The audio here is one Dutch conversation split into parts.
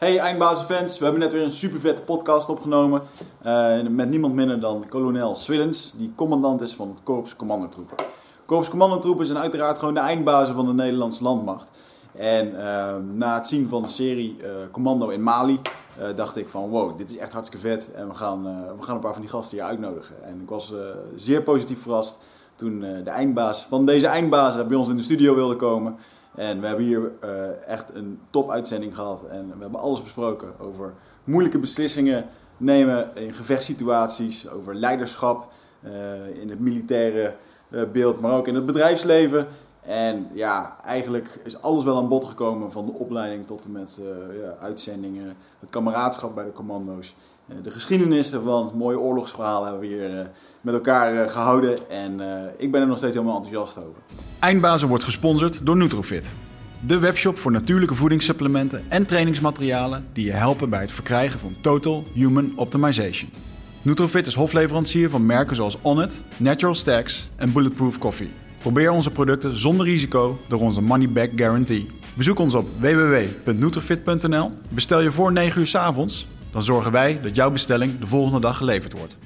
Hey Eindbazenfans, we hebben net weer een super vette podcast opgenomen. Uh, met niemand minder dan kolonel Swillens, die commandant is van het Korps Commandotroepen. Korps Commandotroepen zijn uiteraard gewoon de eindbazen van de Nederlandse landmacht. En uh, na het zien van de serie uh, Commando in Mali, dacht ik van wow, dit is echt hartstikke vet. En we gaan, we gaan een paar van die gasten hier uitnodigen. En ik was zeer positief verrast toen de eindbaas van deze eindbazen bij ons in de studio wilde komen. En we hebben hier uh, echt een top uitzending gehad. En we hebben alles besproken over moeilijke beslissingen nemen in gevechtssituaties, over leiderschap uh, in het militaire uh, beeld, maar ook in het bedrijfsleven. En ja, eigenlijk is alles wel aan bod gekomen van de opleiding tot en met ja, uitzendingen, het kameraadschap bij de commando's. De geschiedenis ervan, mooie oorlogsverhalen hebben we hier met elkaar gehouden. En ik ben er nog steeds helemaal enthousiast over. Eindbazen wordt gesponsord door Nutrofit. De webshop voor natuurlijke voedingssupplementen en trainingsmaterialen die je helpen bij het verkrijgen van Total Human Optimization. Nutrofit is hofleverancier van merken zoals Onnit, Natural Stacks en Bulletproof Coffee. Probeer onze producten zonder risico door onze money back guarantee. Bezoek ons op www.nutrofit.nl. Bestel je voor 9 uur s avonds, dan zorgen wij dat jouw bestelling de volgende dag geleverd wordt.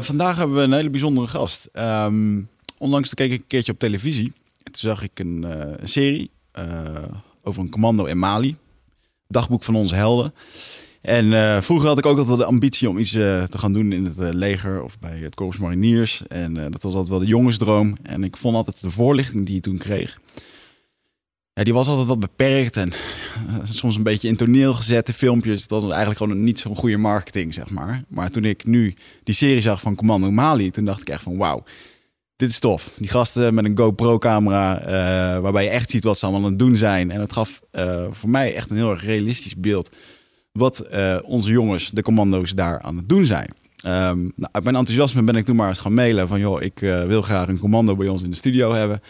Vandaag hebben we een hele bijzondere gast. Um, onlangs keek ik een keertje op televisie. En toen zag ik een, uh, een serie uh, over een commando in Mali. Dagboek van onze helden. En uh, vroeger had ik ook altijd wel de ambitie om iets te gaan doen in het leger of bij het Korps Mariniers. En dat was altijd wel de jongensdroom. En ik vond altijd de voorlichting die je toen kreeg ja, die was altijd wat beperkt en uh, soms een beetje in toneel gezette filmpjes. Dat was eigenlijk gewoon niet zo'n goede marketing, zeg maar. Maar toen ik nu die serie zag van Commando Mali, toen dacht ik echt van wauw, dit is tof. Die gasten met een GoPro-camera, uh, waarbij je echt ziet wat ze allemaal aan het doen zijn. En het gaf uh, voor mij echt een heel erg realistisch beeld wat onze jongens, de commando's, daar aan het doen zijn. Um, nou, uit mijn enthousiasme ben ik toen maar eens gaan mailen van... joh, ik uh, wil graag een commando bij ons in de studio hebben.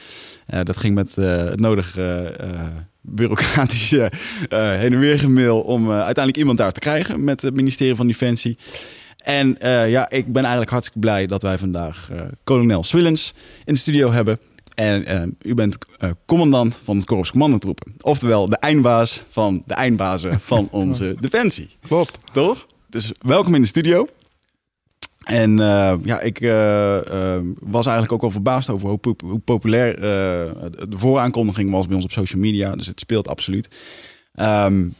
Uh, dat ging met uh, het nodige bureaucratische heen en weer gemail... om uiteindelijk iemand daar te krijgen met het ministerie van Defensie. En ja, ik ben eigenlijk hartstikke blij dat wij vandaag kolonel Swillens in de studio hebben. En u bent commandant van het Korps Commandotroepen. Oftewel de eindbaas van de eindbazen van onze Defensie. Klopt. Toch? Dus welkom in de studio. En uh, ja, ik uh, uh, was eigenlijk ook wel verbaasd over hoe, hoe populair de vooraankondiging was bij ons op social media. Dus het speelt absoluut. Um,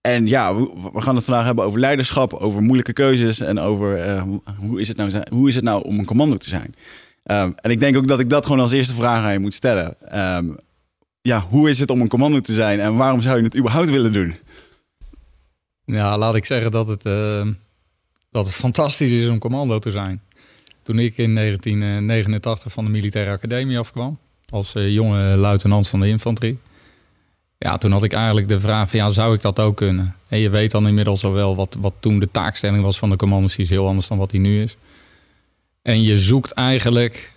en ja, we, gaan het vandaag hebben over leiderschap, over moeilijke keuzes en over hoe, is het nou, hoe is het nou om een commando te zijn. Um, en ik denk ook dat ik dat gewoon als eerste vraag aan je moet stellen. Um, ja, hoe is het om een commando te zijn en waarom zou je het überhaupt willen doen? Ja, laat ik zeggen dat het dat het fantastisch is om commando te zijn. Toen ik in 1989 van de militaire academie afkwam, als uh, jonge luitenant van de infanterie. Ja, toen had ik eigenlijk de vraag van ja, zou ik dat ook kunnen? En je weet dan inmiddels al wel wat, wat toen de taakstelling was van de commando's, is heel anders dan wat die nu is. En je zoekt eigenlijk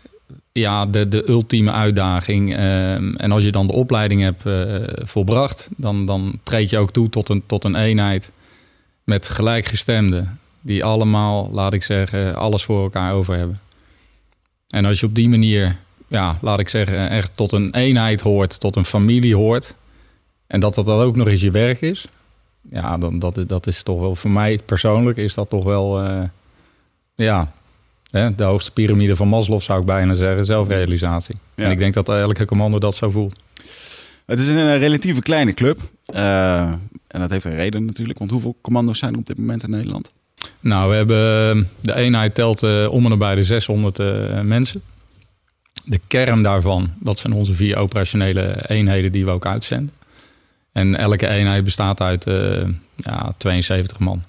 ja, de, de ultieme uitdaging. Ehm, en als je dan de opleiding hebt uh, volbracht, dan, dan treed je ook toe tot een, tot een eenheid met gelijkgestemden. Die allemaal, laat ik zeggen, alles voor elkaar over hebben. En als je op die manier, ja, laat ik zeggen, echt tot een eenheid hoort, tot een familie hoort. En dat dat dan ook nog eens je werk is. Ja, dan, dat, is, dat is toch wel, voor mij persoonlijk is dat toch wel, uh, ja, hè, de hoogste piramide van Maslow zou ik bijna zeggen, zelfrealisatie. Ja. En ik denk dat elke commando dat zo voelt. Het is een relatieve kleine club. Uh, en dat heeft een reden natuurlijk, want hoeveel commando's zijn er op dit moment in Nederland? Nou, we hebben de eenheid telt uh, om en nabij de 600 uh, mensen. De kern daarvan, dat zijn onze vier operationele eenheden die we ook uitzenden. En elke eenheid bestaat uit uh, ja, 72 man.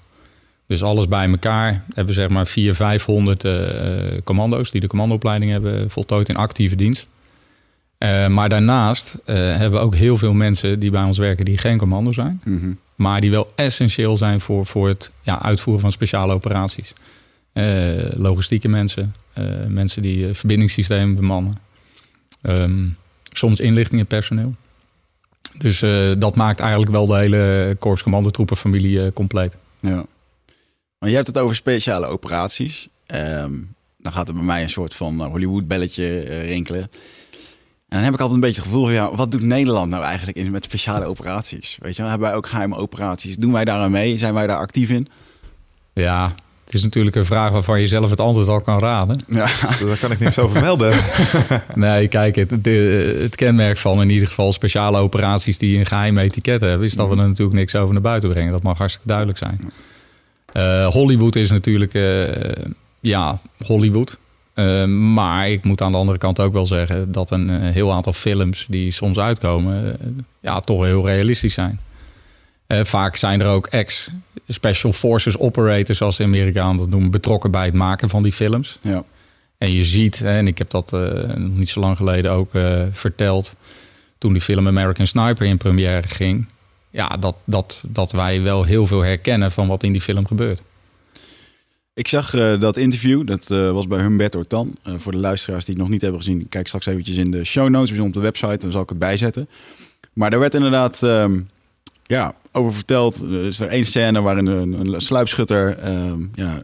Dus alles bij elkaar hebben we zeg maar 400, 500 commando's die de commandoopleiding hebben voltooid in actieve dienst. Eh, maar daarnaast eh, hebben we ook heel veel mensen die bij ons werken die geen commando zijn. Mhm. Maar die wel essentieel zijn voor, voor het ja, uitvoeren van speciale operaties. Eh, logistieke mensen, mensen die verbindingssystemen bemannen. Ehm, soms inlichtingenpersoneel. Dus dat maakt eigenlijk wel de hele Korps Commandotroepenfamilie compleet. Ja. Maar je hebt het over speciale operaties. Ehm, dan gaat er bij mij een soort van Hollywood-belletje rinkelen. En dan heb ik altijd een beetje het gevoel van, ja, wat doet Nederland nou eigenlijk in, met speciale operaties? Weet je, wel? hebben wij ook geheime operaties? Doen wij daar aan mee? Zijn wij daar actief in? Ja, het is natuurlijk een vraag waarvan je zelf het antwoord al kan raden. Ja, Daar kan ik niks over melden. Nee, kijk, het, de- het kenmerk van in ieder geval speciale operaties die een geheim etiket hebben, is dat we er natuurlijk niks over naar buiten brengen. Dat mag hartstikke duidelijk zijn. Eh, Hollywood is natuurlijk, eh, ja, Hollywood. Eh, maar ik moet aan de andere kant ook wel zeggen dat een eh, heel aantal films die soms uitkomen, eh, ja, toch heel realistisch zijn. Eh, vaak zijn er ook ex-special forces operators, zoals de Amerikanen dat noemen, betrokken bij het maken van die films. ja. En je ziet, en ik heb dat niet zo lang geleden ook verteld, toen die film American Sniper in première ging, ja, dat, dat, dat wij wel heel veel herkennen van wat in die film gebeurt. Ik zag eh, dat interview, dat eh, was bij Humberto Tan. Eh, voor de luisteraars die het nog niet hebben gezien, kijk straks eventjes in de show notes, op de website, dan zal ik het bijzetten. Maar daar werd inderdaad ehm, ja, over verteld. Er is er één scène waarin een, een sluipschutter ehm, ja,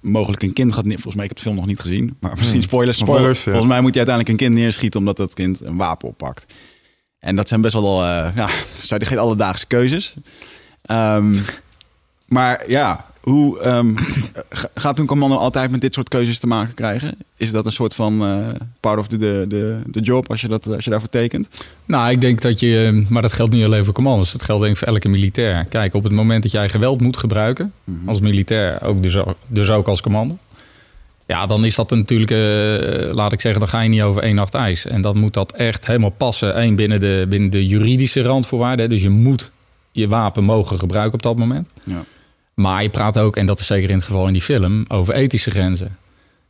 mogelijk een kind gaat neer. Volgens mij, ik heb de film nog niet gezien, maar misschien Hmm. spoilers. Spoilers, vol- ja. Volgens mij moet hij uiteindelijk een kind neerschieten omdat dat kind een wapen oppakt. En dat zijn best wel, ja, zijn geen alledaagse keuzes. Ehm, maar ja, hoe ehm, ga- gaat een commando altijd met dit soort keuzes te maken krijgen? Is dat een soort van eh, part of the, de job als je, dat, als je daarvoor tekent? Nou, ik denk dat je, maar dat geldt niet alleen voor commandos, dat geldt denk ik voor elke militair. Kijk, op het moment dat jij geweld moet gebruiken, Mhm. als militair, ook dus, ook- dus ook als commando. Ja, dan is dat natuurlijk, eh, laat ik zeggen, dan ga je niet over één nacht ijs. En dan moet dat echt helemaal passen. Eén, binnen de, binnen de juridische randvoorwaarden. Dus je moet je wapen mogen gebruiken op dat moment. Ja. Maar je praat ook, en dat is zeker in het geval in die film, over ethische grenzen.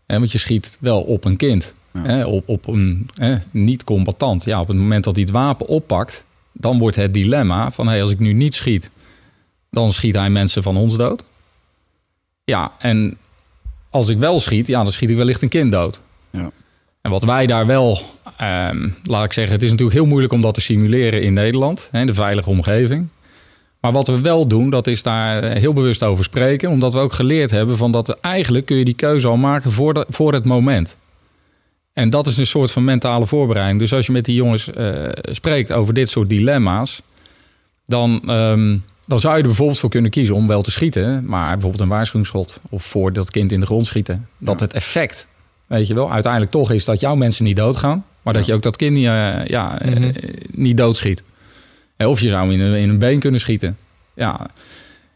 Want je schiet wel op een kind. Ja. Op, op een niet-combatant. Ja, op het moment dat hij het wapen oppakt, dan wordt het dilemma van... Hey, als ik nu niet schiet, dan schiet hij mensen van ons dood. Ja, en als ik wel schiet, ja, dan schiet ik wellicht een kind dood. Ja. En wat wij daar wel, ehm, laat ik zeggen, het is natuurlijk heel moeilijk om dat te simuleren in Nederland, hè, de veilige omgeving. Maar wat we wel doen, dat is daar heel bewust over spreken, omdat we ook geleerd hebben van dat eigenlijk kun je die keuze al maken voor, de, voor het moment. En dat is een soort van mentale voorbereiding. Dus als je met die jongens eh, spreekt over dit soort dilemma's, dan, ehm, dan zou je er bijvoorbeeld voor kunnen kiezen om wel te schieten, maar bijvoorbeeld een waarschuwingsschot of voor dat kind in de grond schieten. Dat het effect, weet je wel, uiteindelijk toch is dat jouw mensen niet doodgaan, maar dat je ook dat kind niet, eh, ja, eh, Mhm. niet doodschiet. Eh, Of je zou hem in een, in een been kunnen schieten. Ja.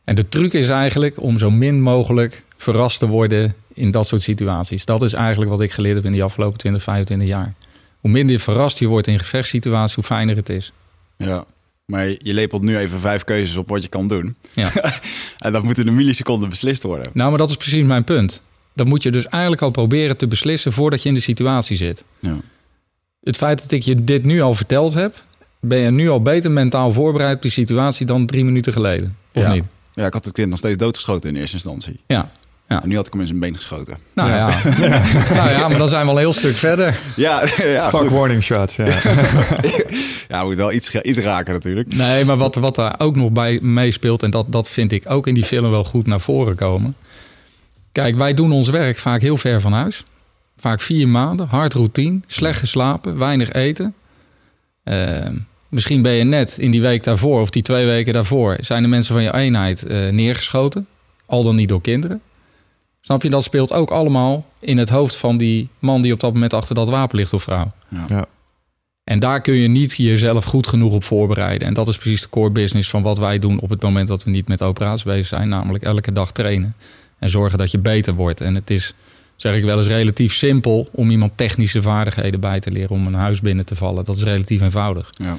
En de truc is eigenlijk om zo min mogelijk verrast te worden in dat soort situaties. Dat is eigenlijk wat ik geleerd heb in die afgelopen 20, 25 jaar. Hoe minder verrast je wordt in gevechtssituaties, hoe fijner het is. Ja. Maar je lepelt nu even vijf keuzes op wat je kan doen. Ja. en dat moet in een milliseconde beslist worden. Nou, maar dat is precies mijn punt. Dan moet je dus eigenlijk al proberen te beslissen voordat je in de situatie zit. Ja. Het feit dat ik je dit nu al verteld heb, ben je nu al beter mentaal voorbereid op die situatie dan drie minuten geleden. Of Ja. niet? ja, ik had het kind nog steeds doodgeschoten in eerste instantie. Ja. Ja. En nu had ik hem in zijn been geschoten. Nou ja. nou ja, maar dan zijn we al een heel stuk verder. Ja, ja, Fuck goed. warning shots, ja. ja moet wel iets, iets raken natuurlijk. Nee, maar wat, wat daar ook nog bij meespeelt, en dat, dat vind ik ook in die film wel goed naar voren komen. Kijk, wij doen ons werk vaak heel ver van huis. Vaak vier maanden, hard routine, slecht geslapen, weinig eten. Eh, misschien ben je net in die week daarvoor of die twee weken daarvoor... zijn de mensen van je eenheid eh, neergeschoten. Al dan niet door kinderen. Snap je, dat speelt ook allemaal in het hoofd van die man... die op dat moment achter dat wapen ligt of vrouw. ja. En daar kun je niet jezelf goed genoeg op voorbereiden. En dat is precies de core business van wat wij doen op het moment dat we niet met operaties bezig zijn. Namelijk elke dag trainen en zorgen dat je beter wordt. En het is, zeg ik wel eens, relatief simpel om iemand technische vaardigheden bij te leren om een huis binnen te vallen. Dat is relatief eenvoudig. Ja.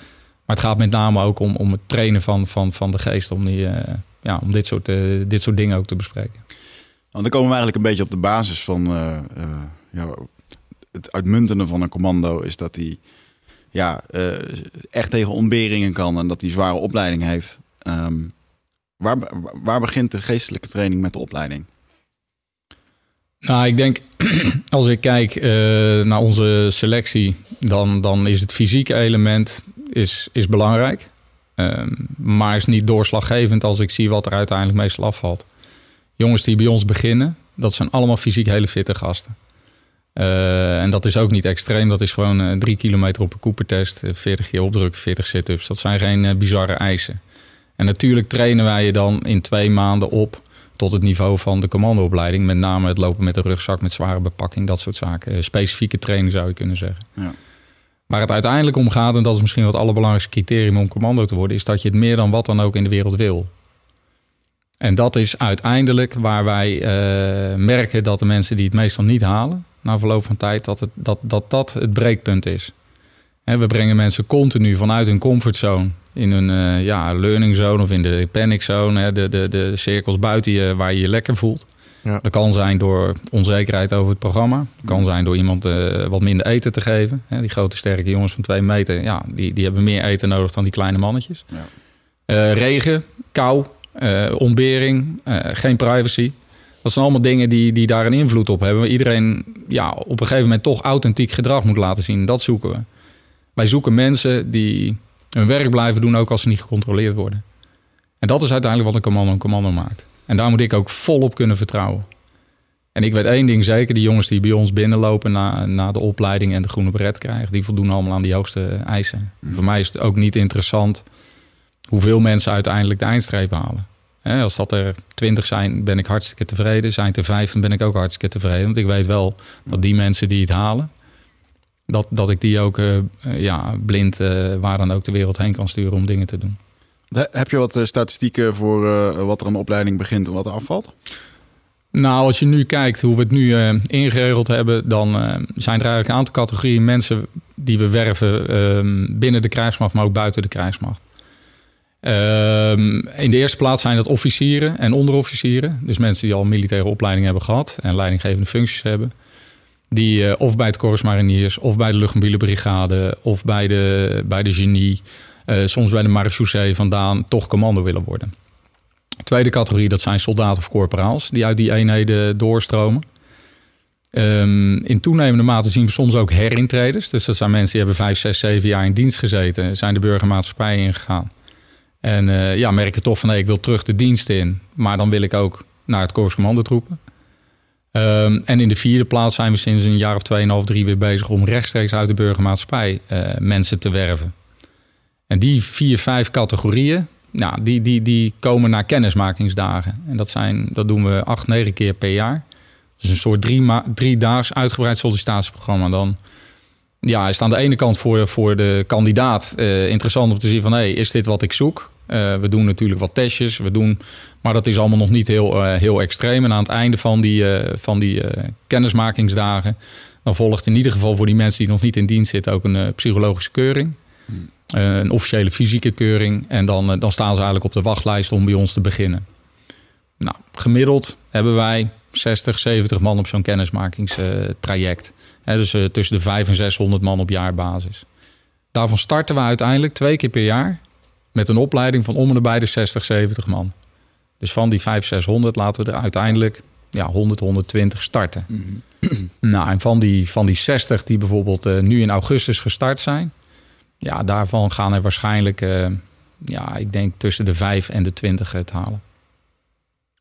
Maar het gaat met name ook om, om het trainen van, van, van de geest. Om, die, eh, ja, om dit, soort, eh, dit soort dingen ook te bespreken. Want dan komen we eigenlijk een beetje op de basis van eh, ja, het uitmuntende van een commando is dat hij ja, echt tegen ontberingen kan en dat hij zware opleiding heeft. Ehm, waar, waar begint de geestelijke training met de opleiding? Nou, ik denk als ik kijk naar onze selectie, dan, dan is het fysieke element is, is belangrijk. Ehm, maar is niet doorslaggevend als ik zie wat er uiteindelijk meestal afvalt. Jongens die bij ons beginnen, dat zijn allemaal fysiek hele fitte gasten. Eh, en dat is ook niet extreem. Dat is gewoon uh, drie kilometer op een Cooper-test, 40 keer opdrukken, 40 sit-ups. Dat zijn geen bizarre eisen. En natuurlijk trainen wij je dan in twee maanden op tot het niveau van de commandoopleiding. Met name het lopen met een rugzak met zware bepakking, dat soort zaken. Specifieke training zou je kunnen zeggen. Ja. Waar het uiteindelijk om gaat, en dat is misschien wel het allerbelangrijkste criterium om commando te worden, is dat je het meer dan wat dan ook in de wereld wil. En dat is uiteindelijk waar wij uh, merken dat de mensen die het meestal niet halen, na verloop van tijd, dat het, dat, dat, dat het breekpunt is. we brengen mensen continu vanuit hun comfortzone in een uh, ja, learning zone of in de panic zone, de, de, de cirkels buiten je waar je je lekker voelt. Ja. Dat kan zijn door onzekerheid over het programma. Dat kan zijn door iemand uh, wat minder eten te geven. Hè, die grote sterke jongens van twee meter, ja, die, die hebben meer eten nodig dan die kleine mannetjes. Ja. Uh, regen, kou, ontbering, geen privacy. Dat zijn allemaal dingen die, die daar een invloed op hebben. Iedereen ja, op een gegeven moment toch authentiek gedrag moet laten zien. Dat zoeken we. Wij zoeken mensen die hun werk blijven doen, ook als ze niet gecontroleerd worden. En dat is uiteindelijk wat een commando een commando maakt. En daar moet ik ook volop kunnen vertrouwen. En ik weet één ding zeker, die jongens die bij ons binnenlopen na, na de opleiding en de groene beret krijgen, die voldoen allemaal aan die hoogste eisen. Voor mij is het ook niet interessant hoeveel mensen uiteindelijk de eindstreep halen. als dat er twintig zijn, ben ik hartstikke tevreden. Zijn er vijf, dan ben ik ook hartstikke tevreden. Want ik weet wel dat die mensen die het halen, dat, dat ik die ook uh, ja, blind uh, waar dan ook de wereld heen kan sturen om dingen te doen. Heb je wat statistieken voor wat er een opleiding begint en wat er afvalt? Nou, als je nu kijkt hoe we het nu uh, ingeregeld hebben, dan zijn er eigenlijk een aantal categorieën mensen die we werven ehm, binnen de krijgsmacht, maar ook buiten de krijgsmacht. Ehm, in de eerste plaats zijn dat officieren en onderofficieren. Dus mensen die al militaire opleiding hebben gehad en leidinggevende functies hebben. Die of bij het Corps Mariniers, of bij de Luchtmobiele Brigade, of bij de, bij de Genie, soms bij de Marechaussee vandaan, toch commando willen worden. Tweede categorie, dat zijn soldaten of corporaals die uit die eenheden doorstromen. Um, in toenemende mate zien we soms ook herintreders. Dus dat zijn mensen die hebben vijf, zes, zeven jaar in dienst gezeten, zijn de burgermaatschappij ingegaan. En uh, ja, merken toch van hey, ik wil terug de dienst in, maar dan wil ik ook naar het Corps Commandotroepen. Um, en in de vierde plaats zijn we sinds een jaar of tweeënhalf, drie weer bezig om rechtstreeks uit de burgermaatschappij uh, mensen te werven. En die vier, vijf categorieën, nou, die, die, die komen naar kennismakingsdagen. En dat, zijn, dat doen we acht, negen keer per jaar. Dus een soort drie, drie daags uitgebreid sollicitatieprogramma. Dan ja, is aan de ene kant voor, voor de kandidaat uh, interessant om te zien van... hé, hey, is dit wat ik zoek? Uh, we doen natuurlijk wat testjes, we doen, maar dat is allemaal nog niet heel, uh, heel extreem. En aan het einde van die, van die kennismakingsdagen... dan volgt in ieder geval voor die mensen die nog niet in dienst zitten... ook een psychologische keuring. Hmm. Een officiële fysieke keuring. En dan, dan staan ze eigenlijk op de wachtlijst om bij ons te beginnen. Nou, gemiddeld hebben wij 60, 70 man op zo'n kennismakingstraject. dus tussen de 5 en 600 man op jaarbasis. Daarvan starten we uiteindelijk twee keer per jaar met een opleiding van om en bij de 60, 70 man. Dus van die 5, 600 laten we er uiteindelijk ja, 100, 120 starten. Mhm. nou, en van die, van die 60 die bijvoorbeeld nu in augustus gestart zijn, ja, daarvan gaan er waarschijnlijk, uh, ja, ik denk tussen de 5 en de 20 het halen.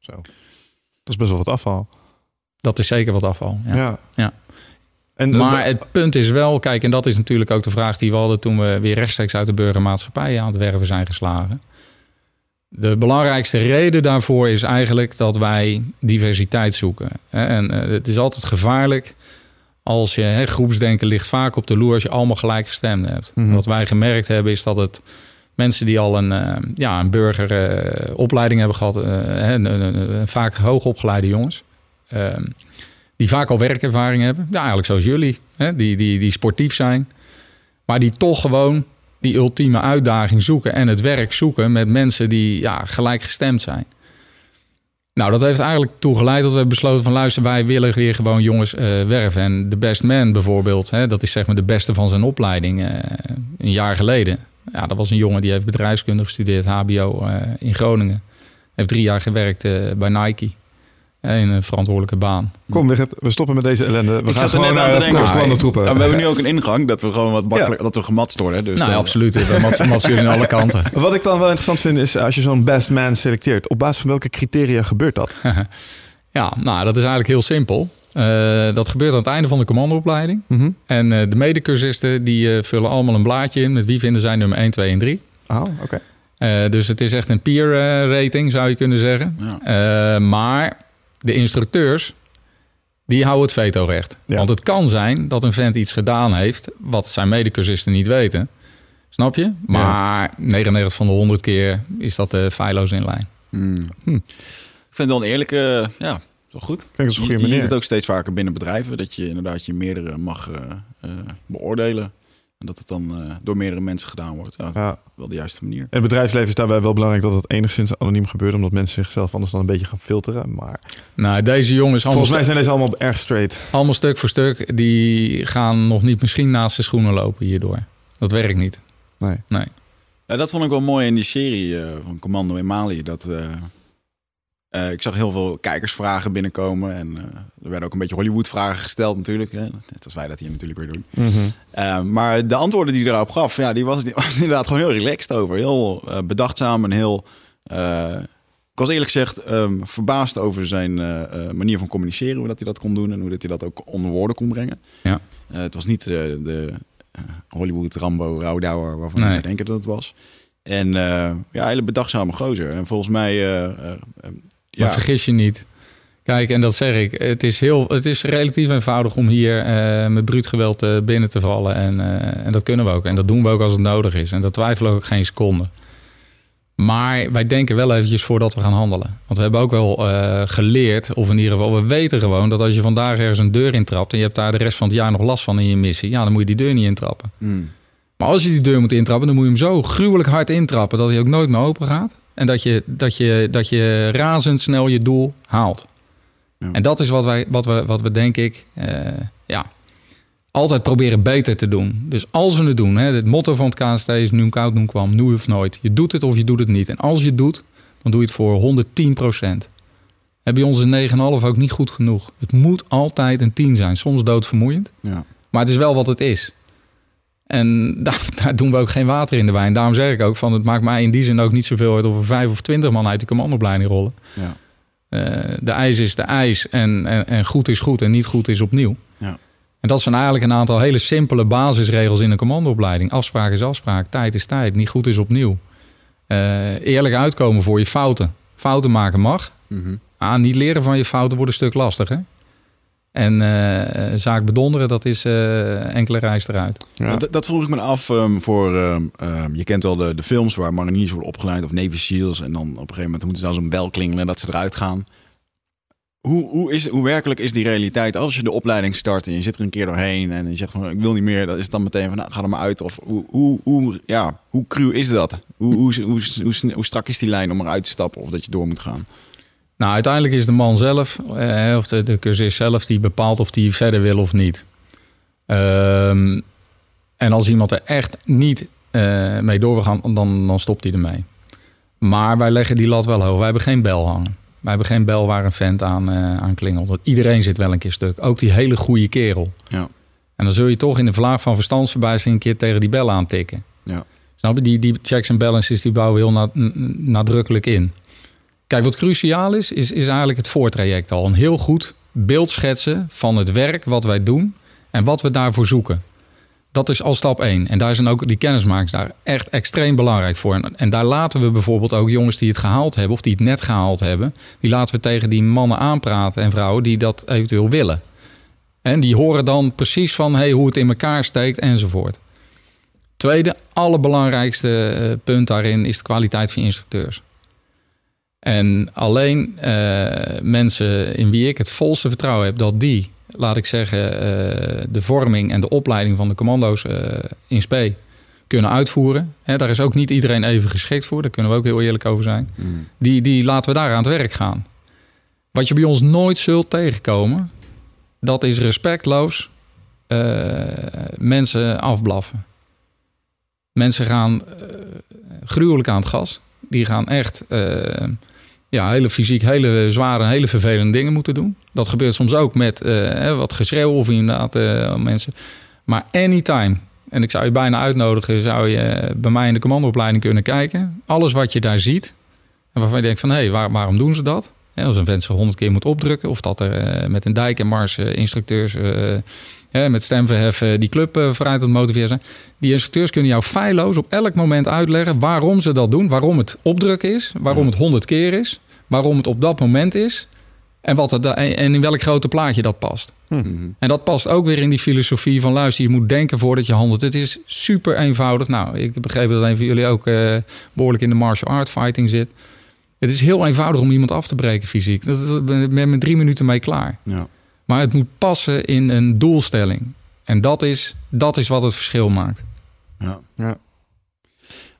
Zo. Dat is best wel wat afval. Dat is zeker wat afval. Ja. ja. ja. En, maar het punt is wel, kijk, en dat is natuurlijk ook de vraag die we hadden toen we weer rechtstreeks uit de burgermaatschappij aan het werven zijn geslagen. De belangrijkste reden daarvoor is eigenlijk dat wij diversiteit zoeken. En eh, het is altijd gevaarlijk als je groepsdenken ligt vaak op de loer als je allemaal gelijk gestemd hebt. Mhm. Wat wij gemerkt hebben is dat het mensen die al een, uh, ja, een burgeropleiding uh, hebben gehad, uh, vaak hoogopgeleide jongens. Ehm, die vaak al werkervaring hebben. Ja, eigenlijk zoals jullie, hè? Die, die, die sportief zijn. Maar die toch gewoon die ultieme uitdaging zoeken en het werk zoeken met mensen die ja, gelijkgestemd zijn. Nou, dat heeft eigenlijk toegeleid dat we besloten van luister, wij willen weer gewoon jongens eh, werven. En de best man bijvoorbeeld, hè, dat is zeg maar de beste van zijn opleiding eh, een jaar geleden. Ja, dat was een jongen die heeft bedrijfskunde gestudeerd, HBO eh, in Groningen. Heeft drie jaar gewerkt bij Nike een verantwoordelijke baan. Kom, Wigert, we stoppen met deze ellende. We Ik gaan zat er gewoon net aan te denken. Ja, we hebben nu ook een ingang dat we gewoon wat makkelijk, dat we gematst worden. Dus, nou, eh, absoluut. We matsen matsen jullie aan alle kanten. Wat ik dan wel interessant vind is als je zo'n best man selecteert. Op basis van welke criteria gebeurt dat? Ja, nou, dat is eigenlijk heel simpel. Eh, dat gebeurt aan het einde van de commandoopleiding. Mhm. En eh, de medecursisten die eh, vullen allemaal een blaadje in met wie vinden zij nummer 1, 2 en 3. Oh, oké. Eh, dus het is echt een peer eh, rating, zou je kunnen zeggen. Ja. Eh, maar de instructeurs, die houden het vetorecht. Ja. Want het kan zijn dat een vent iets gedaan heeft wat zijn medecursisten niet weten. Snap je? Maar 99 van de 100 keer is dat eh feilloos in lijn. hmm. Hm. Ik vind het wel een eerlijke, ja, wel goed. Klinkt als een Je, ziet het ook steeds vaker binnen bedrijven, dat je inderdaad je meerdere mag eh, eh, beoordelen. En dat het dan eh, door meerdere mensen gedaan wordt. Ja, Ja. wel de juiste manier. In het bedrijfsleven is daarbij wel belangrijk dat het enigszins anoniem gebeurt, omdat mensen zichzelf anders dan een beetje gaan filteren. Maar Nou, deze jongens, allemaal, volgens mij zijn deze allemaal erg straight. allemaal stuk voor stuk, die gaan nog niet misschien naast zijn schoenen lopen hierdoor. Dat werkt niet. Nee. Nee. Ja, dat vond ik wel mooi in die serie eh, van Commando in Mali. Dat, eh, eh, ik zag heel veel kijkersvragen binnenkomen. En eh, er werden ook een beetje Hollywood-vragen gesteld natuurlijk. Hè? Net als wij dat hier natuurlijk weer doen. Mhm. Eh, maar de antwoorden die hij daarop gaf, ja, die was, die was inderdaad gewoon heel relaxed over. Heel bedachtzaam en heel... ik was eerlijk gezegd ehm, verbaasd over zijn manier van communiceren. Hoe dat hij dat kon doen en hoe dat hij dat ook onder woorden kon brengen. Ja. Het was niet de Hollywood Rambo Rauwdouwer waarvan Nee. je zou denken dat het was. En ja, hele bedachtzame gozer. En volgens mij... Maar ja, vergis je niet. Kijk, en dat zeg ik. Het is, heel, het is relatief eenvoudig om hier eh, met bruut geweld eh, binnen te vallen. En, eh, en dat kunnen we ook. En dat doen we ook als het nodig is. En dat twijfelen we ook geen seconde. Maar wij denken wel eventjes voordat we gaan handelen. Want we hebben ook wel geleerd, of in ieder geval, we weten gewoon dat als je vandaag ergens een deur intrapt en je hebt daar de rest van het jaar nog last van in je missie, ja, dan moet je die deur niet intrappen. mm, Maar als je die deur moet intrappen, dan moet je hem zo gruwelijk hard intrappen dat hij ook nooit meer open gaat. En dat je, dat je, dat je razendsnel je doel haalt. Ja. En dat is wat, wij, wat, we, wat we denk ik, eh, ja, altijd proberen beter te doen. Dus als we het doen, hè, het motto van het KST is nu koud, nu kwam, nu of nooit. Je doet het of je doet het niet. En als je het doet, dan doe je het voor 110 procent. Heb je onze 9,5 ook niet goed genoeg. Het moet altijd een 10 zijn. Soms doodvermoeiend. ja. Maar het is wel wat het is. En daar, daar doen we ook geen water in de wijn. Daarom zeg ik ook van het maakt mij in die zin ook niet zoveel uit of er vijf of twintig man uit de commandopleiding rollen. Ja. Eh, de ijs is de ijs en, en, en goed is goed en niet goed is opnieuw. Ja. En dat zijn eigenlijk een aantal hele simpele basisregels in een commandoopleiding. Afspraak is afspraak, tijd is tijd, niet goed is opnieuw. Eh, eerlijk uitkomen voor je fouten. Fouten maken mag. Ah, niet leren van je fouten wordt een stuk lastiger. En eh, zaak bedonderen, dat is eh, enkele reis eruit. Ja. Dat, dat vroeg ik me af ehm, voor... ehm, ehm, je kent wel de, de films waar mariniers worden opgeleid of Navy SEALs. En dan op een gegeven moment moeten ze dan zo'n bel klingelen en dat ze eruit gaan. Hoe, hoe, is, hoe werkelijk is die realiteit als je de opleiding start en je zit er een keer doorheen en je zegt van ik wil niet meer, dan is het dan meteen van nou, ga er maar uit. Of hoe, hoe, hoe, ja, hoe cru is dat? Hoe, hoe, hoe, hoe, hoe strak is die lijn om eruit te stappen of dat je door moet gaan? Nou, uiteindelijk is de man zelf, eh, of de, de cursist zelf, die bepaalt of die verder wil of niet. Ehm, en als iemand er echt niet eh, mee door wil gaan, dan, dan stopt hij ermee. Maar wij leggen die lat wel hoog. Wij hebben geen bel hangen. Wij hebben geen bel waar een vent aan, eh, aan klingelt. Want iedereen zit wel een keer stuk. Ook die hele goede kerel. Ja. En dan zul je toch in de vlaag van verstandsverbijzing een keer tegen die bel aantikken. Ja. Snap je? Die, die checks en balances die bouwen heel na- nadrukkelijk in. Kijk, wat cruciaal is, is, eigenlijk het voortraject al. Een heel goed beeld schetsen van het werk wat wij doen en wat we daarvoor zoeken. Dat is al stap één. En daar zijn ook die kennismakers daar echt extreem belangrijk voor. En, daar laten we bijvoorbeeld ook jongens die het gehaald hebben of die het net gehaald hebben, die laten we tegen die mannen aanpraten en vrouwen die dat eventueel willen. En die horen dan precies van hey, hoe het in elkaar steekt enzovoort. Tweede, allerbelangrijkste eh, punt daarin is de kwaliteit van instructeurs. En alleen eh, mensen in wie ik het volste vertrouwen heb dat die, laat ik zeggen, eh, de vorming en de opleiding van de commando's eh, in spe kunnen uitvoeren. Hè, daar is ook niet iedereen even geschikt voor, daar kunnen we ook heel eerlijk over zijn. Mm. Die, die laten we daar aan het werk gaan. Wat je bij ons nooit zult tegenkomen, dat is respectloos mensen afblaffen. Mensen gaan gruwelijk aan het gas. Die gaan echt ja, hele fysiek, hele zware, hele vervelende dingen moeten doen. Dat gebeurt soms ook met eh, wat geschreeuw of inderdaad eh, mensen. Maar anytime, en ik zou je bijna uitnodigen, zou je bij mij in de commandoopleiding kunnen kijken. Alles wat je daar ziet, en waarvan je denkt van, hé, hey, waar, waarom doen ze dat? Hè, als een vent zich honderd keer moet opdrukken, of dat er eh, met een dijk en mars instructeurs hè, met stemverheffen die club eh, vooruit aan het motiveren zijn. Die instructeurs kunnen jou feilloos op elk moment uitleggen waarom ze dat doen, waarom het opdrukken is, waarom het honderd keer is, waarom het op dat moment is en, wat het, en in welk grote plaatje dat past. Mhm. En dat past ook weer in die filosofie van luister, je moet denken voordat je handelt. Het is super eenvoudig. Nou, ik begreep dat een van jullie ook eh, behoorlijk in de martial art fighting zit. Het is heel eenvoudig om iemand af te breken fysiek. Dat is ben ben met drie minuten mee klaar. Ja. Maar het moet passen in een doelstelling. En dat is, dat is wat het verschil maakt. Ja. Ja.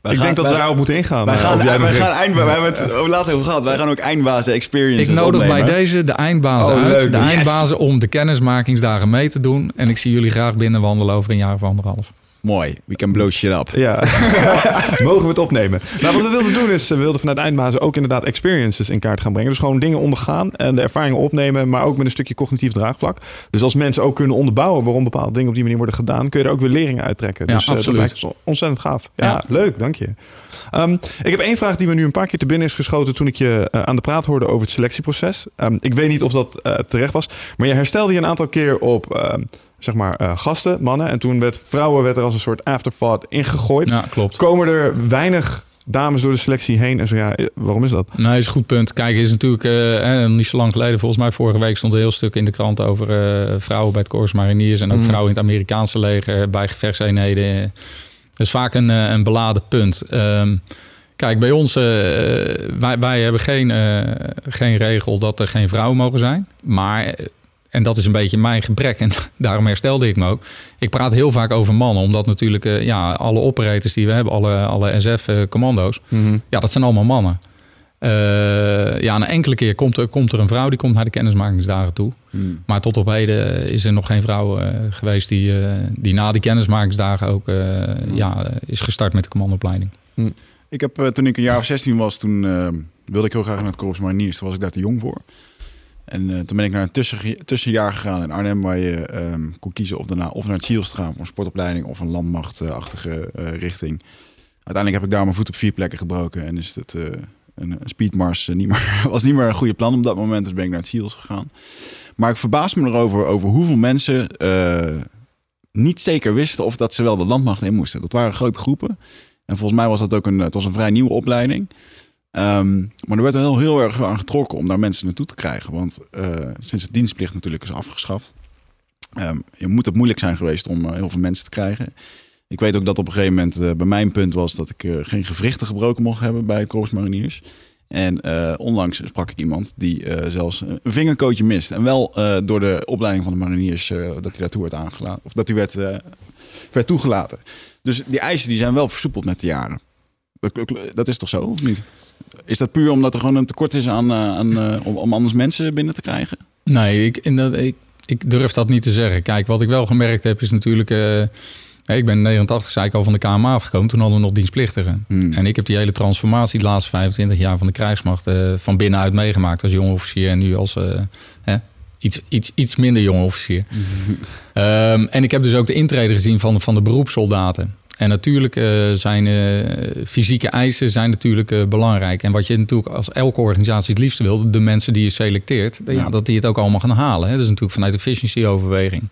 Wij ik gaan- denk dat we wij- daarop moeten ingaan. Wij eh, gaan, wij gaan eind, we hebben het over laatst over gehad. Wij gaan ook eindbazen experiences Ik nodig opnemen. bij deze de eindbazen Oh, uit. leuk. De Yes. eindbazen om de kennismakingsdagen mee te doen. En ik zie jullie graag binnenwandelen over een jaar of anderhalf. Mooi. We can blow shit up. Ja, mogen we het opnemen? Nou, wat we wilden doen is, we wilden vanuit Eindmazen ook inderdaad experiences in kaart gaan brengen. Dus gewoon dingen ondergaan en de ervaringen opnemen, maar ook met een stukje cognitief draagvlak. Dus als mensen ook kunnen onderbouwen waarom bepaalde dingen op die manier worden gedaan, kun je er ook weer leringen uittrekken. Ja, dus eh, dat absoluut. lijkt ons ontzettend gaaf. Ja, Ja. leuk, dank je. Ehm, ik heb één vraag die me nu een paar keer te binnen is geschoten toen ik je eh, aan de praat hoorde over het selectieproces. Ehm, ik weet niet of dat eh, terecht was, maar je herstelde je een aantal keer op ehm, zeg maar eh, gasten, mannen. En toen werd vrouwen werd er als een soort afterthought ingegooid. Ja, klopt. Komen er weinig dames door de selectie heen? En zo ja, eh, waarom is dat? Nee, is een goed punt. Kijk, is natuurlijk eh, eh, niet zo lang geleden, volgens mij vorige week stond een heel stuk in de krant over vrouwen bij het Corps Mariniers en ook Mhm. vrouwen in het Amerikaanse leger bij gevechtseenheden. Dat is vaak een, een beladen punt. Ehm, kijk, bij ons, eh, wij, wij hebben geen, geen regel dat er geen vrouwen mogen zijn. Maar, en dat is een beetje mijn gebrek en daarom herstelde ik me ook. Ik praat heel vaak over mannen, omdat natuurlijk eh, ja, alle operators die we hebben, alle, alle SF-commando's, ja, dat zijn allemaal mannen. Eh, ja, een enkele keer komt er, komt er een vrouw die komt naar de kennismakingsdagen toe. Hmm. Maar tot op heden is er nog geen vrouw eh, geweest die, eh, die na die kennismakingsdagen ook eh, ja, is gestart met de commandoopleiding. Ik heb, eh, toen ik een jaar of 16 was, toen eh, wilde ik heel graag naar het Corps Mariniers. Toen was ik daar te jong voor. En eh, toen ben ik naar een tussen, tussenjaar gegaan in Arnhem, waar je ehm, kon kiezen of, daarna, of naar het SEALS te gaan voor een sportopleiding of een landmachtachtige eh, richting. Uiteindelijk heb ik daar mijn voet op vier plekken gebroken en is het eh, een, speedmars niet meer, was niet meer een goede plan op dat moment. Dus ben ik naar het SEALS gegaan. Maar ik verbaas me erover over hoeveel mensen niet zeker wisten of dat ze wel de landmacht in moesten. Dat waren grote groepen. En volgens mij was dat ook een, het was een vrij nieuwe opleiding. Ehm, maar er werd er heel, heel erg aan getrokken om daar mensen naartoe te krijgen. Want eh, sinds de dienstplicht natuurlijk is afgeschaft, ehm, je moet het moeilijk zijn geweest om eh, heel veel mensen te krijgen. Ik weet ook dat op een gegeven moment eh, bij mijn punt was dat ik geen gewrichten gebroken mocht hebben bij het Corps Mariniers. En onlangs sprak ik iemand die zelfs een vingerkootje mist. En wel door de opleiding van de mariniers dat hij daartoe werd aangelaten. Of dat hij werd, werd toegelaten. Dus die eisen die zijn wel versoepeld met de jaren. Dat- Dat is toch zo, of niet? Is dat puur omdat er gewoon een tekort is aan, eh, aan, eh, om, anders mensen binnen te krijgen? Nee, ik, in dat, ik, ik durf dat niet te zeggen. Kijk, wat ik wel gemerkt heb is natuurlijk... eh, ik ben in 89, zei ik al, van de KMA afgekomen. Toen hadden we nog dienstplichtigen. Hmm. En ik heb die hele transformatie de laatste 25 jaar van de krijgsmacht van binnenuit meegemaakt als jonge officier en nu als hè, iets, iets, iets minder jonge officier. Ehm, en ik heb dus ook de intrede gezien van, van de beroepssoldaten. En natuurlijk eh, zijn eh, fysieke eisen zijn natuurlijk eh, belangrijk. En wat je natuurlijk als elke organisatie het liefste wil, de mensen die je selecteert, ja. Ja. dat die het ook allemaal gaan halen. Hè. Dat is natuurlijk vanuit efficiency overweging.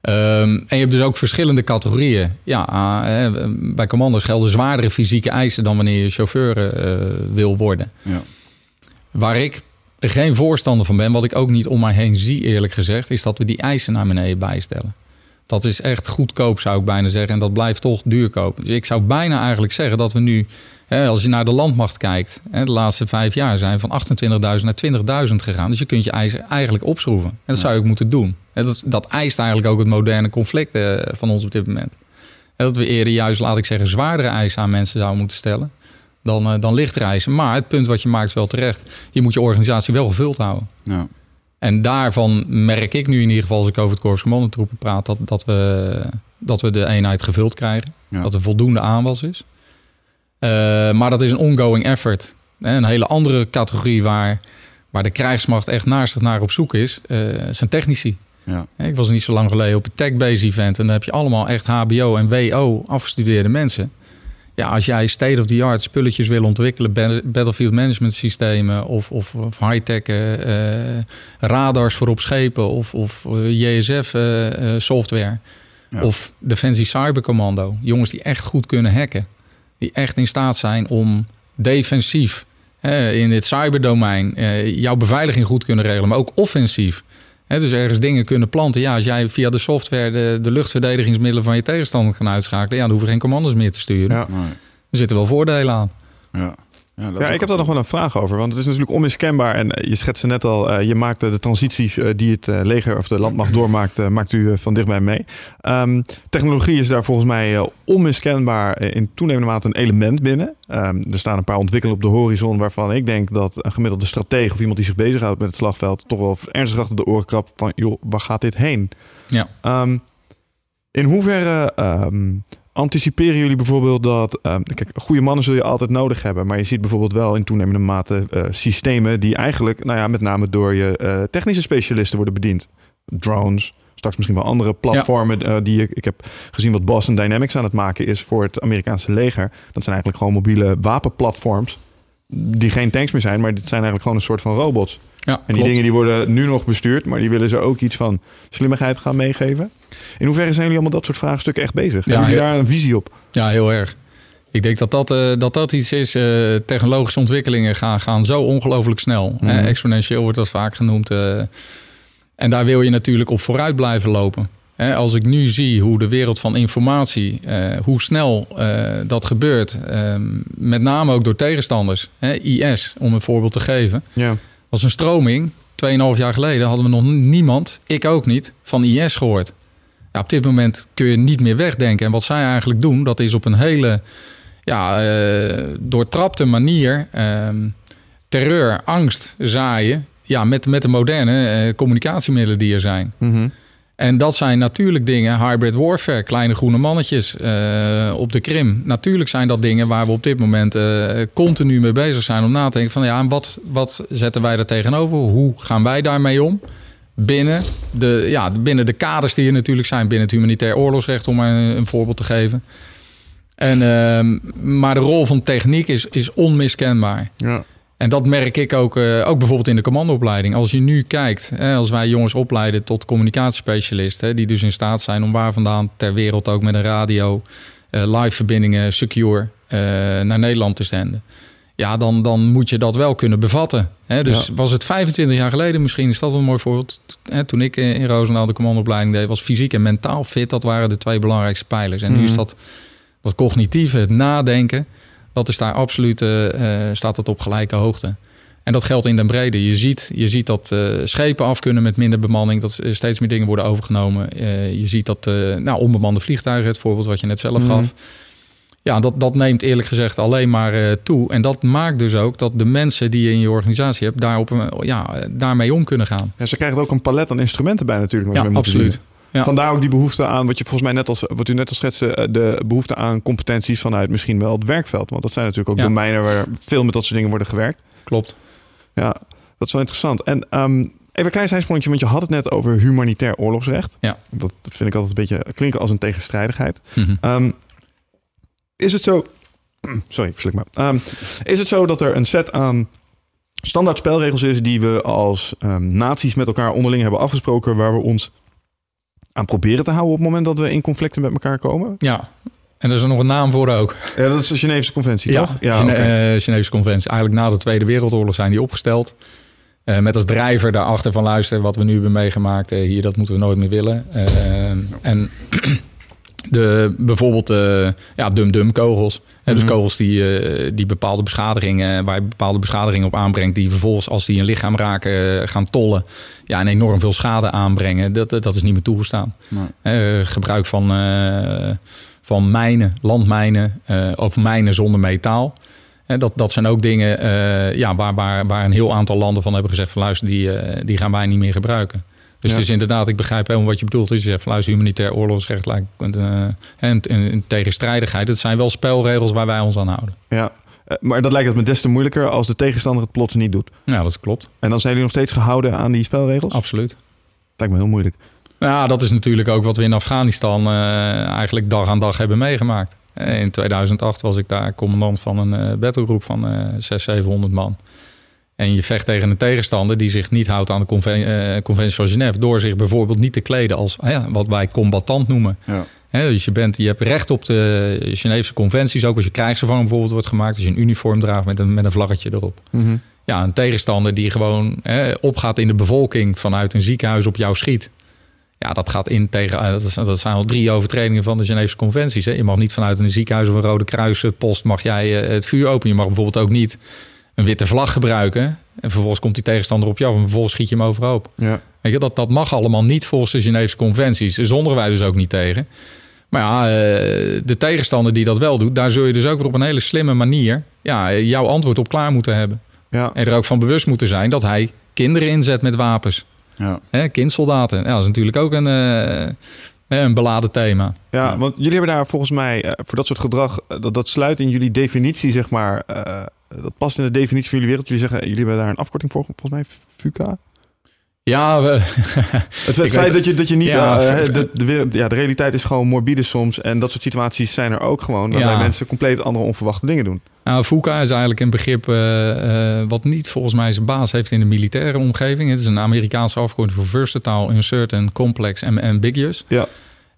Ehm, en je hebt dus ook verschillende categorieën. Ja, bij commando's gelden zwaardere fysieke eisen dan wanneer je chauffeur wil worden. Ja. Waar ik geen voorstander van ben, wat ik ook niet om mij heen zie eerlijk gezegd, is dat we die eisen naar beneden bijstellen. Dat is echt goedkoop zou ik bijna zeggen en dat blijft toch duurkoop. Dus ik zou bijna eigenlijk zeggen dat we nu, hè, als je naar de landmacht kijkt, hè, de laatste vijf jaar zijn van 28.000 naar 20.000 gegaan. Dus je kunt je eisen eigenlijk opschroeven. En dat zou je ook moeten doen. En dat, dat eist eigenlijk ook het moderne conflict eh, van ons op dit moment. En dat we eerder juist, laat ik zeggen, zwaardere eisen aan mensen zouden moeten stellen. dan, eh, dan lichtreizen. Maar het punt wat je maakt is wel terecht. Je moet je organisatie wel gevuld houden. Ja. En daarvan merk ik nu in ieder geval, als ik over het Korps Commandotroepen praat, dat, dat, we, dat we de eenheid gevuld krijgen. Ja. Dat er voldoende aanwas is. Eh, maar dat is een ongoing effort. Een hele andere categorie waar, waar de krijgsmacht echt naar zich naar op zoek is, eh, zijn technici. Ja. Ik was niet zo lang geleden op het TechBase event en dan heb je allemaal echt HBO en WO afgestudeerde mensen. Ja, als jij state-of-the-art spulletjes wil ontwikkelen, ba- battlefield management systemen of, of, of high-tech eh, eh, radars voor op schepen of, of JSF eh, eh, software Ja. of Defensie Cybercommando. Jongens die echt goed kunnen hacken. Die echt in staat zijn om defensief in dit cyberdomein jouw beveiliging goed kunnen regelen, maar ook offensief. Dus ergens dingen kunnen planten. Ja, als jij via de software de, de luchtverdedigingsmiddelen van je tegenstander kan uitschakelen, ja, dan hoeven geen commando's meer te sturen. Ja. Er zitten wel voordelen aan. Ja. Ja, ik heb daar nog wel een vraag over. Want het is natuurlijk onmiskenbaar. En eh, je schetste net al, eh, je maakte de transitie eh, die het leger of de landmacht doormaakt, eh, maakt u van dichtbij mee. Ehm, technologie is daar volgens mij eh, onmiskenbaar in toenemende mate een element binnen. Ehm, er staan een paar ontwikkelingen op de horizon waarvan ik denk dat een gemiddelde stratege of iemand die zich bezighoudt met het slagveld toch wel ernstig achter de oren krapt van, joh, waar gaat dit heen? Ja. Ehm, in hoeverre ehm, anticiperen jullie bijvoorbeeld dat... ehm, kijk, goede mannen zul je altijd nodig hebben. Maar je ziet bijvoorbeeld wel in toenemende mate eh, systemen... die eigenlijk, nou ja, met name door je eh, technische specialisten worden bediend. Drones, straks misschien wel andere platformen eh, die ik... Ik heb gezien wat Boston Dynamics aan het maken is voor het Amerikaanse leger. Dat zijn eigenlijk gewoon mobiele wapenplatforms... die geen tanks meer zijn, maar dit zijn eigenlijk gewoon een soort van robots. Ja, En die klopt. dingen die worden nu nog bestuurd, maar die willen ze ook iets van slimmigheid gaan meegeven. In hoeverre zijn jullie allemaal dat soort vraagstukken echt bezig? Ja, Hebben jullie heel- daar een visie op? Ja, heel erg. Ik denk dat dat, eh, dat, dat iets is. eh, technologische ontwikkelingen gaan, gaan zo ongelooflijk snel. Mhm. Exponentieel wordt dat vaak genoemd. eh. en daar wil je natuurlijk op vooruit blijven lopen. Als ik nu zie hoe de wereld van informatie, hoe snel dat gebeurt, eh, met name ook door tegenstanders. IS, om een voorbeeld te geven. Ja. was een stroming. 2,5 jaar geleden hadden we nog niemand, ik ook niet, van IS gehoord. Ja, op dit moment kun je niet meer wegdenken. En wat zij eigenlijk doen, dat is op een hele ja, eh, doortrapte manier ehm, terreur, angst zaaien. Ja, met, met de moderne eh, communicatiemiddelen die er zijn. Mhm. En dat zijn natuurlijk dingen, hybrid warfare, kleine groene mannetjes eh, op de Krim. Natuurlijk zijn dat dingen waar we op dit moment continu mee bezig zijn om na te denken van ja, en wat, wat zetten wij er tegenover? Hoe gaan wij daarmee om? Binnen de, ja, binnen de kaders die er natuurlijk zijn, binnen het humanitair oorlogsrecht, om maar een, een voorbeeld te geven. En, ehm, maar de rol van techniek is, is onmiskenbaar. Ja. En dat merk ik ook, eh, ook bijvoorbeeld in de commandoopleiding. Als je nu kijkt, hè, als wij jongens opleiden tot communicatiespecialisten, die dus in staat zijn om waar vandaan ter wereld ook met een radio eh, live verbindingen secure eh, naar Nederland te zenden. Ja, dan, dan moet je dat wel kunnen bevatten. Hè? Dus Ja. was het 25 jaar geleden, misschien is dat wel een mooi voorbeeld. Hè, toen ik eh, in Roosendaal de commandoopleiding deed, was fysiek en mentaal fit. Dat waren de twee belangrijkste pijlers. En nu is Mhm. dat dat cognitieve, het nadenken. Dat is daar absoluut, eh, eh, staat dat op gelijke hoogte. En dat geldt in den brede. Je ziet, je ziet dat schepen af kunnen met minder bemanning. Dat steeds meer dingen worden overgenomen. Je ziet dat nou, onbemande vliegtuigen, het voorbeeld wat je net zelf Mhm. gaf. Ja, dat, dat neemt eerlijk gezegd alleen maar eh, toe. En dat maakt dus ook dat de mensen die je in je organisatie hebt... Daarop, een- ja, daarmee om kunnen gaan. Ja, ze krijgen ook een palet aan instrumenten bij natuurlijk. waar Ja, absoluut. Ja. Vandaar ook die behoefte aan, wat je volgens mij net als wat u net al schetste, eh, de behoefte aan competenties vanuit misschien wel het werkveld. Want dat zijn natuurlijk ook domeinen waar veel met dat soort dingen worden gewerkt. Klopt. Ja, dat is wel interessant. En ehm, even een klein zijsprongetje, want je had het net over humanitair oorlogsrecht. Ja. Dat vind ik altijd een beetje klinken als een tegenstrijdigheid. Ehm, is het zo. Sorry, verslik maar. Ehm, is het zo dat er een set aan standaard spelregels is die we als ehm, naties met elkaar onderling hebben afgesproken, waar we ons aan proberen te houden op het moment dat we in conflicten met elkaar komen? Ja, en er is er nog een naam voor ook. Ja, dat is de Geneefse Conventie, Ja, toch? Gene- oké. eh, Geneefse Conventie. Eigenlijk na de Tweede Wereldoorlog zijn die opgesteld. Eh, met als drijver daarachter van luister, wat we nu hebben meegemaakt, eh, hier, dat moeten we nooit meer willen. Eh, en de, bijvoorbeeld eh ja, dum-dum kogels. Hè, dus Mhm. kogels die, eh, die bepaalde beschadigingen, waar je bepaalde beschadigingen op aanbrengt, die vervolgens als die een lichaam raken eh, gaan tollen, ja, en enorm veel schade aanbrengen. Dat, dat is niet meer toegestaan. Nee. Eh, gebruik van, eh, van mijnen, landmijnen, eh, of mijnen zonder metaal. En dat, dat zijn ook dingen eh, ja, waar, waar, waar een heel aantal landen van hebben gezegd: van luister, die, eh, die gaan wij niet meer gebruiken. Dus Ja. het is inderdaad, ik begrijp helemaal wat je bedoelt. Dus je zegt, luister, humanitair oorlogsrecht lijkt, eh, en, en, en tegenstrijdigheid. Dat zijn wel spelregels waar wij ons aan houden. Ja. Eh, maar dat lijkt het me des te moeilijker als de tegenstander het plots niet doet. Ja, dat klopt. En dan zijn jullie nog steeds gehouden aan die spelregels? Absoluut. Lijkt me heel moeilijk. Ja, dat is natuurlijk ook wat we in Afghanistan eh, eigenlijk dag aan dag hebben meegemaakt. Eh, In 2008 was ik daar commandant van een eh battlegroep van eh 600, 700 man. En je vecht tegen een tegenstander die zich niet houdt aan de conven- eh, conventie van Genève... door zich bijvoorbeeld niet te kleden als ja, wat wij combatant noemen. Ja. Dus je, bent, je hebt recht op de Geneefse conventies. Ook als je krijgsgevangen bijvoorbeeld wordt gemaakt. Als je een uniform draagt met een, met een vlaggetje erop. Mhm. Ja, een tegenstander die gewoon opgaat in de bevolking vanuit een ziekenhuis op jou schiet. Ja, dat gaat in tegen. eh, Dat, zijn al drie overtredingen van de Geneefse conventies. Je mag niet vanuit een ziekenhuis of een Rode Kruispost mag jij eh, het vuur openen. Je mag bijvoorbeeld ook niet een witte vlag gebruiken. En vervolgens komt die tegenstander op je af en vervolgens schiet je hem overhoop. Ja. Weet je, dat, dat mag allemaal niet volgens de Geneefse conventies. Daar zonderen wij dus ook niet tegen. Maar ja, eh, de tegenstander die dat wel doet, daar zul je dus ook weer op een hele slimme manier ja, jouw antwoord op klaar moeten hebben. Ja. En er ook van bewust moeten zijn dat hij kinderen inzet met wapens. Ja. Hè, kindsoldaten. Ja, dat is natuurlijk ook een, eh, een beladen thema. Ja, Ja. want jullie hebben daar volgens mij eh, voor dat soort gedrag, dat, dat sluit in jullie definitie, zeg maar. Eh, dat past in de definitie van jullie wereld. Jullie zeggen, jullie hebben daar een afkorting voor, volgens mij, FUCA. Ja, we, Het, het feit dat je, dat je niet... Ja, eh, de, de, wereld- ja, de realiteit is gewoon morbide soms. En dat soort situaties zijn er ook gewoon. Waarbij Ja. mensen compleet andere onverwachte dingen doen. nou, VUCA is eigenlijk een begrip eh, wat niet volgens mij zijn baas heeft in de militaire omgeving. Het is een Amerikaanse afkorting voor versatile, uncertain, complex en ambiguous. Ja.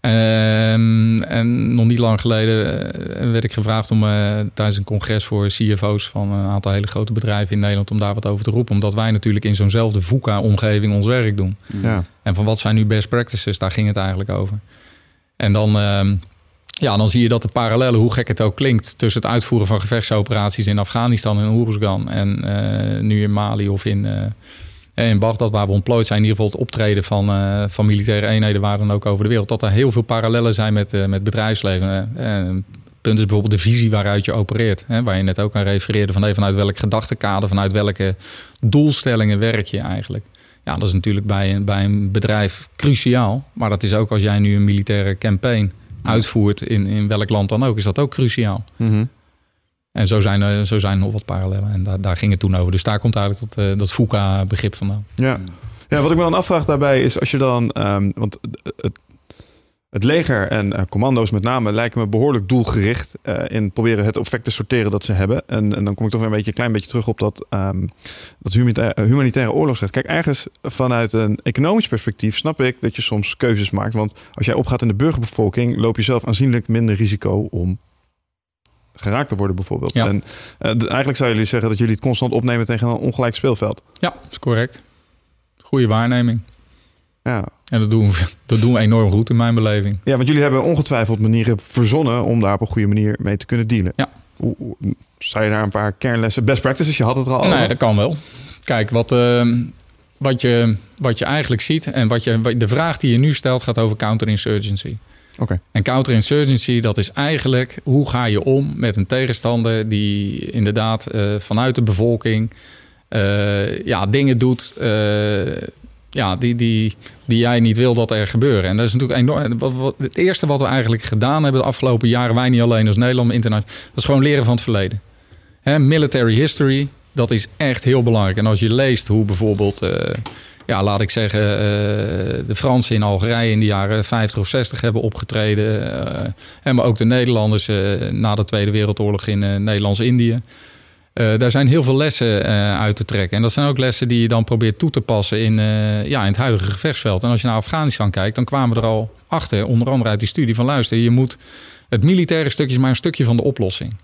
Ehm, en nog niet lang geleden eh, werd ik gevraagd om eh, tijdens een congres voor CFO's van een aantal hele grote bedrijven in Nederland om daar wat over te roepen. Omdat wij natuurlijk in zo'nzelfde VUCA-omgeving ons werk doen. Ja. En van wat zijn nu best practices, daar ging het eigenlijk over. En dan, ehm, ja, dan zie je dat de parallellen, hoe gek het ook klinkt, tussen het uitvoeren van gevechtsoperaties in Afghanistan en Oeruzgan en eh, nu in Mali of in, eh, in Bagdad, waar we ontplooid zijn, in ieder geval het optreden van, eh, van militaire eenheden waar dan ook over de wereld, dat er heel veel parallellen zijn met, eh, met bedrijfsleven. Eh, punt is bijvoorbeeld de visie waaruit je opereert. Hè, waar je net ook aan refereerde, van hey, vanuit welk gedachtenkader, vanuit welke doelstellingen werk je eigenlijk. Ja, dat is natuurlijk bij een, bij een bedrijf cruciaal. Maar dat is ook als jij nu een militaire campaign uitvoert in, in welk land dan ook, is dat ook cruciaal. Mhm. En zo zijn er, zo zijn nog wat parallellen. En daar, daar ging het toen over. Dus daar komt eigenlijk dat, eh, dat FUCA-begrip vandaan. Ja. ja, wat ik me dan afvraag daarbij is als je dan... ehm, want het, het leger en eh, commando's met name lijken me behoorlijk doelgericht... eh, in proberen het effect te sorteren dat ze hebben. En, en dan kom ik toch weer een beetje, klein beetje terug op dat, ehm, dat humanitaire, humanitaire oorlogsrecht. Kijk, ergens vanuit een economisch perspectief snap ik dat je soms keuzes maakt. Want als jij opgaat in de burgerbevolking... loop je zelf aanzienlijk minder risico om geraakt te worden bijvoorbeeld. Ja. En eh, eigenlijk zou jullie zeggen dat jullie het constant opnemen tegen een ongelijk speelveld. Ja, dat is correct. Goede waarneming. Ja. En dat doen, we, dat doen we enorm goed in mijn beleving. ja, want jullie hebben ongetwijfeld manieren verzonnen om daar op een goede manier mee te kunnen dealen. Ja. Hoe, zou je daar een paar kernlessen, best practices, je had het er al over. Nee, dat kan wel. Kijk, wat, eh, wat, je, wat je eigenlijk ziet en wat je, de vraag die je nu stelt gaat over counterinsurgency. En counterinsurgency, dat is eigenlijk hoe ga je om met een tegenstander die inderdaad eh, vanuit de bevolking eh, ja, dingen doet eh, ja, die, die, die jij niet wil dat er gebeuren. En dat is natuurlijk enorm. Het eerste wat we eigenlijk gedaan hebben de afgelopen jaren, wij niet alleen als Nederland, internationaal, dat is gewoon leren van het verleden. Hè, military history, dat is echt heel belangrijk. En als je leest hoe bijvoorbeeld, ja, laat ik zeggen, eh, de Fransen in Algerije in de jaren 50 of 60 hebben opgetreden. eh, en maar ook de Nederlanders eh, na de Tweede Wereldoorlog in Nederlands-Indië. Daar zijn heel veel lessen uit te trekken. En dat zijn ook lessen die je dan probeert toe te passen in, ja, in het huidige gevechtsveld. En als je naar Afghanistan kijkt, dan kwamen we er al achter, onder andere uit die studie van luister, je moet het militaire stukje maar een stukje van de oplossing.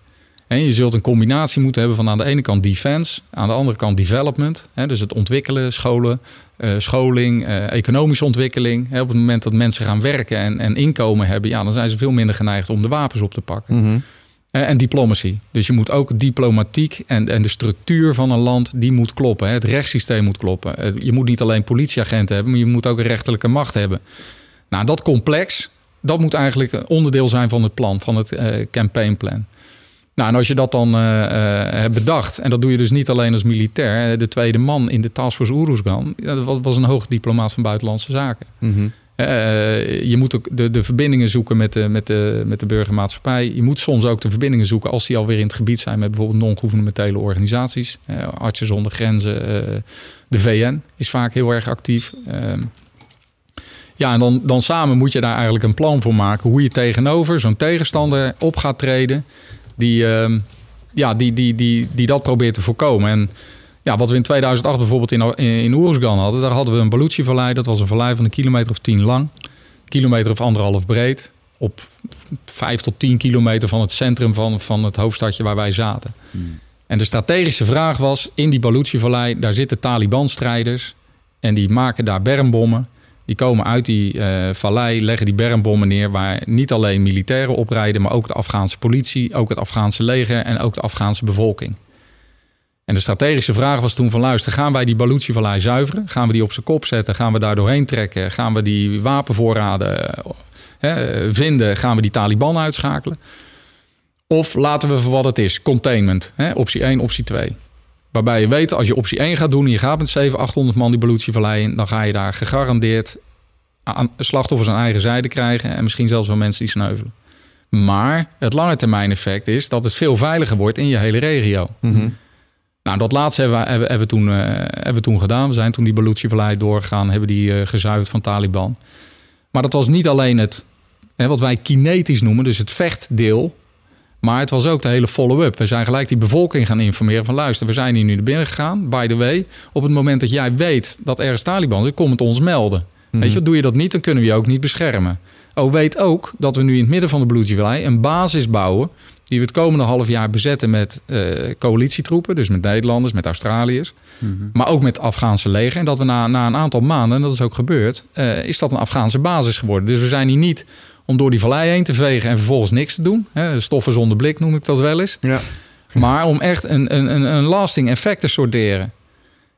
En je zult een combinatie moeten hebben van aan de ene kant defense, aan de andere kant development. Hè, dus het ontwikkelen, scholen, eh, scholing, eh, economische ontwikkeling. Hè, op het moment dat mensen gaan werken en, en inkomen hebben, ja, dan zijn ze veel minder geneigd om de wapens op te pakken. Mhm. Eh, En diplomacy. Dus je moet ook diplomatiek en, en de structuur van een land, die moet kloppen. hè. Het rechtssysteem moet kloppen. Je moet niet alleen politieagenten hebben, maar je moet ook een rechterlijke macht hebben. Nou, dat complex, dat moet eigenlijk een onderdeel zijn van het plan, van het campaignplan. Nou, en als je dat dan eh, eh, hebt bedacht, en dat doe je dus niet alleen als militair, de tweede man in de Taskforce Oeruzgan, dat was, een hoog diplomaat van Buitenlandse Zaken. Mhm. Eh, je moet ook de, de verbindingen zoeken met de, met, de, met de burgermaatschappij. Je moet soms ook de verbindingen zoeken als die alweer in het gebied zijn met bijvoorbeeld non-governementele organisaties. Uh, Artsen zonder grenzen, uh, de VN is vaak heel erg actief. Ehm, ja, en dan, dan samen moet je daar eigenlijk een plan voor maken hoe je tegenover zo'n tegenstander op gaat treden. Die, ehm, ja, die, die, die, die dat probeert te voorkomen. En ja, wat we in 2008 bijvoorbeeld in, in, in Oeruzgan hadden, daar hadden we een Baluchi-vallei. Dat was een vallei van een kilometer of tien lang, kilometer of anderhalf breed. Op vijf tot tien kilometer van het centrum van, van het hoofdstadje waar wij zaten. Hmm. En de strategische vraag was, in die Baluchi-vallei, daar zitten Taliban-strijders. En die maken daar bermbommen. Die komen uit die uh, vallei, leggen die bermbommen neer... waar niet alleen militairen oprijden, maar ook de Afghaanse politie... ook het Afghaanse leger en ook de Afghaanse bevolking. En de strategische vraag was toen van luister, gaan wij die Baluchi-vallei zuiveren? Gaan we die op zijn kop zetten? Gaan we daar doorheen trekken? Gaan we die wapenvoorraden hè, vinden? Gaan we die Taliban uitschakelen? Of laten we voor wat het is, containment. Hè? Optie 1, optie 2. Waarbij je weet, als je optie 1 gaat doen en je gaat met 700, 800 man die Baluchi-vallei in... dan ga je daar gegarandeerd aan, slachtoffers aan eigen zijde krijgen... en misschien zelfs wel mensen die sneuvelen. Maar het lange termijn effect is dat het veel veiliger wordt in je hele regio. Mm -hmm. Nou, dat laatste hebben we, hebben, hebben we toen, uh, hebben we toen gedaan. We zijn toen die Baluchi-vallei doorgegaan, hebben die uh, gezuiverd van Taliban. Maar dat was niet alleen het, hè, wat wij kinetisch noemen, dus het vechtdeel. Maar het was ook de hele follow-up. We zijn gelijk die bevolking gaan informeren van... luister, we zijn hier nu naar binnen gegaan. By the way, op het moment dat jij weet dat ergens Taliban is... kom het ons melden. Weet je, doe je dat niet, dan kunnen we je ook niet beschermen. Oh, weet ook dat we nu in het midden van de Baluchi-vallei... een basis bouwen die we het komende half jaar bezetten met uh, coalitietroepen. Dus met Nederlanders, met Australiërs. Mm-hmm. Maar ook met het Afghaanse leger. En dat we na, na een aantal maanden, en dat is ook gebeurd... Uh, is dat een Afghaanse basis geworden. Dus we zijn hier niet om door die vallei heen te vegen... en vervolgens niks te doen. Hè, stoffen zonder blik noem ik dat wel eens. Ja. Maar om echt een, een, een, een lasting effect te sorteren.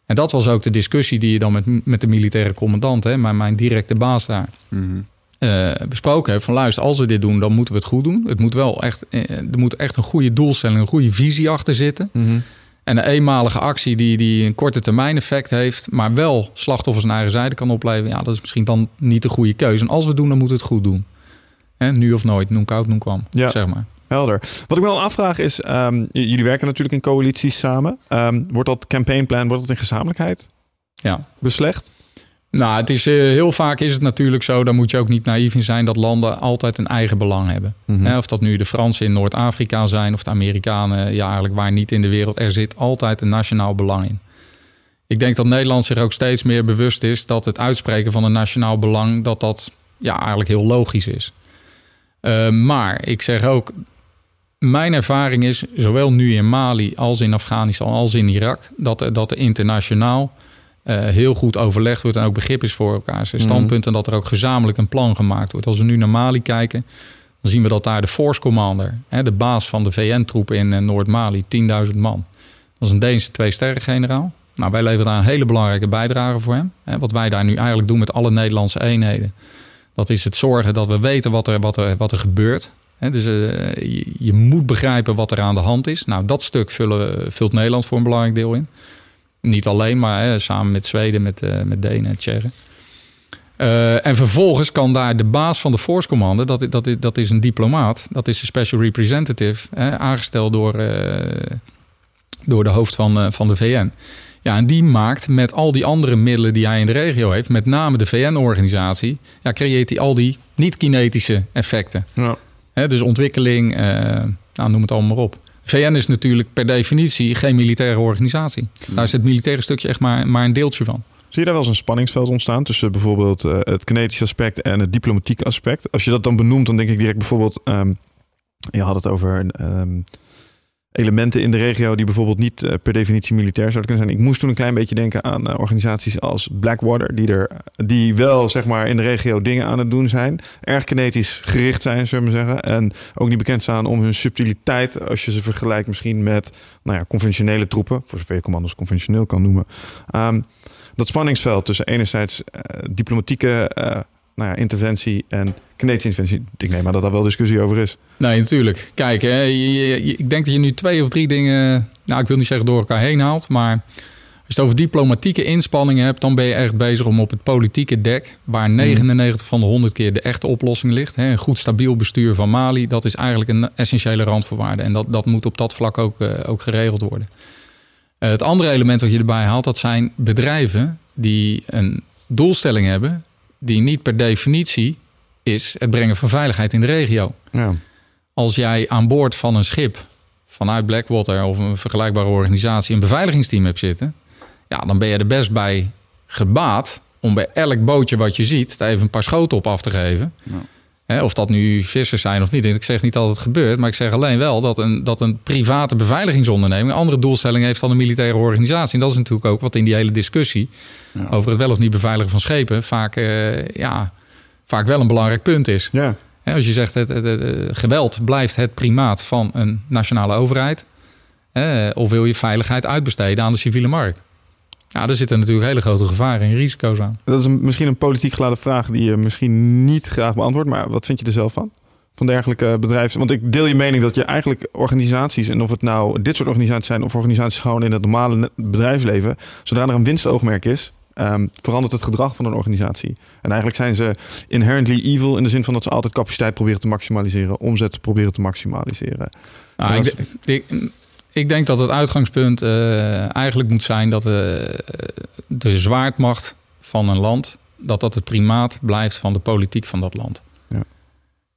En dat was ook de discussie die je dan met, met de militaire commandant... Hè, maar mijn directe baas daar... Mm-hmm. Uh, besproken heb van luister, als we dit doen, dan moeten we het goed doen. Het moet wel echt, uh, er moet echt een goede doelstelling, een goede visie achter zitten. Mm-hmm. En een eenmalige actie die, die een korte termijn effect heeft, maar wel slachtoffers naar eigen zijde kan opleveren. Ja, dat is misschien dan niet de goede keuze. En als we het doen, dan moeten we het goed doen. Hè, nu of nooit, noem koud, noem kwam, ja. zeg maar. Helder. Wat ik me dan afvraag is, um, jullie werken natuurlijk in coalities samen. Um, wordt dat campaignplan, wordt dat in gezamenlijkheid ja. beslecht? Nou, het is, uh, heel vaak is het natuurlijk zo, daar moet je ook niet naïef in zijn, dat landen altijd een eigen belang hebben. Hè, of dat nu de Fransen in Noord-Afrika zijn of de Amerikanen, ja, eigenlijk waar niet in de wereld. Er zit altijd een nationaal belang in. Ik denk dat Nederland zich ook steeds meer bewust is dat het uitspreken van een nationaal belang, dat dat ja, eigenlijk heel logisch is. Uh, maar ik zeg ook, mijn ervaring is, zowel nu in Mali als in Afghanistan als in Irak, dat, dat er internationaal uh, heel goed overlegd wordt en ook begrip is voor elkaar zijn standpunt. En dat er ook gezamenlijk een plan gemaakt wordt. Als we nu naar Mali kijken, dan zien we dat daar de Force Commander, hè, de baas van de VN-troepen in uh, Noord-Mali, 10.000 man. Dat is een Deense twee-sterren-generaal. Nou, wij leveren daar een hele belangrijke bijdrage voor hem. Hè, wat wij daar nu eigenlijk doen met alle Nederlandse eenheden. Dat is het zorgen dat we weten wat er, wat er, wat er gebeurt. Dus uh, je, moet begrijpen wat er aan de hand is. Nou, dat stuk vullen, vult Nederland voor een belangrijk deel in. Niet alleen, maar samen met Zweden, met, uh, met Denen en Tsjechen. Uh, en vervolgens kan daar de baas van de Force Commander, dat, dat, dat is een diplomaat, dat is een special representative, aangesteld door, door de hoofd van, van de VN. Ja, en die maakt met al die andere middelen die hij in de regio heeft, met name de VN-organisatie, ja, creëert hij al die niet-kinetische effecten. Ja. Dus ontwikkeling, nou, noem het allemaal maar op. VN is natuurlijk per definitie geen militaire organisatie. Daar is het militaire stukje echt maar, maar een deeltje van. Zie je daar wel eens een spanningsveld ontstaan tussen bijvoorbeeld uh, het kinetische aspect en het diplomatieke aspect? Als je dat dan benoemt, dan denk ik direct bijvoorbeeld, um, je had het over um, elementen in de regio die bijvoorbeeld niet uh, per definitie militair zouden kunnen zijn. Ik moest toen een klein beetje denken aan uh, organisaties als Blackwater, die, er, die wel zeg maar in de regio dingen aan het doen zijn. Erg kinetisch gericht zijn, zullen we zeggen. En ook niet bekend staan om hun subtiliteit, als je ze vergelijkt misschien met nou ja, conventionele troepen, voor zover je commando's conventioneel kan noemen. Um, dat spanningsveld tussen enerzijds uh, diplomatieke nou ja, interventie en Canadese interventie. Ik neem maar dat daar wel discussie over is. Nee, natuurlijk. Kijk, hè, je- je- je- ik denk dat je nu twee of drie dingen, nou ik wil niet zeggen door elkaar heen haalt, maar als je het over diplomatieke inspanningen hebt, dan ben je echt bezig om op het politieke dek, waar 99 van de 100 keer de echte oplossing ligt, hè, een goed stabiel bestuur van Mali, dat is eigenlijk een essentiële randvoorwaarde. En dat, dat moet op dat vlak ook, eh, ook geregeld worden. Eh, het andere element wat je erbij haalt, dat zijn bedrijven die een doelstelling hebben, die niet per definitie is het brengen van veiligheid in de regio Ja. als jij aan boord van een schip vanuit Blackwater of een vergelijkbare organisatie een beveiligingsteam hebt zitten, ja, dan ben je er best bij gebaat om bij elk bootje wat je ziet er even een paar schoten op af te geven. Ja. Hè, of dat nu vissers zijn of niet. Ik zeg niet dat het gebeurt, maar ik zeg alleen wel dat een, dat een private beveiligingsonderneming een andere doelstelling heeft dan een militaire organisatie. En dat is natuurlijk ook wat in die hele discussie Ja. over het wel of niet beveiligen van schepen vaak, eh, ja, vaak wel een belangrijk punt is. Ja. Hè, als je zegt het, het- het- het- geweld blijft het primaat van een nationale overheid. of wil je veiligheid uitbesteden aan de civiele markt? Ja, er zitten natuurlijk hele grote gevaren en risico's aan. Dat is een, misschien een politiek geladen vraag die je misschien niet graag beantwoordt. Maar wat vind je er zelf van? Van dergelijke bedrijven. Want ik deel je mening dat je eigenlijk organisaties, en of het nou dit soort organisaties zijn of organisaties gewoon in het normale bedrijfsleven, zodra er een winstoogmerk is, ehm, verandert het gedrag van een organisatie. En eigenlijk zijn ze inherently evil in de zin van dat ze altijd capaciteit proberen te maximaliseren, omzet proberen te maximaliseren. Nou, Dat ik, ik, ik denk dat het uitgangspunt eh, eigenlijk moet zijn dat de, de zwaardmacht van een land, dat dat het primaat blijft van de politiek van dat land. Ja.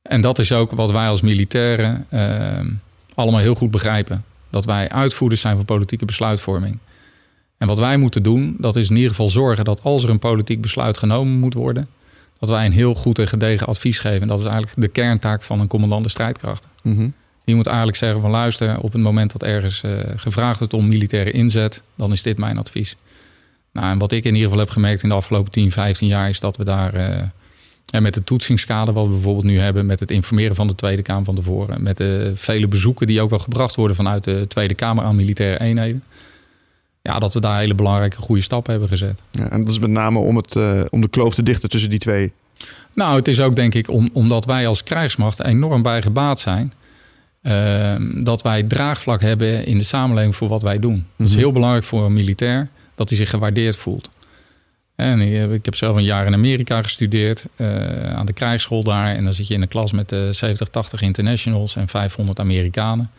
En dat is ook wat wij als militairen eh, allemaal heel goed begrijpen. Dat wij uitvoerders zijn van politieke besluitvorming. En wat wij moeten doen, dat is in ieder geval zorgen dat als er een politiek besluit genomen moet worden, dat wij een heel goed en gedegen advies geven. En dat is eigenlijk de kerntaak van een commandant de strijdkrachten. Mhm. Die moet eigenlijk zeggen van luister, op het moment dat ergens eh, gevraagd wordt om militaire inzet, dan is dit mijn advies. Nou, en wat ik in ieder geval heb gemerkt in de afgelopen 10, 15 jaar is dat we daar eh, en met het toetsingskader wat we bijvoorbeeld nu hebben, met het informeren van de Tweede Kamer van tevoren, met de vele bezoeken die ook wel gebracht worden vanuit de Tweede Kamer aan militaire eenheden. Ja, dat we daar hele belangrijke goede stappen hebben gezet. Ja, en dat is met name om, het, eh, om de kloof te dichten tussen die twee. Nou, het is ook denk ik om, omdat wij als krijgsmacht enorm bij gebaat zijn. Ehm, dat wij draagvlak hebben in de samenleving voor wat wij doen. Dat is Mhm. heel belangrijk voor een militair, dat hij zich gewaardeerd voelt. En ik, heb zelf een jaar in Amerika gestudeerd, eh, aan de krijgsschool daar. En dan zit je in een klas met eh 70, 80 internationals en 500 Amerikanen.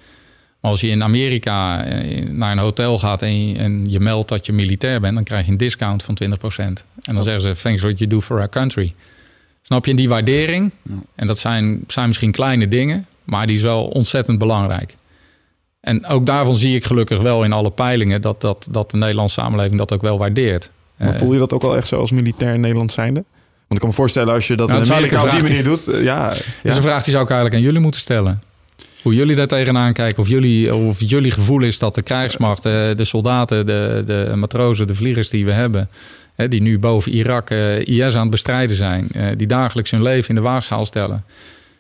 Maar als je in Amerika eh, naar een hotel gaat en je, en je meldt dat je militair bent, dan krijg je een discount van 20%. En dan zeggen ze, thanks what you do for our country. Snap je, die waardering, Ja. en dat zijn, zijn misschien kleine dingen, maar die is wel ontzettend belangrijk. En ook daarvan zie ik gelukkig wel in alle peilingen dat, dat, dat de Nederlandse samenleving dat ook wel waardeert. Maar Eh, voel je dat ook wel echt zo als militair in Nederland zijnde? Want ik kan me voorstellen als je dat Nou, in Amerika op die manier doet. eh, ja, Dat is een vraag die zou ik eigenlijk aan jullie moeten stellen. Hoe jullie daar tegenaan kijken. Of jullie, of jullie gevoel is dat de krijgsmacht, eh, de soldaten, de, de matrozen, de vliegers die we hebben. hè, die nu boven Irak IS aan het bestrijden zijn. die dagelijks hun leven in de waagschaal stellen.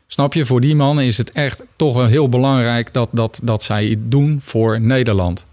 Snap je, voor die mannen is het echt toch wel heel belangrijk dat, dat, dat zij het doen voor Nederland.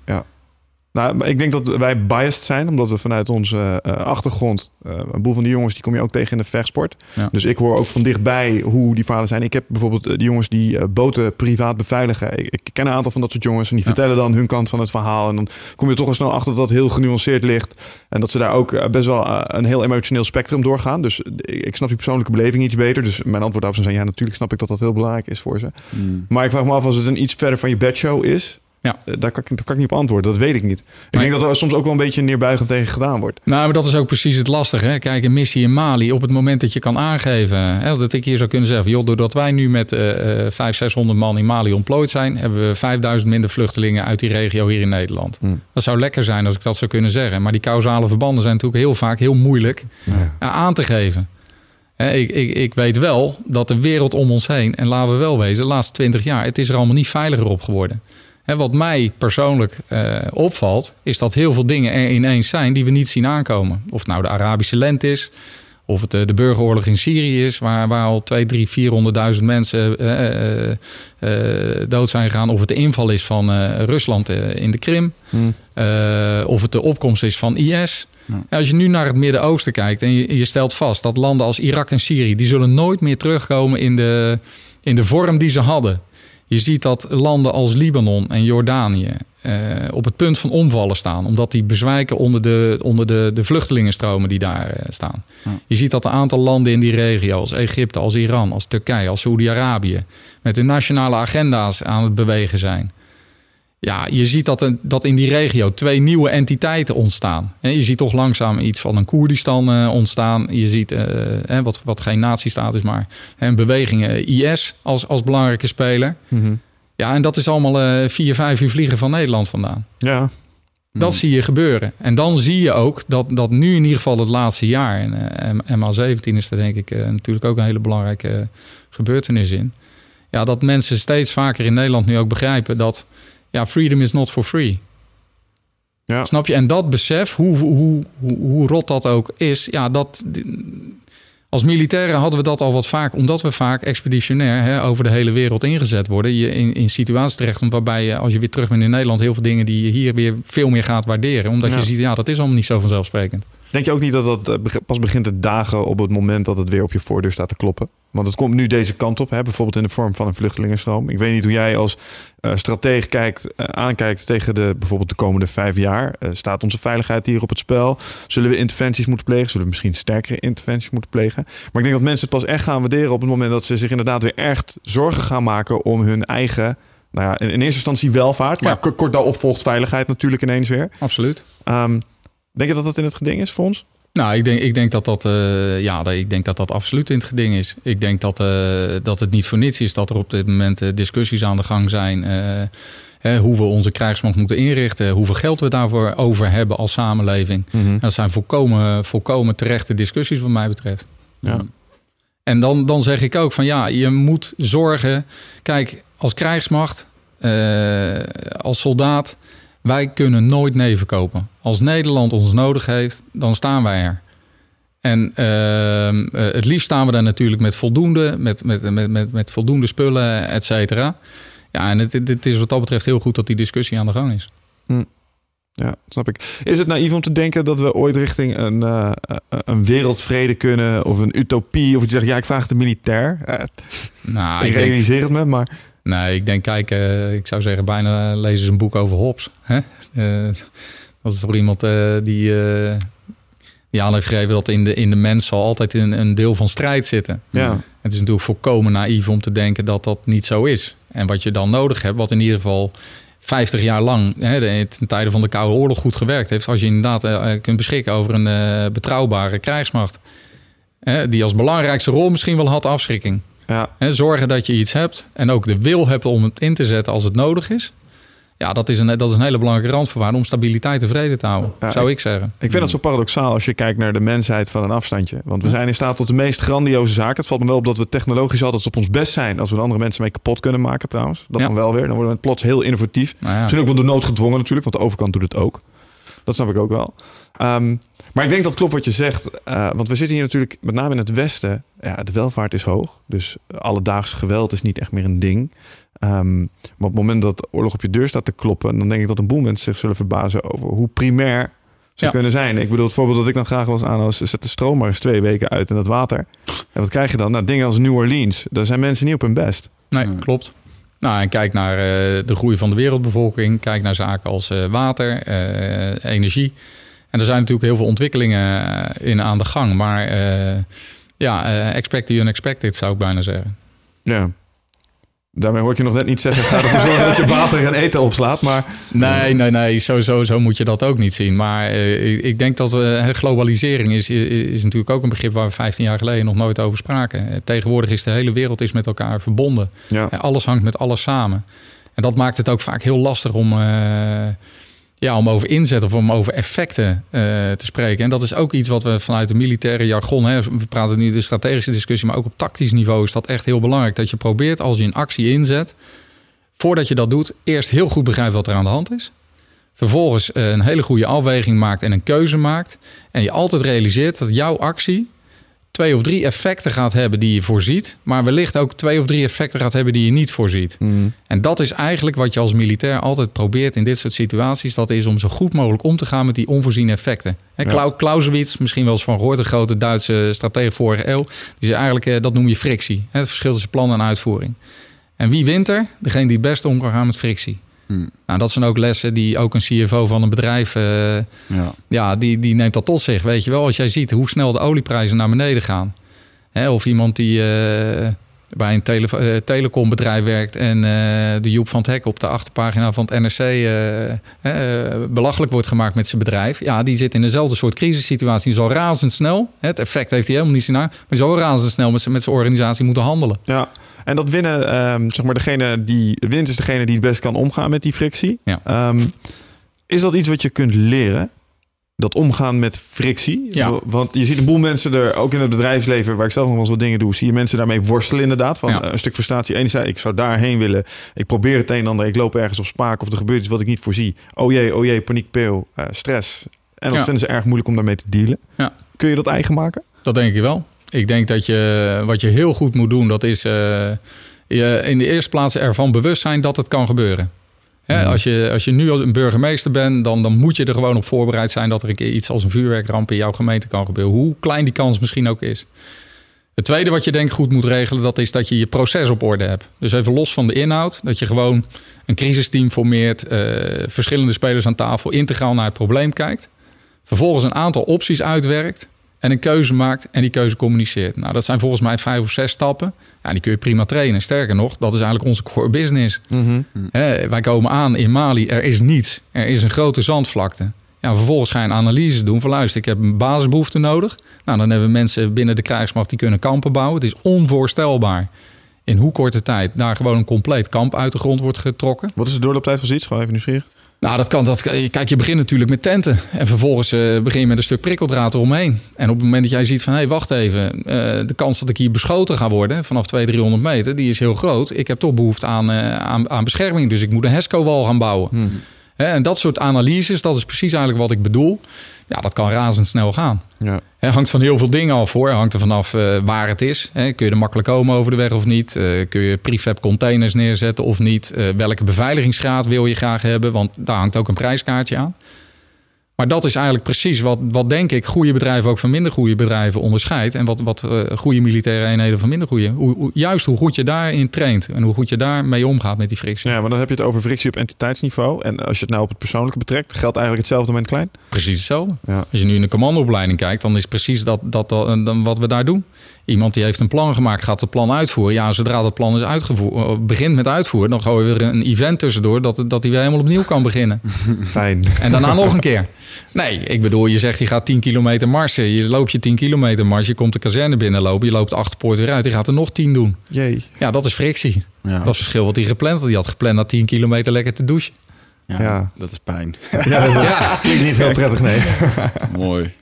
Nou, ik denk dat wij biased zijn, omdat we vanuit onze eh, achtergrond, eh, een boel van die jongens, die kom je ook tegen in de vechtsport. Ja. Dus ik hoor ook van dichtbij hoe die verhalen zijn. Ik heb bijvoorbeeld eh, die jongens die eh, boten privaat beveiligen. Ik, ik ken een aantal van dat soort jongens en die Ja. vertellen dan hun kant van het verhaal. En dan kom je toch al snel achter dat dat heel genuanceerd ligt. En dat ze daar ook eh, best wel eh, een heel emotioneel spectrum doorgaan. Dus eh, ik ik snap die persoonlijke beleving iets beter. Dus mijn antwoord daarop zou zijn, ja, natuurlijk snap ik dat dat heel belangrijk is voor ze. Hmm. Maar ik vraag me af, als het een iets verder van je bedshow is, Ja. eh, daar, kan ik, daar kan ik niet op antwoorden. Dat weet ik niet. Ik Nee. denk dat er soms ook wel een beetje neerbuigend tegen gedaan wordt. Nou, maar dat is ook precies het lastige. Hè? Kijk, een missie in Mali, op het moment dat je kan aangeven... Hè, dat ik hier zou kunnen zeggen... joh, doordat wij nu met eh 500, 600 man in Mali ontplooid zijn... hebben we 5000 minder vluchtelingen uit die regio hier in Nederland. Hmm. Dat zou lekker zijn als ik dat zou kunnen zeggen. Maar die causale verbanden zijn natuurlijk heel vaak heel moeilijk eh, aan te geven. Ik, ik, ik weet wel dat de wereld om ons heen... en laten we wel wezen, de laatste 20 jaar... het is er allemaal niet veiliger op geworden. Hè, wat mij persoonlijk eh, opvalt, is dat heel veel dingen er ineens zijn die we niet zien aankomen. Of het nou de Arabische lente is, Of het eh, de burgeroorlog in Syrië is, waar, waar al 2, 3, 400.000 mensen eh, dood zijn gegaan. Of het de inval is van Rusland in de Krim. Hmm. Of het de opkomst is van IS. Als je nu naar het Midden-Oosten kijkt en je, je stelt vast dat landen als Irak en Syrië, die zullen nooit meer terugkomen in de, in de vorm die ze hadden. Je ziet dat landen als Libanon en Jordanië eh, op het punt van omvallen staan, omdat die bezwijken onder de, onder de, de vluchtelingenstromen die daar eh, staan. Ja. Je ziet dat een aantal landen in die regio, als Egypte, als Iran, als Turkije, als Saoedi-Arabië, met hun nationale agenda's aan het bewegen zijn. Ja, je ziet dat, dat in die regio twee nieuwe entiteiten ontstaan. Hè, Je ziet toch langzaam iets van een Koerdistan eh, ontstaan. Je ziet, eh, hè, wat, wat geen natiestaat is, maar hè, een beweging eh, IS als, als belangrijke speler. Mhm. Ja, en dat is allemaal eh, vier, vijf uur vliegen van Nederland vandaan. Ja, Dat Mm. zie je gebeuren. En dan zie je ook dat, dat nu in ieder geval het laatste jaar... en eh, MA17 is er denk ik eh, natuurlijk ook een hele belangrijke gebeurtenis in... Ja, dat mensen steeds vaker in Nederland nu ook begrijpen dat... ja, freedom is not for free. Ja. Snap je? En dat besef, hoe, hoe, hoe, hoe rot dat ook is... ja, dat... Als militairen hadden we dat al wat vaak, omdat we vaak expeditionair hè, over de hele wereld ingezet worden. Je in, in situaties terechtkomt waarbij je, als je weer terug bent in Nederland, heel veel dingen die je hier weer veel meer gaat waarderen. Omdat Ja. je ziet, ja, dat is allemaal niet zo vanzelfsprekend. Denk je ook niet dat dat eh, pas begint te dagen op het moment dat het weer op je voordeur staat te kloppen? Want het komt nu deze kant op, hè? bijvoorbeeld in de vorm van een vluchtelingenstroom. Ik weet niet hoe jij als eh strateeg kijkt, eh, aankijkt tegen de, bijvoorbeeld de komende vijf jaar. Staat onze veiligheid hier op het spel? Zullen we interventies moeten plegen? Zullen we misschien sterkere interventies moeten plegen? Maar ik denk dat mensen het pas echt gaan waarderen op het moment dat ze zich inderdaad weer echt zorgen gaan maken om hun eigen, nou ja, in, eerste instantie welvaart. Maar Ja. kort daarop volgt veiligheid natuurlijk ineens weer. Absoluut. Ehm, denk je dat dat in het geding is voor ons? Nou, ik denk, ik denk dat dat, eh, ja, ik denk dat dat absoluut in het geding is. Ik denk dat, eh, dat het niet voor niets is dat er op dit moment eh, discussies aan de gang zijn. hè, hoe we onze krijgsmacht moeten inrichten, hoeveel geld we daarvoor over hebben als samenleving. En dat zijn volkomen, volkomen terechte discussies wat mij betreft. Ja. En dan, dan zeg ik ook van ja, je moet zorgen. Kijk, als krijgsmacht, als soldaat, wij kunnen nooit nee verkopen. Als Nederland ons nodig heeft, dan staan wij er. En ehm, eh, het liefst staan we daar natuurlijk met voldoende, met, met, met, met, met voldoende spullen, et cetera. Ja, en het, is wat dat betreft heel goed dat die discussie aan de gang is. Ja, snap ik. Is het naïef om te denken dat we ooit richting een, eh, een wereldvrede kunnen of een utopie? Of je zegt, ja, ik vraag het de militair. Eh, Nou, ik ik denk, realiseer het me, maar Nee, ik denk, kijk, eh, ik zou zeggen, bijna lezen ze een boek over Hobbes. Hè? Eh, dat is toch iemand eh, die, die aan heeft gegeven dat in de, in de mens zal altijd een, een deel van strijd zitten. ja. Het is natuurlijk volkomen naïef om te denken dat dat niet zo is. En wat je dan nodig hebt, wat in ieder geval 50 jaar lang, hè, de- ten tijde van de Koude Oorlog goed gewerkt heeft, als je inderdaad kunt beschikken over een betrouwbare krijgsmacht. Die als belangrijkste rol misschien wel had afschrikking. Ja, Hè, zorgen dat je iets hebt en ook de wil hebt om het in te zetten als het nodig is. Ja, dat is een, dat is een hele belangrijke randvoorwaarde om stabiliteit en vrede te houden, Ja, zou ik zeggen. ik vind dat zo paradoxaal als je kijkt naar de mensheid van een afstandje. Want we zijn in staat tot de meest grandioze zaken. Het valt me wel op dat we technologisch altijd op ons best zijn als we de andere mensen mee kapot kunnen maken trouwens. Dat Ja. dan wel weer. Dan worden we plots heel innovatief. Nou ja. Misschien ook wel door nood gedwongen natuurlijk, want de overkant doet het ook. Dat snap ik ook wel. Ehm, maar ik denk dat klopt wat je zegt. eh, want we zitten hier natuurlijk, met name in het Westen, ja, de welvaart is hoog. Dus alledaags geweld is niet echt meer een ding. Ehm, maar op het moment dat de oorlog op je deur staat te kloppen, dan denk ik dat een boel mensen zich zullen verbazen over hoe primair ze Ja. kunnen zijn. Ik bedoel, het voorbeeld dat ik dan graag was aan als zet de stroom maar eens twee weken uit in het water. En wat krijg je dan? Nou, dingen als New Orleans, daar zijn mensen niet op hun best. Nee, Ja. klopt. Nou, en kijk naar eh, de groei van de wereldbevolking. Kijk naar zaken als eh, water, eh, energie. En er zijn natuurlijk heel veel ontwikkelingen in aan de gang. Maar ja, expect the unexpected zou ik bijna zeggen. Ja. Daarmee hoor ik je nog net niet zeggen, ga ervoor zorgen dat je water en eten opslaat. Maar Nee, nee, nee. Zo, zo, moet je dat ook niet zien. Maar eh, ik, ik denk dat eh, globalisering is, is natuurlijk ook een begrip waar we 15 jaar geleden nog nooit over spraken. Eh, Tegenwoordig is de hele wereld is met elkaar verbonden. ja, Alles hangt met alles samen. En dat maakt het ook vaak heel lastig om, ja, om over inzet of om over effecten eh, te spreken. En dat is ook iets wat we vanuit de militaire jargon, hè, we praten nu de strategische discussie, maar ook op tactisch niveau is dat echt heel belangrijk. Dat je probeert als je een actie inzet, voordat je dat doet, eerst heel goed begrijpt wat er aan de hand is. Vervolgens eh, een hele goede afweging maakt en een keuze maakt. En je altijd realiseert dat jouw actie twee of drie effecten gaat hebben die je voorziet, maar wellicht ook twee of drie effecten gaat hebben die je niet voorziet. Mm. En dat is eigenlijk wat je als militair altijd probeert in dit soort situaties. Dat is om zo goed mogelijk om te gaan met die onvoorziene effecten. En Ja. Clausewitz, misschien wel eens van gehoord, een grote Duitse stratege vorige eeuw. Die zei eigenlijk, eh, dat noem je frictie. Het verschil tussen plan en uitvoering. En wie wint er? Degene die het beste om kan gaan met frictie. Hmm. Nou, dat zijn ook lessen die ook een CFO van een bedrijf, eh, Ja. ja, die, die neemt dat tot zich. Weet je wel, als jij ziet hoe snel de olieprijzen naar beneden gaan. Hè, of iemand die eh, bij een tele, eh, telecombedrijf werkt en eh, de Joep van het Hek op de achterpagina van het NRC eh, belachelijk wordt gemaakt met zijn bedrijf. Ja, die zit in dezelfde soort crisissituatie. Die zal razendsnel, het effect heeft hij helemaal niet zien naar, maar die zal razendsnel met zijn, met zijn organisatie moeten handelen. Ja, en dat winnen, ehm, zeg maar, degene die wint is degene die het best kan omgaan met die frictie. Ja. Ehm, is dat iets wat je kunt leren? Dat omgaan met frictie? Ja. Want je ziet een boel mensen er, ook in het bedrijfsleven, waar ik zelf nog wel eens wat dingen doe, zie je mensen daarmee worstelen inderdaad. Van Ja. een stuk frustratie. Enerzijds, ik zou daarheen willen. Ik probeer het een en ander. Ik loop ergens op spaak of er gebeurt iets wat ik niet voorzie. Oh jee, oh jee, paniekpeel, eh, stress. En dat Ja. vinden ze erg moeilijk om daarmee te dealen. Ja. Kun je dat eigen maken? Dat denk ik wel. Ik denk dat je wat je heel goed moet doen, dat is eh, je in de eerste plaats ervan bewust zijn dat het kan gebeuren. Mhm. als, je, als je nu een burgemeester bent, dan, dan moet je er gewoon op voorbereid zijn dat er een keer iets als een vuurwerkramp in jouw gemeente kan gebeuren. Hoe klein die kans misschien ook is. Het tweede wat je denk goed moet regelen, dat is dat je je proces op orde hebt. Dus even los van de inhoud, dat je gewoon een crisisteam formeert, eh, verschillende spelers aan tafel, integraal naar het probleem kijkt. Vervolgens een aantal opties uitwerkt en een keuze maakt en die keuze communiceert. Nou, dat zijn volgens mij vijf of zes stappen. Ja, die kun je prima trainen. Sterker nog, dat is eigenlijk onze core business. Hè, wij komen aan in Mali, er is niets. Er is een grote zandvlakte. Ja, vervolgens ga je een analyse doen van luister, ik heb een basisbehoefte nodig. Nou, dan hebben we mensen binnen de krijgsmacht die kunnen kampen bouwen. Het is onvoorstelbaar in hoe korte tijd daar gewoon een compleet kamp uit de grond wordt getrokken. Wat is de doorlooptijd van zoiets? Gewoon even nieuwsgierig. Nou, dat kan. Dat, kijk, je begint natuurlijk met tenten. En vervolgens eh, begin je met een stuk prikkeldraad eromheen. En op het moment dat jij ziet van... hé, hey, wacht even. eh, de kans dat ik hier beschoten ga worden... vanaf 200, 300 meter, die is heel groot. Ik heb toch behoefte aan, eh, aan, aan bescherming. Dus ik moet een HESCO-wal gaan bouwen. Hè, en dat soort analyses, dat is precies eigenlijk wat ik bedoel. Ja, dat kan razendsnel gaan. Ja. Hangt van heel veel dingen af hoor. Hangt er vanaf eh, waar het is. Kun je er makkelijk komen over de weg of niet? Eh, kun je prefab containers neerzetten of niet? Eh, welke beveiligingsgraad wil je graag hebben? Want daar hangt ook een prijskaartje aan. Maar dat is eigenlijk precies wat, wat denk ik goede bedrijven ook van minder goede bedrijven onderscheidt. En wat, wat eh, goede militaire eenheden van minder goede. Hoe, hoe- juist hoe goed je daarin traint en hoe goed je daarmee omgaat met die frictie. Ja, maar dan heb je het over frictie op entiteitsniveau. En als je het nou op het persoonlijke betrekt, geldt eigenlijk hetzelfde met klein. Precies hetzelfde. Ja. Als je nu in de commandoopleiding kijkt, dan is precies dat, dat, dat dan wat we daar doen. Iemand die heeft een plan gemaakt, gaat het plan uitvoeren. Ja, zodra dat plan is uitgevoerd, eh, begint met uitvoeren, dan gooien we er een event tussendoor dat, dat hij weer helemaal opnieuw kan beginnen. Fijn. En daarna nog een keer. Nee, ik bedoel, je zegt je gaat 10 kilometer marsen. Je loopt je 10 kilometer mars, je komt de kazerne binnenlopen, je loopt de achterpoort weer uit, je gaat er nog 10 doen. Jee. Ja, dat is frictie. Ja. Dat is het verschil wat hij gepland had. Die had gepland na 10 kilometer lekker te douchen. Ja, Ja. dat is pijn. Ja, dat klinkt niet heel prettig, nee. Mooi.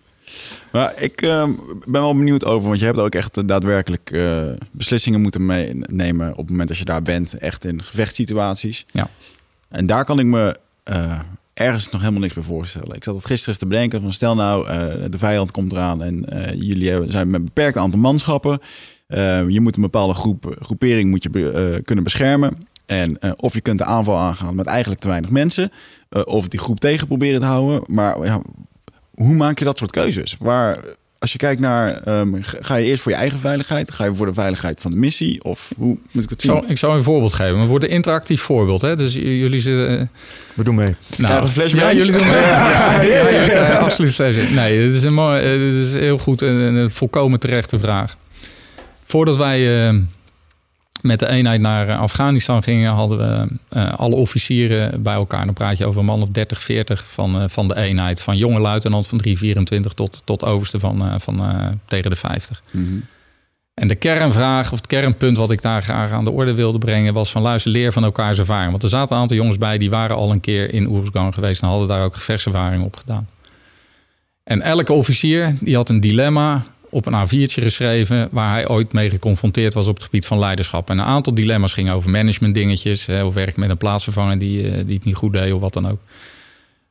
Maar ik ehm, ben wel benieuwd over, want je hebt ook echt eh, daadwerkelijk eh, beslissingen moeten meenemen op het moment dat je daar bent, echt in gevechtssituaties. Ja. En daar kan ik me eh, ergens nog helemaal niks bij voorstellen. Ik zat het gisteren eens te bedenken van stel nou, de vijand komt eraan en jullie hebben, zijn met een beperkt aantal manschappen. Je moet een bepaalde groep, groepering moet je be- kunnen beschermen. En of je kunt de aanval aangaan met eigenlijk te weinig mensen. of die groep tegen proberen te houden. Maar ja, hoe maak je dat soort keuzes? Waar, als je kijkt naar, ehm, ga- je eerst voor je eigen veiligheid? Ga je voor de veiligheid van de missie? Of hoe moet ik het zien? zal, ik zal een voorbeeld geven. Maar wordt een interactief voorbeeld. Hè? Dus jullie zitten... eh, We doen mee. Nou, Krijgen we flashbacks? Ja, jullie doen mee. Ja, ja, absoluut. Nee, dit is, een mooi, eh, dit is heel goed en een, een volkomen terechte vraag. Voordat wij eh, met de eenheid naar eh, Afghanistan gingen, hadden we eh, alle officieren bij elkaar. Dan praat je over een man of 30, 40 van, eh, van de eenheid. Van jonge luitenant van 324 tot, tot overste van, van tegen de 50. Mhm. En de kernvraag of het kernpunt wat ik daar graag aan de orde wilde brengen was van luister, leer van elkaars ervaring. Want er zaten een aantal jongens bij die waren al een keer in Oeruzgan geweest en hadden daar ook gevechtservaring op gedaan. En elke officier die had een dilemma op een A4'tje geschreven waar hij ooit mee geconfronteerd was op het gebied van leiderschap. En een aantal dilemma's gingen over management dingetjes, hè, of werken met een plaatsvervanger die, eh, die het niet goed deed of wat dan ook.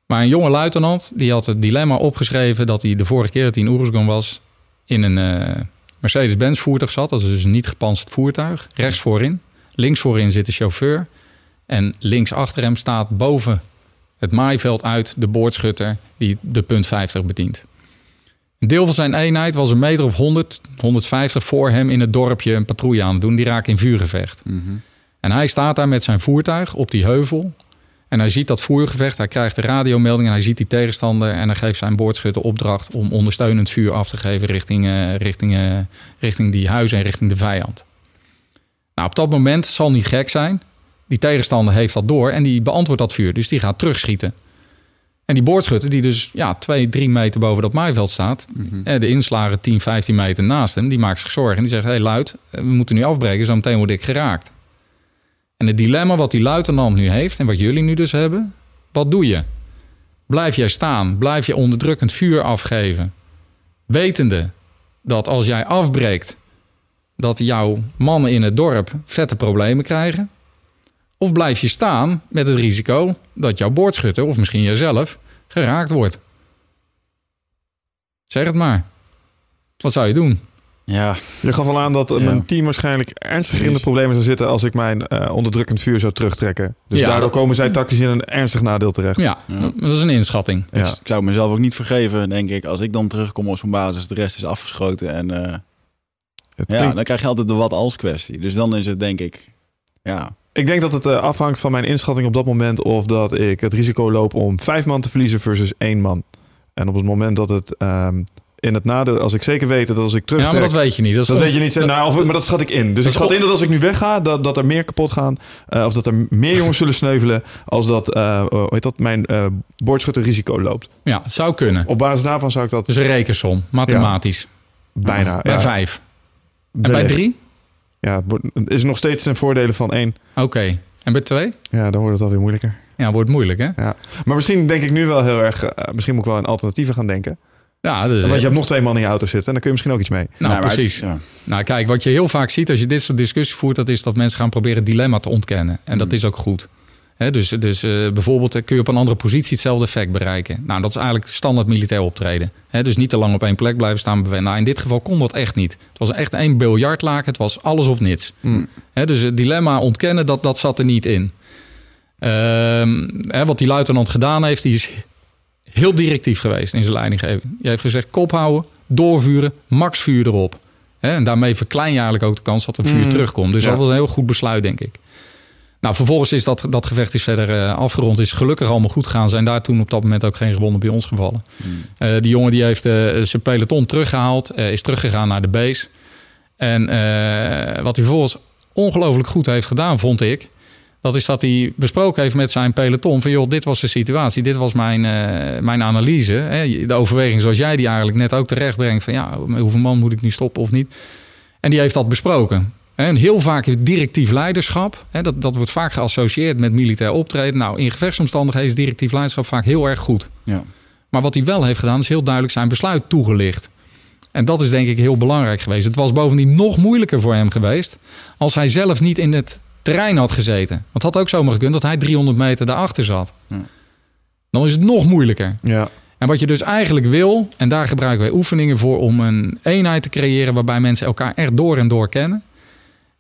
Maar een jonge luitenant die had het dilemma opgeschreven dat hij de vorige keer dat hij in Oeruzgan was in een, eh, Mercedes-Benz voertuig zat. Dat is dus een niet gepantserd voertuig. Rechts voorin. Links voorin zit de chauffeur. En links achter hem staat boven het maaiveld uit de boordschutter die de punt 50 bedient. Een deel van zijn eenheid was een meter of 100, 150 voor hem in het dorpje een patrouille aan het doen. Die raakt in vuurgevecht. En hij staat daar met zijn voertuig op die heuvel. En hij ziet dat vuurgevecht. Hij krijgt de radiomelding en hij ziet die tegenstander. En hij geeft zijn boordschutter opdracht om ondersteunend vuur af te geven richting, eh, richting, eh, richting die huizen en richting de vijand. Nou, op dat moment zal niet gek zijn. Die tegenstander heeft dat door en die beantwoordt dat vuur. Dus die gaat terugschieten. En die boordschutter, die dus ja, twee, drie meter boven dat maaiveld staat... eh, de inslagen 10, 15 meter naast hem, die maakt zich zorgen. En die zegt, hé hey, luid, eh, we moeten nu afbreken, zo meteen word ik geraakt. En het dilemma wat die luitenant nu heeft en wat jullie nu dus hebben... wat doe je? Blijf jij staan? Blijf je onderdrukkend vuur afgeven? Wetende dat als jij afbreekt... dat jouw mannen in het dorp vette problemen krijgen... Of blijf je staan met het risico dat jouw boordschutter, of misschien jijzelf, geraakt wordt? Zeg het maar. Wat zou je doen? Ja, Je gaf al aan dat Ja. mijn team waarschijnlijk ernstiger in de problemen zou zitten als ik mijn eh, onderdrukkend vuur zou terugtrekken. Dus Ja, daardoor komen zij tactisch in een ernstig nadeel terecht. Ja, Ja. dat is een inschatting. Ja. ik zou mezelf ook niet vergeven, denk ik. Als ik dan terugkom op zo'n basis, de rest is afgeschoten. En eh, Het ja, klinkt- dan krijg je altijd de wat-als kwestie. Dus dan is het denk ik, ja, Ik denk dat het eh, afhangt van mijn inschatting op dat moment of dat ik het risico loop om vijf man te verliezen versus één man. En op het moment dat het ehm, in het nadeel, als ik zeker weet dat als ik Ja, terugtrek... maar dat weet je niet. Dat, weet je niet. dat- nou, of, maar dat schat ik in. Dus ik schat in dat als ik nu wegga, dat, dat er meer kapot gaan. eh, of dat er meer jongens zullen sneuvelen. Als dat, eh, heet dat mijn eh boordschutter risico loopt. Ja, het zou kunnen. Op basis daarvan zou ik dat is een rekensom, mathematisch. bijna. Bij ja, vijf. En bij drie? Ja, het is nog steeds een voordelen van één. Oké. En bij twee? Ja, dan wordt het alweer moeilijker. Ja, wordt moeilijk, hè? Maar misschien denk ik nu wel heel erg... eh, misschien moet ik wel aan alternatieven gaan denken. Ja, dus, Want je hebt nog twee man in je auto zitten. En dan kun je misschien ook iets mee. nou, het- precies. ja. Nou, kijk, wat je heel vaak ziet als je dit soort discussie voert, dat is dat mensen gaan proberen het dilemma te ontkennen. En dat Mm. is ook goed. Dus dus eh, bijvoorbeeld eh, kun je op een andere positie hetzelfde effect bereiken. Nou, dat is eigenlijk standaard militair optreden. Dus niet te lang op één plek blijven staan. Nou, in dit geval kon dat echt niet. Het was echt één biljartlaken. Het was alles of niets. Mm. Hè, dus het dilemma ontkennen, dat, dat zat er niet in. Ehm, wat die luitenant gedaan heeft, die is heel directief geweest in zijn leidinggeving. Je heeft gezegd, kop houden, doorvuren, max vuur erop. En daarmee verklein je eigenlijk ook de kans dat er vuur Mm. terugkomt. Dus Ja. dat was een heel goed besluit, denk ik. Nou, vervolgens is dat, dat gevecht is verder eh, afgerond. Is gelukkig allemaal goed gegaan. Zijn daar toen op dat moment ook geen gewonden bij ons gevallen. Mm. Eh, die jongen die heeft eh, zijn peloton teruggehaald. eh, is teruggegaan naar de base. En wat hij vervolgens ongelooflijk goed heeft gedaan, vond ik. Dat is dat hij besproken heeft met zijn peloton. Van joh, dit was de situatie. Dit was mijn, mijn analyse. Hè, de overweging zoals jij die eigenlijk net ook terecht brengt. Van ja, hoeveel man moet ik nu stoppen of niet? En die heeft dat besproken. En heel vaak is directief leiderschap, hè, dat, dat wordt vaak geassocieerd met militair optreden. Nou, in gevechtsomstandigheden is directief leiderschap vaak heel erg goed. Ja. Maar wat hij wel heeft gedaan, is heel duidelijk zijn besluit toegelicht. En dat is denk ik heel belangrijk geweest. Het was bovendien nog moeilijker voor hem geweest als hij zelf niet in het terrein had gezeten. Want het had ook zomaar gekund dat hij 300 meter daarachter zat. Ja. Dan is het nog moeilijker. Ja. En wat je dus eigenlijk wil, en daar gebruiken wij oefeningen voor om een eenheid te creëren waarbij mensen elkaar echt door en door kennen.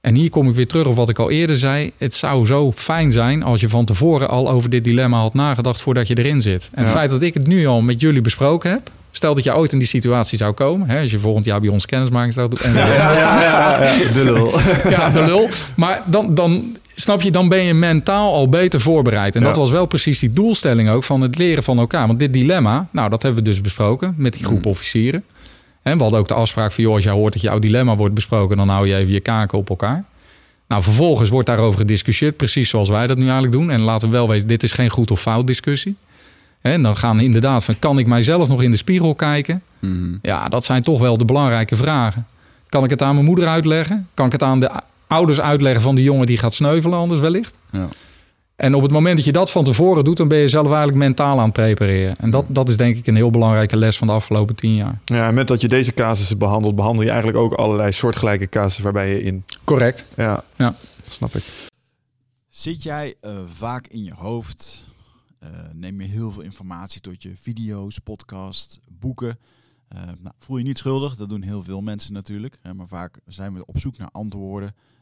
En hier kom ik weer terug op wat ik al eerder zei. Het zou zo fijn zijn als je van tevoren al over dit dilemma had nagedacht voordat je erin zit. En het feit dat ik het nu al met jullie besproken heb. Stel dat je ooit in die situatie zou komen. Hè, als je volgend jaar bij ons kennismaking zou doen. En, Ja, ja, de lul. ja, de lul. Maar dan, dan snap je, dan ben je mentaal al beter voorbereid. En dat was wel precies die doelstelling ook van het leren van elkaar. Want dit dilemma, nou, dat hebben we dus besproken met die groep officieren. En we hadden ook de afspraak van, joh, als jij hoort dat jouw dilemma wordt besproken, dan hou je even je kaken op elkaar. Nou, vervolgens wordt daarover gediscussieerd, precies zoals wij dat nu eigenlijk doen. En laten we wel weten, dit is geen goed of fout discussie. En dan gaan inderdaad van, kan ik mijzelf nog in de spiegel kijken? Mhm. Ja, dat zijn toch wel de belangrijke vragen. Kan ik het aan mijn moeder uitleggen? Kan ik het aan de ouders uitleggen van die jongen die gaat sneuvelen anders wellicht? Ja. En op het moment dat je dat van tevoren doet, dan ben je zelf eigenlijk mentaal aan het prepareren. En dat, dat is denk ik een heel belangrijke les van de afgelopen tien jaar. Ja, en met dat je deze casussen behandelt, behandel je eigenlijk ook allerlei soortgelijke casussen waarbij je in. Correct. Ja, Ja. snap ik. Zit jij eh, vaak in je hoofd? Eh, neem je heel veel informatie tot je video's, podcast, boeken? Eh, nou, voel je niet schuldig, dat doen heel veel mensen natuurlijk. Hè, maar vaak zijn we op zoek naar antwoorden.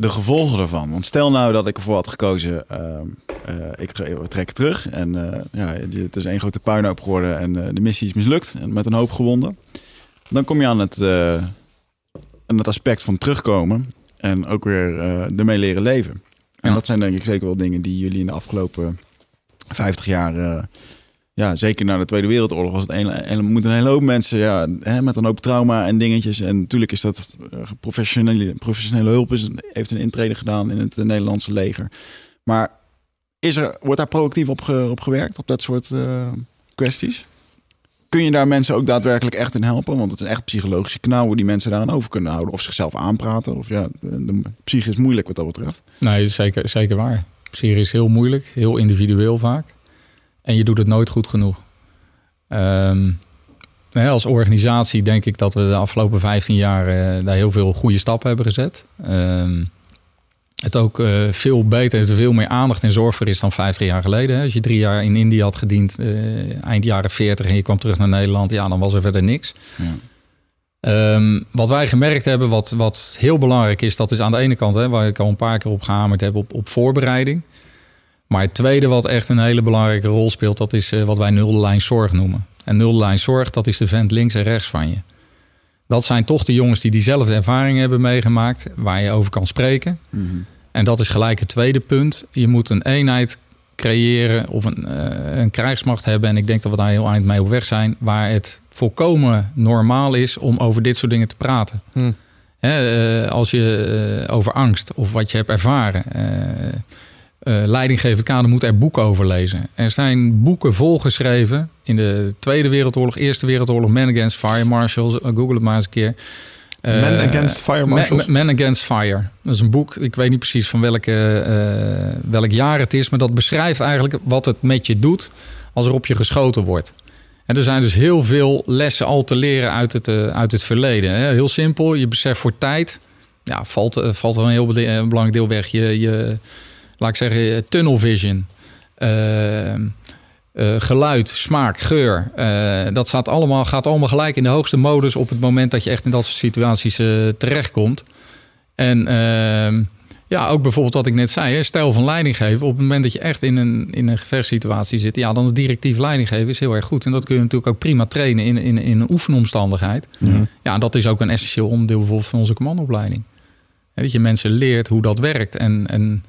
de gevolgen ervan. Want stel nou dat ik ervoor had gekozen, um, uh, ik trek terug. En uh, ja, het is één grote puinhoop geworden en uh, de missie is mislukt. En met een hoop gewonden. Dan kom je aan het, aan het aspect van terugkomen. En ook weer ermee leren leven. En ja. dat zijn denk ik zeker wel dingen die jullie in de afgelopen 50 jaar ja, zeker na de Tweede Wereldoorlog was het een, een, moeten een hele hoop mensen ja, hè, met een hoop trauma en dingetjes. En natuurlijk is dat professionele, professionele hulp is, heeft een intrede gedaan in het Nederlandse leger. Maar is er, wordt daar proactief op, op gewerkt, op dat soort uh, kwesties? Kun je daar mensen ook daadwerkelijk echt in helpen? Want het is echt psychologische knauwen die mensen daaraan over kunnen houden. Of zichzelf aanpraten. Of ja, de, de is moeilijk wat dat betreft. Nee, zeker, zeker waar. Psyche is heel moeilijk, heel individueel vaak. En je doet het nooit goed genoeg. Um, als organisatie denk ik dat we de afgelopen 15 jaar uh, daar heel veel goede stappen hebben gezet. Um, het ook uh, veel beter, er veel meer aandacht en zorg voor is dan 50 jaar geleden. Als je drie jaar in India had gediend, uh, eind jaren 40 en je kwam terug naar Nederland, ja, dan was er verder niks. Ja. Um, wat wij gemerkt hebben, wat, wat heel belangrijk is, dat is aan de ene kant, hè, waar ik al een paar keer op gehamerd heb, op, op voorbereiding. Maar het tweede wat echt een hele belangrijke rol speelt, dat is uh, wat wij nulde lijn zorg noemen. En nulde lijn zorg, dat is de vent links en rechts van je. Dat zijn toch de jongens die diezelfde ervaring hebben meegemaakt, waar je over kan spreken. Mm -hmm. En dat is gelijk het tweede punt. Je moet een eenheid creëren of een, uh, een krijgsmacht hebben. En ik denk dat we daar heel eind mee op weg zijn. Waar het volkomen normaal is om over dit soort dingen te praten. Mm. He, uh, als je over angst of wat je hebt ervaren uh, leidinggevend kader moet er boeken over lezen. Er zijn boeken volgeschreven in de Tweede Wereldoorlog, Eerste Wereldoorlog, Man Against Fire Marshals. Uh, Google het maar eens een keer. Uh, Man Against Fire Marshals? Man, Against Fire. Dat is een boek, ik weet niet precies van welke, welk jaar het is, maar dat beschrijft eigenlijk wat het met je doet als er op je geschoten wordt. En er zijn dus heel veel lessen al te leren uit het, uit het verleden. Hè? Heel simpel, je beseft voor tijd, ja, valt, valt er een heel belangrijk deel weg. Je, je, laat ik zeggen, tunnel vision. Uh, uh, geluid, smaak, geur. Uh, dat staat allemaal, gaat allemaal gelijk in de hoogste modus op het moment dat je echt in dat soort situaties terechtkomt. En ehm, ja, ook bijvoorbeeld wat ik net zei, hè, stijl van leiding geven. Op het moment dat je echt in een, in een gevechtssituatie zit, ja, dan is directief leiding geven is heel erg goed. En dat kun je natuurlijk ook prima trainen in, in, in een oefenomstandigheid. Ja. ja, dat is ook een essentieel onderdeel bijvoorbeeld van onze commandoopleiding. dat je mensen leert hoe dat werkt. En, en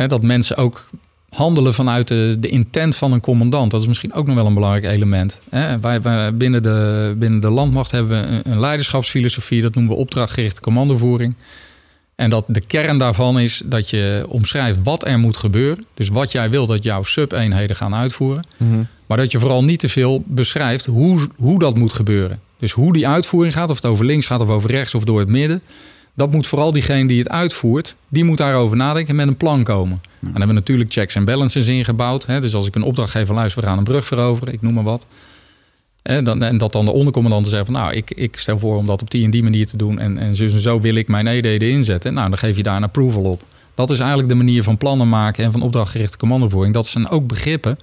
Hè, dat mensen ook handelen vanuit de, de, intent van een commandant. Dat is misschien ook nog wel een belangrijk element. Hè. Wij, wij, binnen, de, binnen de landmacht hebben we een, een leiderschapsfilosofie. Dat noemen we opdrachtgerichte commandovoering. En dat de kern daarvan is dat je omschrijft wat er moet gebeuren. Dus wat jij wil dat jouw sub-eenheden gaan uitvoeren. Mm -hmm. Maar dat je vooral niet te veel beschrijft hoe, hoe dat moet gebeuren. Dus hoe die uitvoering gaat, of het over links gaat of over rechts of door het midden. Dat moet vooral diegene die het uitvoert, die moet daarover nadenken en met een plan komen. En dan hebben we natuurlijk checks en balances ingebouwd. Hè? Dus als ik een opdrachtgever luister, we gaan een brug veroveren, ik noem maar wat. En, dan, en dat dan de ondercommandanten zeggen van nou, ik, ik stel voor om dat op die en die manier te doen. En, en zo en zo wil ik mijn eenheden inzetten. Nou, dan geef je daar een approval op. Dat is eigenlijk de manier van plannen maken en van opdrachtgerichte commandovoering. Dat zijn ook begrippen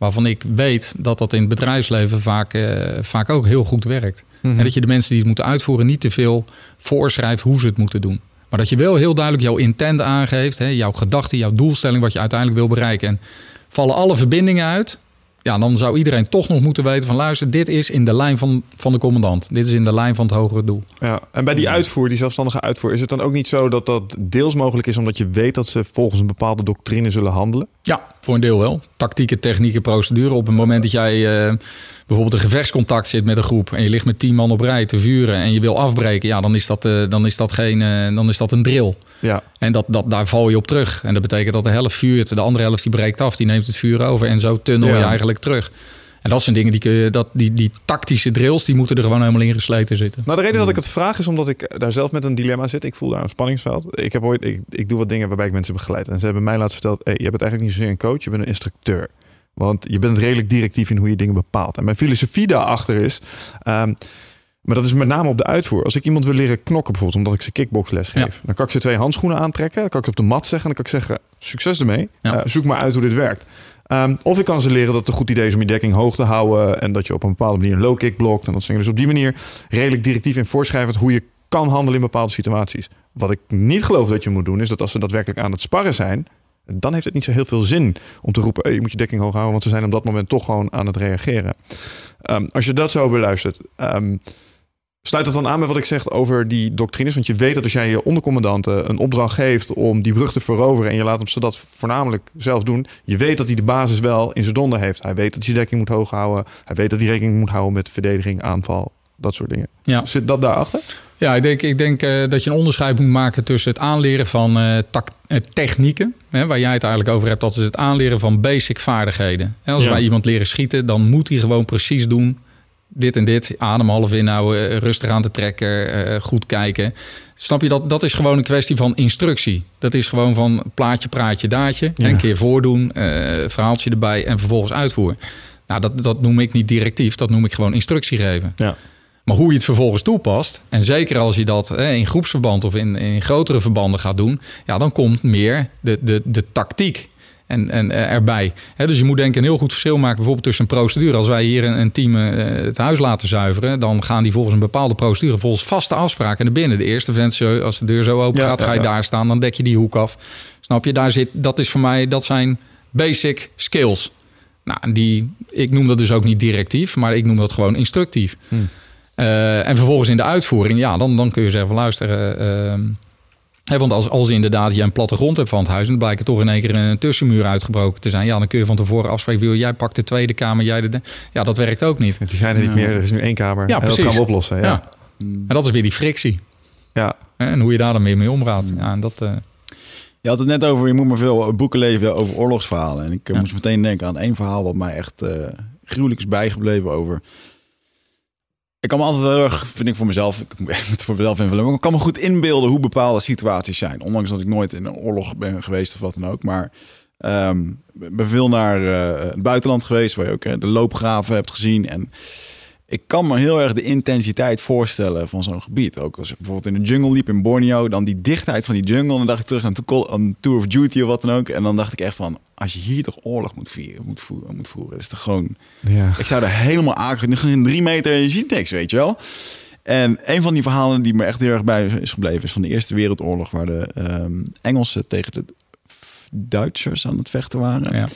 waarvan ik weet dat dat in het bedrijfsleven vaak, eh, vaak ook heel goed werkt. Mhm. En dat je de mensen die het moeten uitvoeren niet te veel voorschrijft hoe ze het moeten doen. Maar dat je wel heel duidelijk jouw intent aangeeft, hè, jouw gedachte, jouw doelstelling, wat je uiteindelijk wil bereiken. En vallen alle verbindingen uit, ja, dan zou iedereen toch nog moeten weten van luister, dit is in de lijn van, van de commandant. Dit is in de lijn van het hogere doel. Ja, en bij die uitvoer, die zelfstandige uitvoer, is het dan ook niet zo dat dat deels mogelijk is omdat je weet dat ze volgens een bepaalde doctrine zullen handelen? Ja, voor een deel wel. Tactieken, technieken, procedure. Op het moment dat jij eh, bijvoorbeeld een gevechtscontact zit met een groep en je ligt met tien man op rij te vuren en je wil afbreken, ja, dan is dat, eh, dan is dat, geen, eh, dan is dat een drill. Ja, En dat, dat, daar val je op terug. En dat betekent dat de helft vuurt, de andere helft die breekt af, die neemt het vuur over en zo tunnel je Ja. eigenlijk terug. En dat zijn dingen die kun je, dat, die, die tactische drills, die moeten er gewoon helemaal in gesleten zitten. Nou, de reden dat ik het vraag is omdat ik daar zelf met een dilemma zit. Ik voel daar een spanningsveld. Ik heb ooit, ik, ik doe wat dingen waarbij ik mensen begeleid. En ze hebben mij laten verteld, hey, je bent eigenlijk niet zozeer een coach, je bent een instructeur. Want je bent redelijk directief in hoe je dingen bepaalt. En mijn filosofie daarachter is, ehm, maar dat is met name op de uitvoer. Als ik iemand wil leren knokken bijvoorbeeld, omdat ik ze kickboxles geef. Dan kan ik ze twee handschoenen aantrekken. Dan kan ik op de mat zeggen. En dan kan ik zeggen, succes ermee. Ja. Eh, zoek maar uit hoe dit werkt. Ehm, of ik kan ze leren dat het een goed idee is om je dekking hoog te houden. En dat je op een bepaalde manier een low kick blokt. En dat ze dus op die manier redelijk directief in voorschrijvend hoe je kan handelen in bepaalde situaties. Wat ik niet geloof dat je moet doen, is dat als ze daadwerkelijk aan het sparren zijn, dan heeft het niet zo heel veel zin om te roepen: hey, je moet je dekking hoog houden, want ze zijn op dat moment toch gewoon aan het reageren. Ehm, als je dat zo beluistert, ehm, sluit dat dan aan met wat ik zeg over die doctrines. Want je weet dat als jij je ondercommandanten een opdracht geeft om die brug te veroveren en je laat hem ze dat voornamelijk zelf doen, je weet dat hij de basis wel in zijn donder heeft. Hij weet dat hij dekking moet hoog houden. Hij weet dat hij rekening moet houden met verdediging, aanval, dat soort dingen. Ja. Zit dat daarachter? Ja, ik denk, ik denk eh, dat je een onderscheid moet maken tussen het aanleren van eh, technieken, hè, waar jij het eigenlijk over hebt, dat is het aanleren van basic vaardigheden. En als Ja. wij iemand leren schieten, dan moet hij gewoon precies doen. Dit en dit, adem half inhouden, rustig aan te trekken, goed kijken. Snap je, dat, dat is gewoon een kwestie van instructie. Dat is gewoon van plaatje, praatje, daadje. Ja. Een keer voordoen, verhaaltje erbij en vervolgens uitvoeren. Nou, dat, dat noem ik niet directief, dat noem ik gewoon instructie geven. Ja. Maar hoe je het vervolgens toepast, en zeker als je dat hè, in groepsverband of in, in grotere verbanden gaat doen, ja, dan komt meer de, de, de tactiek en, en eh, erbij. Dus je moet denk ik een heel goed verschil maken, bijvoorbeeld tussen een procedure. Als wij hier een, een team eh, het huis laten zuiveren, dan gaan die volgens een bepaalde procedure, volgens vaste afspraken naar binnen. De eerste vent, als de deur zo open Ja, gaat, ja, ga je ja. daar staan, dan dek je die hoek af. Snap je? Daar zit, dat is voor mij, dat zijn basic skills. Nou, en die, ik noem dat dus ook niet directief, maar ik noem dat gewoon instructief. Hmm. Eh, en vervolgens in de uitvoering, ja, dan, dan kun je zeggen van luisteren. ehm, hè, want als, als inderdaad je een plattegrond hebt van het huis en dan blijkt er toch in één keer een tussenmuur uitgebroken te zijn, ja, dan kun je van tevoren afspreken, wil jij pakt de tweede kamer, jij de, de- ja, dat werkt ook niet. Die zijn er niet Ja. meer. Er is nu één kamer. Ja, en dat precies. gaan we oplossen. Ja. Ja. En dat is weer die frictie. Ja. Hè, En hoe je daar dan weer mee omgaat. Ja, en dat, eh, Je had het net over, je moet maar veel boeken lezen over oorlogsverhalen. En ik eh, Ja. moest meteen denken aan één verhaal wat mij echt eh, gruwelijk is bijgebleven over... Ik kan me altijd wel erg, vind ik voor mezelf, ik moet het voor mezelf invullen, maar ik kan me goed inbeelden hoe bepaalde situaties zijn. Ondanks dat ik nooit in een oorlog ben geweest of wat dan ook. Maar ik ben veel naar eh, het buitenland geweest, waar je ook de loopgraven hebt gezien. En ik kan me heel erg de intensiteit voorstellen van zo'n gebied. Ook als ik bijvoorbeeld in de jungle liep in Borneo, dan die dichtheid van die jungle. En dan dacht ik terug aan, to- aan Tour of Duty of wat dan ook. En dan dacht ik echt van, als je hier toch oorlog moet, vieren, moet, voeren, moet voeren, is toch gewoon... Ja. Ik zou er helemaal aangekomen. In drie meter en je ziet niks, weet je wel. En een van die verhalen die me echt heel erg bij is gebleven... is van de Eerste Wereldoorlog... waar de ehm, Engelsen tegen de Duitsers aan het vechten waren. ja.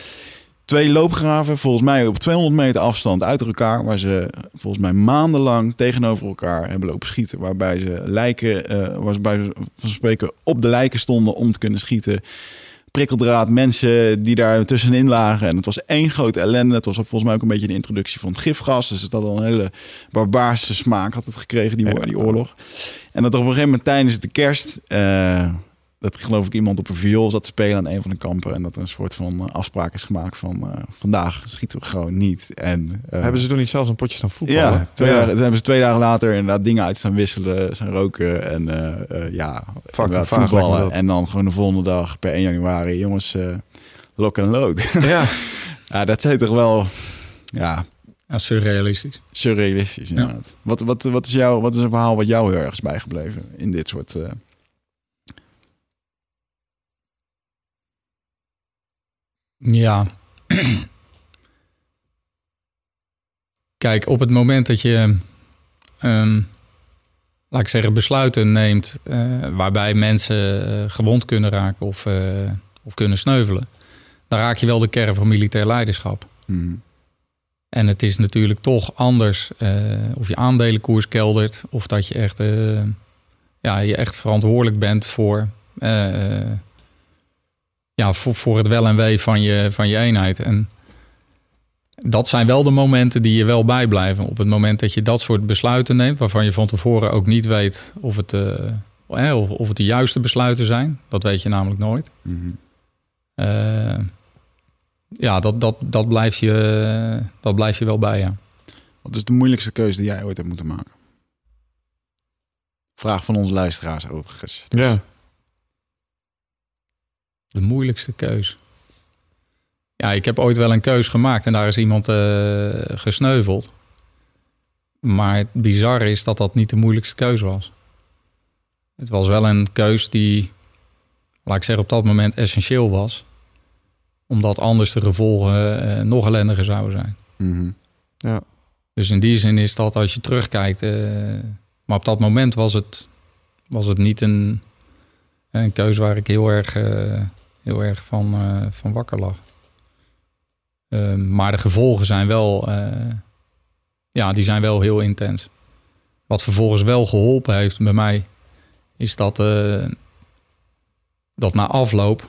Twee loopgraven, volgens mij op 200 meter afstand uit elkaar... waar ze volgens mij maandenlang tegenover elkaar hebben lopen schieten. Waarbij ze lijken, eh waarbij ze van spreken op de lijken stonden om te kunnen schieten prikkeldraad, mensen die daar tussenin lagen. En het was één grote ellende. Het was volgens mij ook een beetje de introductie van het gifgas. Dus het had al een hele barbaarse smaak had het gekregen, die, die oorlog. En dat er op een gegeven moment tijdens de kerst... eh, dat geloof ik iemand op een viool zat te spelen aan een van de kampen. En dat er een soort van eh, afspraak is gemaakt van... eh, vandaag schieten we gewoon niet. En, eh, Hebben ze toen niet zelfs een potje staan voetballen? ja, twee Dagen, toen hebben ze twee dagen later inderdaad dingen uit staan wisselen, zijn roken en eh, eh, ja, me voetballen. En dan gewoon de volgende dag per 1 januari, jongens, eh lock en load. Ja. ja, dat zijn toch wel, ja, ja, surrealistisch. surrealistisch inderdaad. Wat, wat, wat, is jouw, wat is een verhaal wat jou heel erg is bijgebleven in dit soort... Ja. Kijk, op het moment dat je, ehm, laat ik zeggen, besluiten neemt eh, waarbij mensen eh, gewond kunnen raken of, eh, of kunnen sneuvelen, dan raak je wel de kern van militair leiderschap. Mhm. En het is natuurlijk toch anders of je aandelenkoers keldert of dat je echt, ja, je echt verantwoordelijk bent voor, ja, voor, voor het wel en wee van je, van je eenheid. En dat zijn wel de momenten die je wel bijblijven. Op het moment dat je dat soort besluiten neemt, waarvan je van tevoren ook niet weet of het, eh, eh, of, of het de juiste besluiten zijn. Dat weet je namelijk nooit. Mhm. Eh, ja, dat, dat, dat, blijf je, dat blijf je wel bij, ja. Wat is de moeilijkste keuze die jij ooit hebt moeten maken? Vraag van onze luisteraars overigens. Ja. De moeilijkste keus. Ja, ik heb ooit wel een keus gemaakt en daar is iemand eh, gesneuveld. Maar het bizarre is dat dat niet de moeilijkste keus was. Het was wel een keus die, laat ik zeggen, op dat moment essentieel was. Omdat anders de gevolgen eh, nog ellendiger zouden zijn. Mhm. Dus in die zin is dat als je terugkijkt. eh, maar op dat moment was het, was het niet een, een keuze waar ik heel erg, eh, heel erg van, eh, van wakker lag. Eh, maar de gevolgen zijn wel, eh, ja, die zijn wel heel intens. Wat vervolgens wel geholpen heeft bij mij, is dat, eh, dat na afloop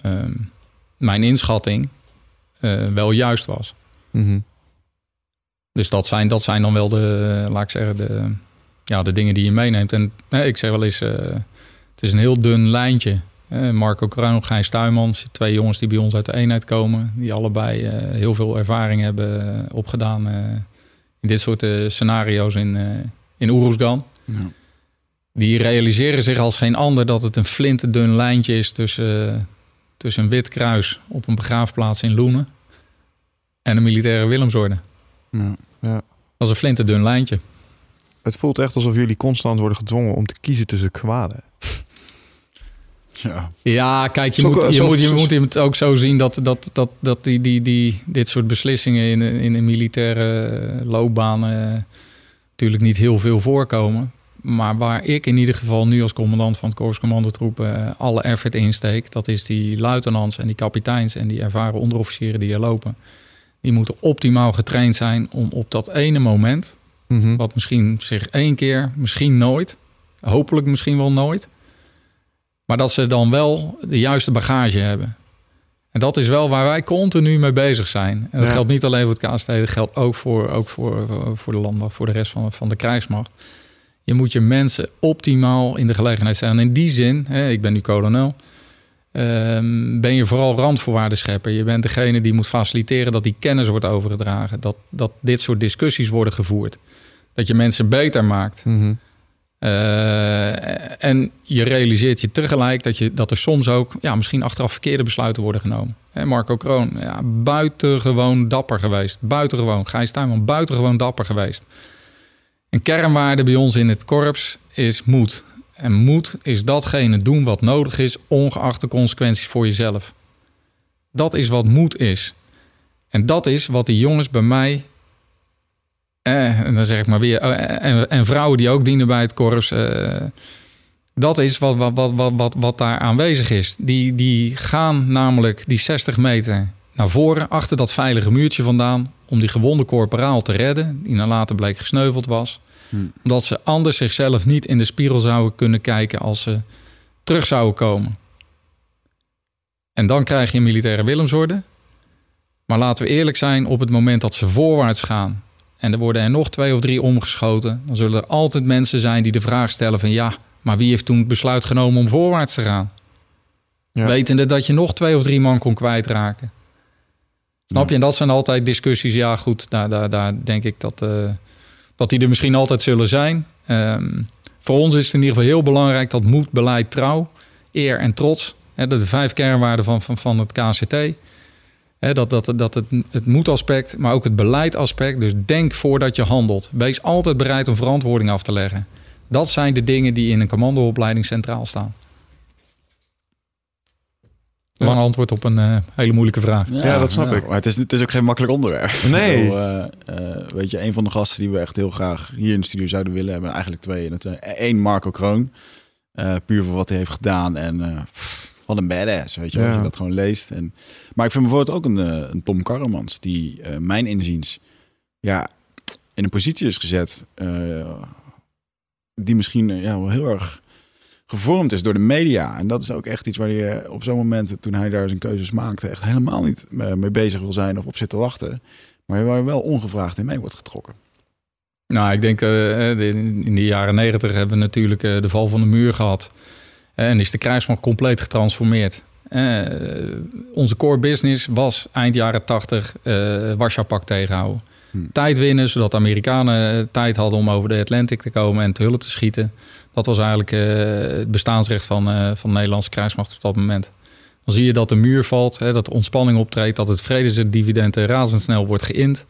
eh, mijn inschatting wel juist was. Mhm. Dus dat zijn, dat zijn dan wel de, laat ik zeggen, de, ja, de dingen die je meeneemt. En nee, ik zeg wel eens, het is een heel dun lijntje. Eh, Marco Kroon, Gijs Tuymans, twee jongens die bij ons uit de eenheid komen. Die allebei eh, heel veel ervaring hebben eh, opgedaan eh, in dit soort eh, scenario's in, eh in Oeroesgan. Ja. Die realiseren zich als geen ander dat het een flinterdun lijntje is tussen, eh, tussen een wit kruis op een begraafplaats in Loenen en een militaire Willemsorde. Ja. Dat is een flinterdun lijntje. Het voelt echt alsof jullie constant worden gedwongen om te kiezen tussen kwaden. Ja. Ja, kijk, je, Zo- moet, je, zo- moet, je zo- moet het ook zo zien dat, dat, dat, dat die, die, die, dit soort beslissingen in, in een militaire loopbaan eh, natuurlijk niet heel veel voorkomen. Maar waar ik in ieder geval nu als commandant van het Korps Commandotroepen eh, alle effort insteek, dat is die luitenants en die kapiteins en die ervaren onderofficieren die er lopen. Die moeten optimaal getraind zijn om op dat ene moment Mhm. wat misschien zich één keer, misschien nooit, hopelijk misschien wel nooit. Maar dat ze dan wel de juiste bagage hebben. En dat is wel waar wij continu mee bezig zijn. En dat Ja. geldt niet alleen voor het KST, dat geldt ook voor, ook voor, voor de landmacht, voor de rest van, van de krijgsmacht. Je moet je mensen optimaal in de gelegenheid zijn. En in die zin, hè, ik ben nu kolonel, ehm, ben je vooral randvoorwaarden schepper. Je bent degene die moet faciliteren dat die kennis wordt overgedragen. Dat, dat dit soort discussies worden gevoerd. Dat je mensen beter maakt. Mhm. Eh, en je realiseert je tegelijk dat, je, dat er soms ook ja, misschien achteraf verkeerde besluiten worden genomen. Hè, Marco Kroon, ja, buitengewoon dapper geweest. Buitengewoon. Gijs Tuinman, buitengewoon dapper geweest. Een kernwaarde bij ons in het korps is moed. En moed is datgene doen wat nodig is, ongeacht de consequenties voor jezelf. Dat is wat moed is. En dat is wat die jongens bij mij eh, en dan zeg ik maar weer, eh, en, en vrouwen die ook dienen bij het korps. eh, dat is wat, wat, wat, wat, wat, wat daar aanwezig is. Die, die gaan namelijk die 60 meter naar voren, achter dat veilige muurtje vandaan, om die gewonde corporaal te redden, die na later bleek gesneuveld was. Hmm. Omdat ze anders zichzelf niet in de spiegel zouden kunnen kijken als ze terug zouden komen. En dan krijg je een militaire Willemsorde. Maar laten we eerlijk zijn, op het moment dat ze voorwaarts gaan en er worden er nog twee of drie omgeschoten, dan zullen er altijd mensen zijn die de vraag stellen van ja, maar wie heeft toen het besluit genomen om voorwaarts te gaan? Ja. Wetende dat je nog twee of drie man kon kwijtraken. Snap je? En dat zijn altijd discussies. Ja, goed, daar, daar, daar denk ik dat, eh, dat die er misschien altijd zullen zijn. Ehm, voor ons is het in ieder geval heel belangrijk dat moed, beleid, trouw, eer en trots. Hè, dat de vijf kernwaarden van, van, van het KCT. Hè, dat dat, dat het, het moedaspect, maar ook het beleidaspect. Dus denk voordat je handelt. Wees altijd bereid om verantwoording af te leggen. Dat zijn de dingen die in een commandoopleiding centraal staan. Lang antwoord op een eh, hele moeilijke vraag. Ja, dat snap ik. Maar het is, het is ook geen makkelijk onderwerp. Nee. Bedoel, eh, eh, weet je, een van de gasten die we echt heel graag hier in de studio zouden willen hebben, eigenlijk twee. En dat zijn één Marco Kroon. Eh, puur voor wat hij heeft gedaan. En eh, pff, wat een badass, weet je, Ja. als je dat gewoon leest. En, maar ik vind bijvoorbeeld ook een, eh, een Tom Karremans, die eh, mijn inziens ja, in een positie is gezet eh, die misschien ja, wel heel erg gevormd is door de media. En dat is ook echt iets waar je op zo'n moment, toen hij daar zijn keuzes maakte, echt helemaal niet mee bezig wil zijn of op zit te wachten. Maar waar je wel ongevraagd in mee wordt getrokken. Nou, ik denk eh, de- in de jaren negentig hebben we natuurlijk eh, de val van de muur gehad. Eh, en is de krijgsmacht compleet getransformeerd. Eh, onze core business was eind jaren 80 eh Warschau-pak tegenhouden. Hmm. Tijd winnen, zodat de Amerikanen tijd hadden om over de Atlantic te komen en te hulp te schieten. Dat was eigenlijk het bestaansrecht van, van de Nederlandse krijgsmacht op dat moment. Dan zie je dat de muur valt, hè, dat de ontspanning optreedt, dat het vredesdividend razendsnel wordt geïnd.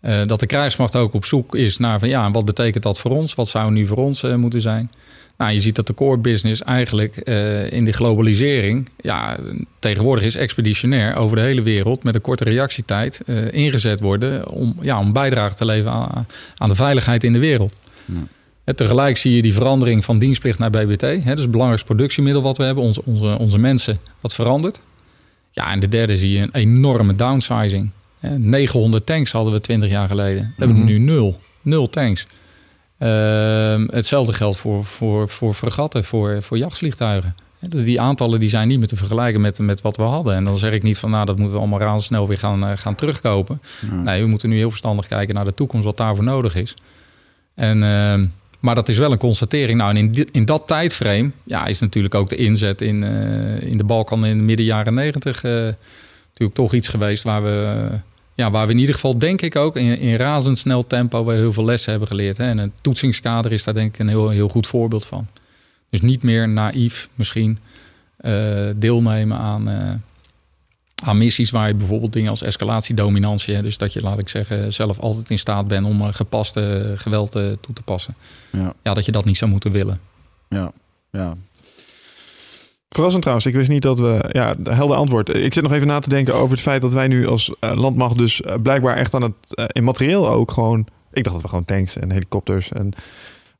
Eh, dat de krijgsmacht ook op zoek is naar van ja, wat betekent dat voor ons? Wat zou nu voor ons eh, moeten zijn? Nou, je ziet dat de core business eigenlijk eh, in de globalisering, ja, tegenwoordig is expeditionair over de hele wereld met een korte reactietijd ingezet worden om, ja, om bijdrage te leveren aan, aan de veiligheid in de wereld. Ja. En tegelijk zie je die verandering van dienstplicht naar BBT. Hè, dus het belangrijkste productiemiddel wat we hebben, onze, onze, onze mensen, wat verandert. Ja, en de derde zie je een enorme downsizing. Hè, 900 tanks hadden we 20 jaar geleden. We hebben er nu nul. Nul tanks. Ehm, hetzelfde geldt voor, voor, voor fregatten, voor, voor jachtvliegtuigen. Die aantallen die zijn niet meer te vergelijken met, met wat we hadden. En dan zeg ik niet van, nou, dat moeten we allemaal razendsnel weer gaan, eh, gaan terugkopen. Ja. Nee, we moeten nu heel verstandig kijken naar de toekomst, wat daarvoor nodig is. En, ehm, maar dat is wel een constatering. Nou, en in, in dat tijdframe ja, is natuurlijk ook de inzet in, eh, in de Balkan in de midden jaren negentig eh, natuurlijk toch iets geweest waar we, eh, ja, waar we in ieder geval, denk ik ook, in, in razendsnel tempo weer heel veel lessen hebben geleerd. Hè. En een toetsingskader is daar denk ik een heel, heel goed voorbeeld van. Dus niet meer naïef misschien eh, deelnemen aan, eh, aan missies waar je bijvoorbeeld dingen als escalatiedominantie, hè, dus dat je, laat ik zeggen, zelf altijd in staat bent om eh, gepaste geweld toe te passen. Ja, Ja, dat je dat niet zou moeten willen. ja, ja. Verrassend trouwens, ik wist niet dat we... Ja, de helder antwoord. Ik zit nog even na te denken over het feit dat wij nu als eh, landmacht dus eh, blijkbaar echt aan het... eh, in materieel ook gewoon... Ik dacht dat we gewoon tanks en helikopters en...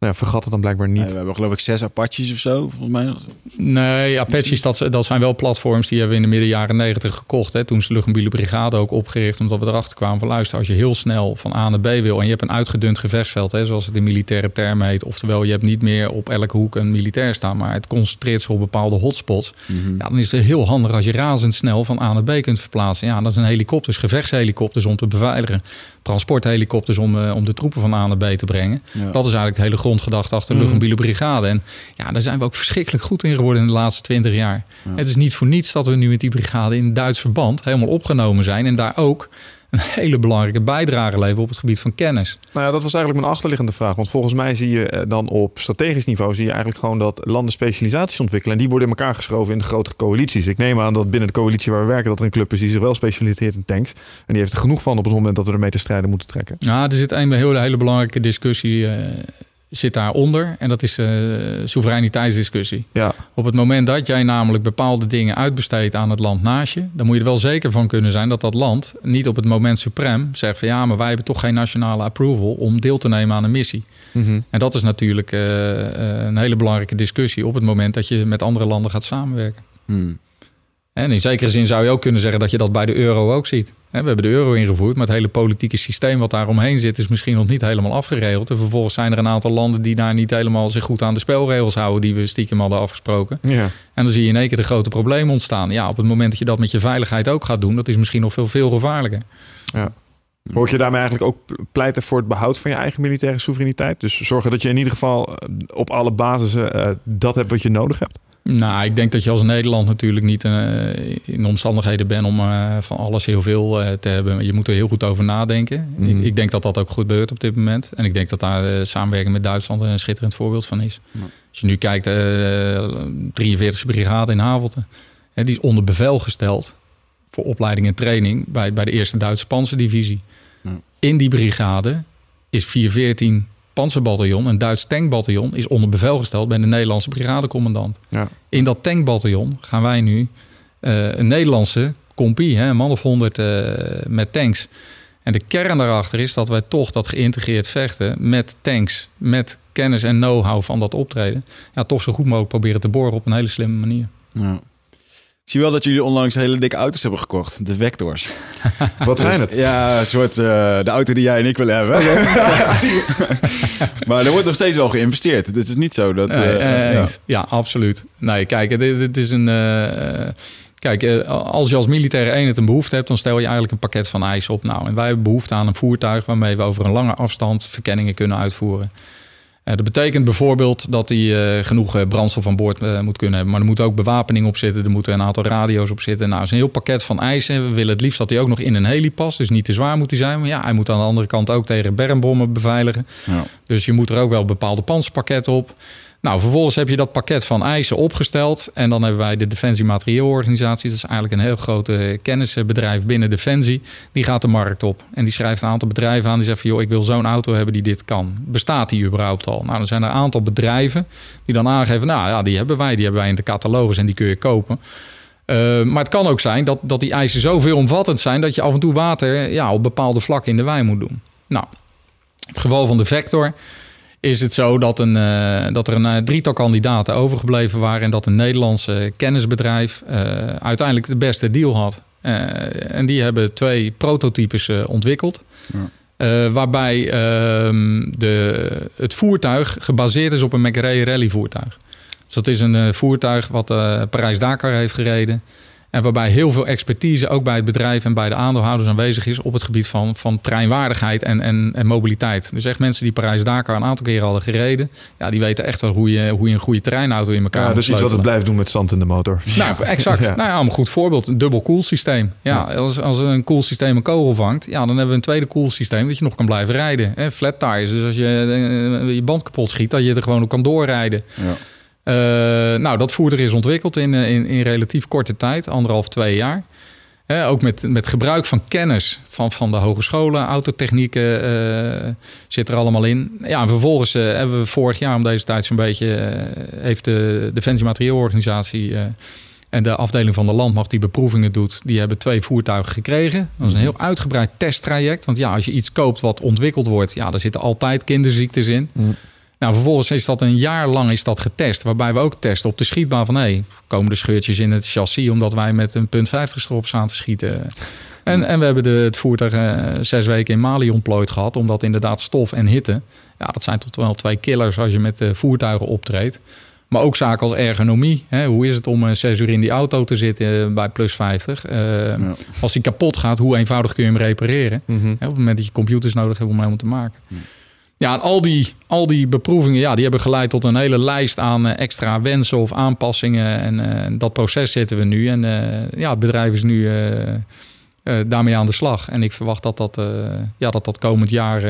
Nou ja, vergatten dan blijkbaar niet. Nee, we hebben geloof ik zes Apaches of zo, volgens mij. Nee, Apaches, dat, dat zijn wel platforms die hebben we in de midden jaren negentig gekocht. Hè. Toen is de luchtmobiele brigade ook opgericht, omdat we erachter kwamen van luister, als je heel snel van A naar B wil en je hebt een uitgedund gevechtsveld, hè, zoals het in militaire termen heet. Oftewel, je hebt niet meer op elke hoek een militair staan, maar het concentreert zich op bepaalde hotspots. Mhm. Ja, dan is het heel handig als je razendsnel van A naar B kunt verplaatsen. Ja, dat zijn helikopters, gevechtshelikopters om te beveiligen. Transporthelikopters om, eh, om de troepen van A naar B te brengen. Ja. Dat is eigenlijk de hele grondgedachte achter de Mhm. luchtmobiele brigade. En ja, daar zijn we ook verschrikkelijk goed in geworden in de laatste twintig jaar. Ja. Het is niet voor niets dat we nu met die brigade in Duits verband helemaal opgenomen zijn. En daar ook een hele belangrijke bijdrage leveren op het gebied van kennis. Nou ja, dat was eigenlijk mijn achterliggende vraag. Want volgens mij zie je eh, dan op strategisch niveau... zie je eigenlijk gewoon dat landen specialisaties ontwikkelen. En die worden in elkaar geschoven in de grotere coalities. Ik neem aan dat binnen de coalitie waar we werken... dat er een club is die zich wel specialiseert in tanks. En die heeft er genoeg van op het moment dat we ermee te strijden moeten trekken. Ja, er zit een hele, hele belangrijke discussie eh, zit daaronder. En dat is de soevereiniteitsdiscussie. Ja, Op het moment dat jij namelijk bepaalde dingen uitbesteedt aan het land naast je, dan moet je er wel zeker van kunnen zijn dat dat land niet op het moment suprem zegt van ja, maar wij hebben toch geen nationale approval om deel te nemen aan een missie. Mhm. En dat is natuurlijk eh, eh, een hele belangrijke discussie op het moment dat je met andere landen gaat samenwerken. Hmm. En in zekere zin zou je ook kunnen zeggen dat je dat bij de euro ook ziet. We hebben de euro ingevoerd, maar het hele politieke systeem wat daar omheen zit is misschien nog niet helemaal afgeregeld. En vervolgens zijn er een aantal landen die daar niet helemaal zich goed aan de spelregels houden die we stiekem hadden afgesproken. ja. En dan zie je in één keer de grote problemen ontstaan. Ja, op het moment dat je dat met je veiligheid ook gaat doen, dat is misschien nog veel, veel gevaarlijker. Hoor je daarmee eigenlijk ook pleiten voor het behoud van je eigen militaire soevereiniteit? Dus zorgen dat je in ieder geval eh, op alle basissen eh, dat hebt wat je nodig hebt? Nou, ik denk dat je als Nederland natuurlijk niet eh, in omstandigheden bent om eh, van alles heel veel eh, te hebben. Je moet er heel goed over nadenken. Mhm. Ik, ik denk dat dat ook goed gebeurt op dit moment. En ik denk dat daar samenwerking met Duitsland een schitterend voorbeeld van is. Ja. Als je nu kijkt, eh 43e brigade in Havelte, hè, die is onder bevel gesteld voor opleiding en training bij, bij de eerste Duitse panzerdivisie. Ja. In die brigade is 414 panzerbataljon, een Duits tankbataljon, is onder bevel gesteld bij de Nederlandse brigadecommandant. Ja. In dat tankbataljon gaan wij nu eh, een Nederlandse compie, hè, een man of honderd eh, met tanks. En de kern daarachter is dat wij toch dat geïntegreerd vechten met tanks, met kennis en know-how van dat optreden, ja, toch zo goed mogelijk proberen te boren op een hele slimme manier. Ja. Ik zie wel dat jullie onlangs hele dikke auto's hebben gekocht. De Vectors. Wat zijn het? Ja, een soort eh, de auto die jij en ik willen hebben. maar er wordt nog steeds wel geïnvesteerd. Het is niet zo dat... Eh, eh, ja. ja. absoluut. Nee, kijk, dit, dit is een. kijk, als je als militaire eenheid een behoefte hebt, dan stel je eigenlijk een pakket van eisen op. Nou, en wij hebben behoefte aan een voertuig waarmee we over een lange afstand verkenningen kunnen uitvoeren. Eh, dat betekent bijvoorbeeld dat hij eh, genoeg eh, brandstof aan boord moet kunnen hebben. Maar er moet ook bewapening op zitten. Er moeten een aantal radio's op zitten. Nou, het is een heel pakket van eisen. We willen het liefst dat hij ook nog in een heli past. Dus niet te zwaar moet hij zijn. Maar ja, hij moet aan de andere kant ook tegen bermbommen beveiligen. Ja. Dus je moet er ook wel bepaalde panzerpakketten op. Nou, vervolgens heb je dat pakket van eisen opgesteld. En dan hebben wij de Defensie Materieelorganisatie. Dat is eigenlijk een heel grote kennisbedrijf binnen Defensie. Die gaat de markt op. En die schrijft een aantal bedrijven aan. Die zegt van, joh, ik wil zo'n auto hebben die dit kan. Bestaat die überhaupt al? Nou, dan zijn er een aantal bedrijven die dan aangeven... nou ja, die hebben wij. Die hebben wij in de catalogus en die kun je kopen. Uh, maar het kan ook zijn dat, dat die eisen zo veelomvattend zijn... dat je af en toe water ja, op bepaalde vlakken in de wijn moet doen. Nou, het geval van de Vector is het zo dat, een, uh, dat er een uh, drietal kandidaten overgebleven waren... en dat een Nederlandse kennisbedrijf uh, uiteindelijk de beste deal had. en die hebben twee prototypes ontwikkeld... Ja. waarbij ehm, de, het voertuig gebaseerd is op een McRae Rally voertuig. Dus dat is een voertuig wat Parijs-Dakar heeft gereden... En waarbij heel veel expertise ook bij het bedrijf en bij de aandeelhouders aanwezig is op het gebied van, van treinwaardigheid en, en, en mobiliteit. Dus echt mensen die Parijs-Dakar een aantal keren hadden gereden, ja, die weten echt wel hoe je, hoe je een goede treinauto in elkaar ja, Dus iets wat het blijft doen met zand in de motor. Nou, exact. ja. Nou ja, een goed voorbeeld. Een dubbel koelsysteem. Ja, ja, Als, als een koelsysteem een kogel vangt, ja, dan hebben we een tweede koelsysteem dat je nog kan blijven rijden. Hè? Flat tires. Dus als je je band kapot schiet, dat je er gewoon op kan doorrijden. Ja. Uh, nou, dat voertuig is ontwikkeld in, in, in relatief korte tijd, anderhalf, twee jaar. Ook met, met gebruik van kennis van, van de hogescholen, autotechnieken uh, zit er allemaal in. Ja, en vervolgens hebben we vorig jaar om deze tijd zo'n beetje... heeft de Defensie Materieelorganisatie en de afdeling van de landmacht die beproevingen doet... die hebben twee voertuigen gekregen. Dat is een heel uitgebreid testtraject. Want ja, als je iets koopt wat ontwikkeld wordt... ja, daar zitten altijd kinderziektes in... Mm. Nou, vervolgens is dat een jaar lang is dat getest. Waarbij we ook testen op de schietbaan van... hé, hey, komen er scheurtjes in het chassis... omdat wij met een punt 50 strop staan te schieten. En, en we hebben de, het voertuig uh, zes weken in Mali ontplooid gehad... omdat inderdaad stof en hitte... ja, dat zijn tot wel twee killers als je met uh, voertuigen optreedt. Maar ook zaken als ergonomie. Hè? Hoe is het om uh, zes uur in die auto te zitten bij plus 50? Ja. Als die kapot gaat, hoe eenvoudig kun je hem repareren? Mm -hmm. Hè, op het moment dat je computers nodig hebt om hem te maken. Ja, en al die, al die beproevingen ja, die hebben geleid tot een hele lijst aan uh, extra wensen of aanpassingen. En uh, dat proces zitten we nu. En uh, ja, het bedrijf is nu daarmee aan de slag. En ik verwacht dat dat, ja, dat, dat komend jaar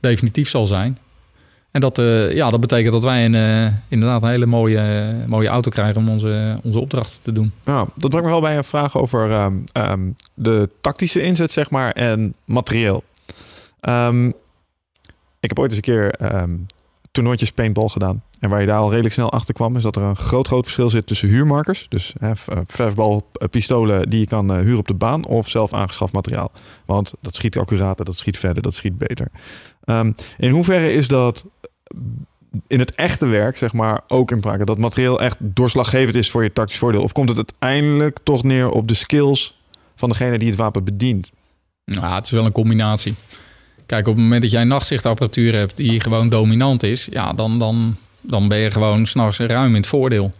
definitief zal zijn. En dat, ja, dat betekent dat wij een, inderdaad een hele mooie, mooie auto krijgen om onze, onze opdrachten te doen. Ja, dat brengt me wel bij een vraag over um, um, de tactische inzet, zeg maar, en materieel. Um, ik heb ooit eens een keer um, toernooitjes paintball gedaan. En waar je daar al redelijk snel achter kwam, is dat er een groot, groot verschil zit tussen huurmarkers. Dus hè, verfbalpistolen die je kan uh, huren op de baan of zelf aangeschaft materiaal. Want dat schiet accurater, dat schiet verder, dat schiet beter. Um, in hoeverre is dat in het echte werk, zeg maar, ook in praktijk, dat materiaal echt doorslaggevend is voor je tactisch voordeel? Of komt het uiteindelijk toch neer op de skills van degene die het wapen bedient? Nou, het is wel een combinatie. Kijk, op het moment dat jij nachtzichtapparatuur hebt die gewoon dominant is, ja, dan, dan, dan ben je gewoon s'nachts ruim in het voordeel.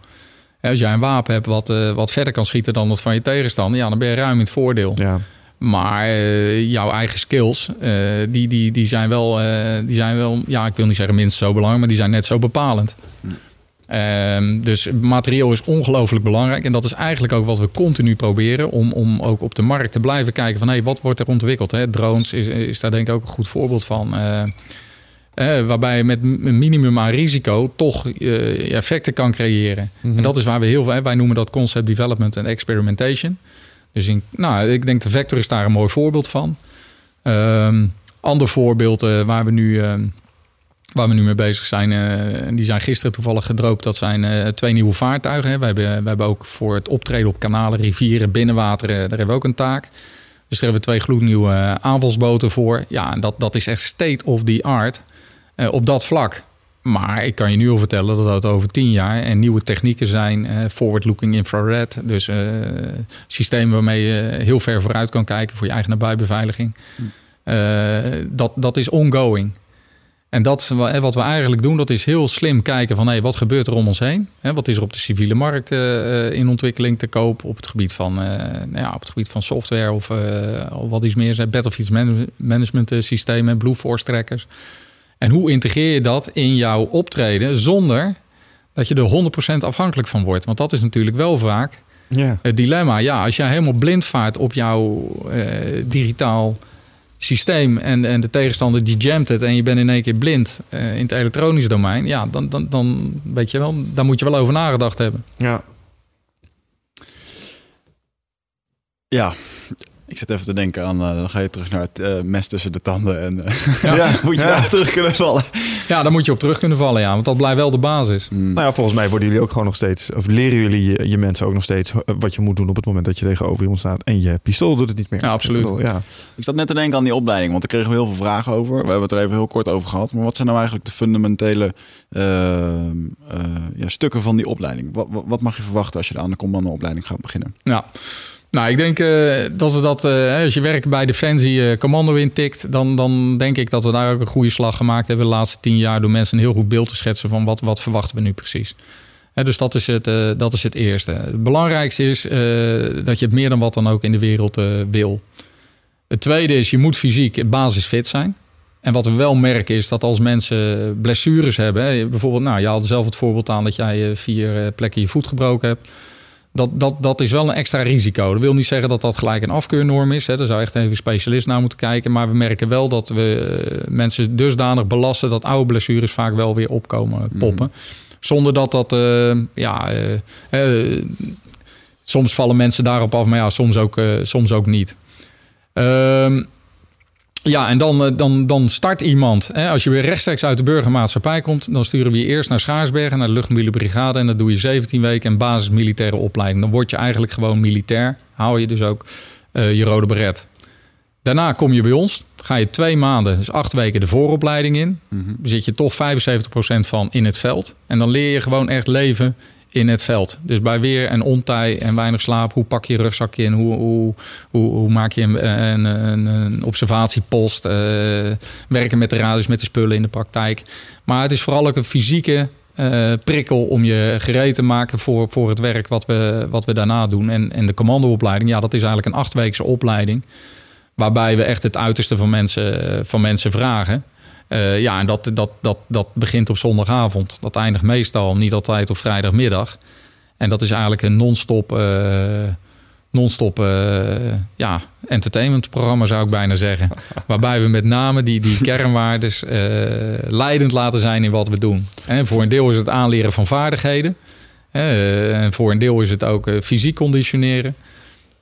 Als jij een wapen hebt wat, uh, wat verder kan schieten dan dat van je tegenstander, ja, dan ben je ruim in het voordeel. Ja. Maar uh, jouw eigen skills, uh, die, die, die, zijn wel, die zijn wel, ja, ik wil niet zeggen minstens zo belangrijk, maar die zijn net zo bepalend. Um, dus materieel is ongelooflijk belangrijk. En dat is eigenlijk ook wat we continu proberen. Om, om ook op de markt te blijven kijken van... hé, hey, wat wordt er ontwikkeld? Hè? Drones is, is daar denk ik ook een goed voorbeeld van. Uh, uh, waarbij je met een minimum aan risico toch uh, effecten kan creëren. Mm -hmm. En dat is waar we heel veel... Wij noemen dat concept development en experimentation. Dus in, nou, ik denk de Vector is daar een mooi voorbeeld van. Um, ander voorbeeld waar we nu waar we nu mee bezig zijn. eh, die zijn gisteren toevallig gedropt. Dat zijn eh, twee nieuwe vaartuigen. Hè. We, hebben, we hebben ook voor het optreden op kanalen, rivieren, binnenwateren, daar hebben we ook een taak. Dus daar hebben we twee gloednieuwe eh, aanvalsboten voor. Ja, en dat, dat is echt state of the art eh, op dat vlak. Maar ik kan je nu al vertellen dat dat over tien jaar en nieuwe technieken zijn. eh, Forward-looking infrared. Dus eh, systemen waarmee je heel ver vooruit kan kijken voor je eigen nabijbeveiliging. Eh, dat, dat is ongoing. En dat, wat we eigenlijk doen, dat is heel slim kijken van hey, wat gebeurt er om ons heen? Hè, wat is er op de civiele markt eh, eh, in ontwikkeling te koop op het gebied van, eh, nou ja, op het gebied van software of, of wat iets meer zijn, battlefield man- management systemen, Blue Force trackers. En hoe integreer je dat in jouw optreden zonder dat je er 100% afhankelijk van wordt? Want dat is natuurlijk wel vaak het dilemma. Ja, als jij helemaal blind vaart op jouw digitaal systeem en, en de tegenstander die jamt het en je bent in één keer blind eh, in het elektronisch domein, ja, dan, dan, dan weet je wel, daar moet je wel over nagedacht hebben. Ja. Ja, ik zit even te denken aan, eh, dan ga je terug naar het eh, mes tussen de tanden en eh, Ja. moet je Ja. daar terug kunnen vallen. Ja, daar moet je op terug kunnen vallen, ja, want dat blijft wel de basis. Mm. Nou ja, volgens mij worden jullie ook gewoon nog steeds, of leren jullie je, je mensen ook nog steeds wat je moet doen op het moment dat je tegenover iemand staat en je pistool doet het niet meer. Ja, absoluut. Ik bedoel, ja. Ik zat net te denken aan die opleiding, want daar kregen we heel veel vragen over. We hebben het er even heel kort over gehad. Maar wat zijn nou eigenlijk de fundamentele ja, stukken van die opleiding? Wat, wat, wat mag je verwachten als je aan de commandoopleiding gaat beginnen? Ja. Nou, ik denk eh, dat we dat, eh, als je werk bij Defensie eh, commando intikt, dan, dan denk ik dat we daar ook een goede slag gemaakt hebben de laatste tien jaar door mensen een heel goed beeld te schetsen van wat, wat verwachten we nu precies. Hè, dus dat is, het, dat is het eerste. Het belangrijkste is dat je het meer dan wat dan ook in de wereld wil. Het tweede is, je moet fysiek basisfit zijn. En wat we wel merken is dat als mensen blessures hebben, hè, bijvoorbeeld, nou, je haalde zelf het voorbeeld aan dat jij vier plekken je voet gebroken hebt. Dat, dat, dat is wel een extra risico. Dat wil niet zeggen dat dat gelijk een afkeurnorm is. Hè. Daar zou echt even een specialist naar moeten kijken. Maar we merken wel dat we eh, mensen dusdanig belasten dat oude blessures vaak wel weer opkomen poppen. Zonder dat dat, eh, ja, eh, eh, soms vallen mensen daarop af, maar ja, soms ook, eh, soms ook niet. Ehm, ja, en dan, eh, dan, dan start iemand. Hè, als je weer rechtstreeks uit de burgermaatschappij komt, dan sturen we je eerst naar Schaarsbergen, naar de luchtmobiele brigade. En dat doe je 17 weken en basis militaire opleiding. Dan word je eigenlijk gewoon militair. Haal je dus ook eh, je rode beret. Daarna kom je bij ons. Ga je twee maanden, dus acht weken de vooropleiding in. Zit je toch 75% van in het veld. En dan leer je gewoon echt leven in het veld. Dus bij weer en ontij en weinig slaap. Hoe pak je je rugzak in? Hoe, hoe, hoe, maak je een, een, een, een observatiepost? eh, werken met de radius, met de spullen in de praktijk. Maar het is vooral ook een fysieke eh, prikkel om je gereed te maken voor, voor het werk wat we, wat we daarna doen. En, en de commandoopleiding, ja, dat is eigenlijk een achtweekse opleiding. Waarbij we echt het uiterste van mensen, van mensen vragen. Eh, ja, en dat, dat, dat, dat begint op zondagavond. Dat eindigt meestal niet altijd op vrijdagmiddag. En dat is eigenlijk een non-stop, eh, non-stop eh, ja, entertainmentprogramma, zou ik bijna zeggen. Waarbij we met name die, die kernwaardes leidend laten zijn in wat we doen. En voor een deel is het aanleren van vaardigheden. En voor een deel is het ook fysiek conditioneren.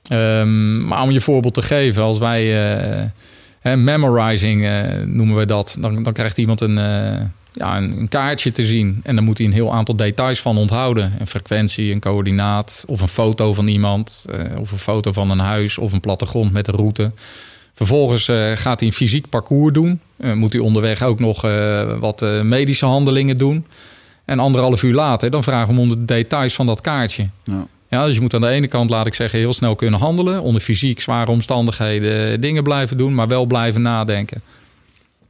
Ehm, maar om je voorbeeld te geven, als wij hè, memorizing eh, noemen we dat, dan, dan krijgt iemand een, eh, ja, een, kaartje te zien en dan moet hij een heel aantal details van onthouden. Een frequentie, een coördinaat of een foto van iemand, eh, of een foto van een huis of een plattegrond met een route. Vervolgens gaat hij een fysiek parcours doen. Moet hij onderweg ook nog wat medische handelingen doen. En anderhalf uur later, dan vragen we om de details van dat kaartje. Ja. Ja, dus je moet aan de ene kant, laat ik zeggen, heel snel kunnen handelen. Onder fysiek zware omstandigheden dingen blijven doen, maar wel blijven nadenken.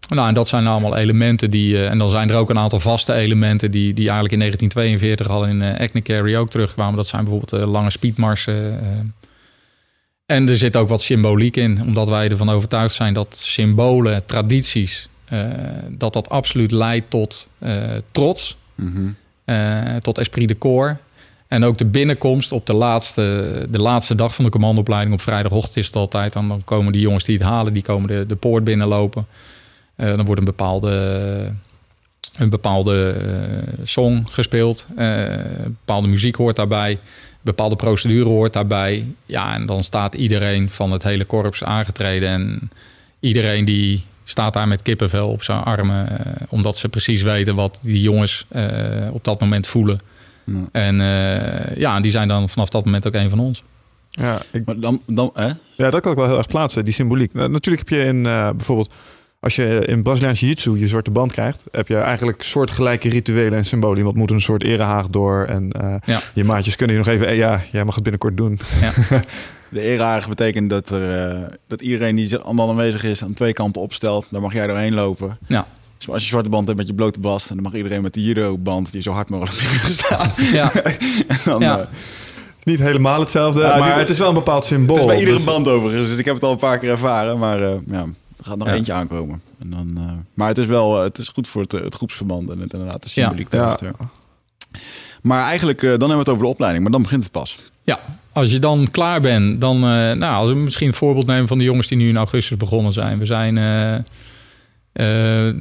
Nou, en dat zijn allemaal elementen die... eh, en dan zijn er ook een aantal vaste elementen... die, die eigenlijk in 1942 al in uh, Acne Carry ook terugkwamen. Dat zijn bijvoorbeeld uh, lange speedmarsen. Uh, en er zit ook wat symboliek in. Omdat wij ervan overtuigd zijn dat symbolen, tradities... Dat dat absoluut leidt tot trots. Mhm. Mm -hmm. tot esprit de corps. En ook de binnenkomst op de laatste, de laatste dag van de commandoopleiding op vrijdagochtend is het altijd. Dan, komen die jongens die het halen, die komen de, de poort binnenlopen. Uh, dan wordt een bepaalde, een bepaalde uh, song gespeeld. Uh, bepaalde muziek hoort daarbij. Bepaalde procedure hoort daarbij. Ja, en dan staat iedereen van het hele korps aangetreden. En iedereen die staat daar met kippenvel op zijn armen. eh, omdat ze precies weten wat die jongens eh, op dat moment voelen. Ja. En eh, ja, die zijn dan vanaf dat moment ook een van ons. Ja, ik, Maar dan, dan hè? ja, dat kan ik wel heel erg plaatsen, die symboliek. Nou, natuurlijk heb je in eh, bijvoorbeeld, als je in Braziliaans Jiu-Jitsu je zwarte band krijgt, heb je eigenlijk soortgelijke rituelen en symbolen. Iemand moet een soort erehaag door en eh, Ja. je maatjes kunnen je nog even, eh, ja, jij mag het binnenkort doen. De eraag betekent dat, er, eh, dat iedereen die allemaal aanwezig is aan twee kanten opstelt. Daar mag jij doorheen lopen. Ja. Dus als je zwarte band hebt met je blote bast, dan mag iedereen met de judo-band die zo hard mogelijk staan. Ja, En dan, Ja. eh, Niet helemaal hetzelfde, Ja, maar het is wel een bepaald symbool. het is bij iedere Dus- band overigens, dus ik heb het al een paar keer ervaren. Maar eh, ja, er gaat nog Ja. eentje aankomen. En dan, eh, maar het is wel het is goed voor het, het groepsverband en het, inderdaad de symboliek Ja. daarachter. Maar eigenlijk, eh, dan hebben we het over de opleiding, maar dan begint het pas. Ja, als je dan klaar bent, dan... eh, nou, als we misschien een voorbeeld nemen van de jongens die nu in augustus begonnen zijn. We zijn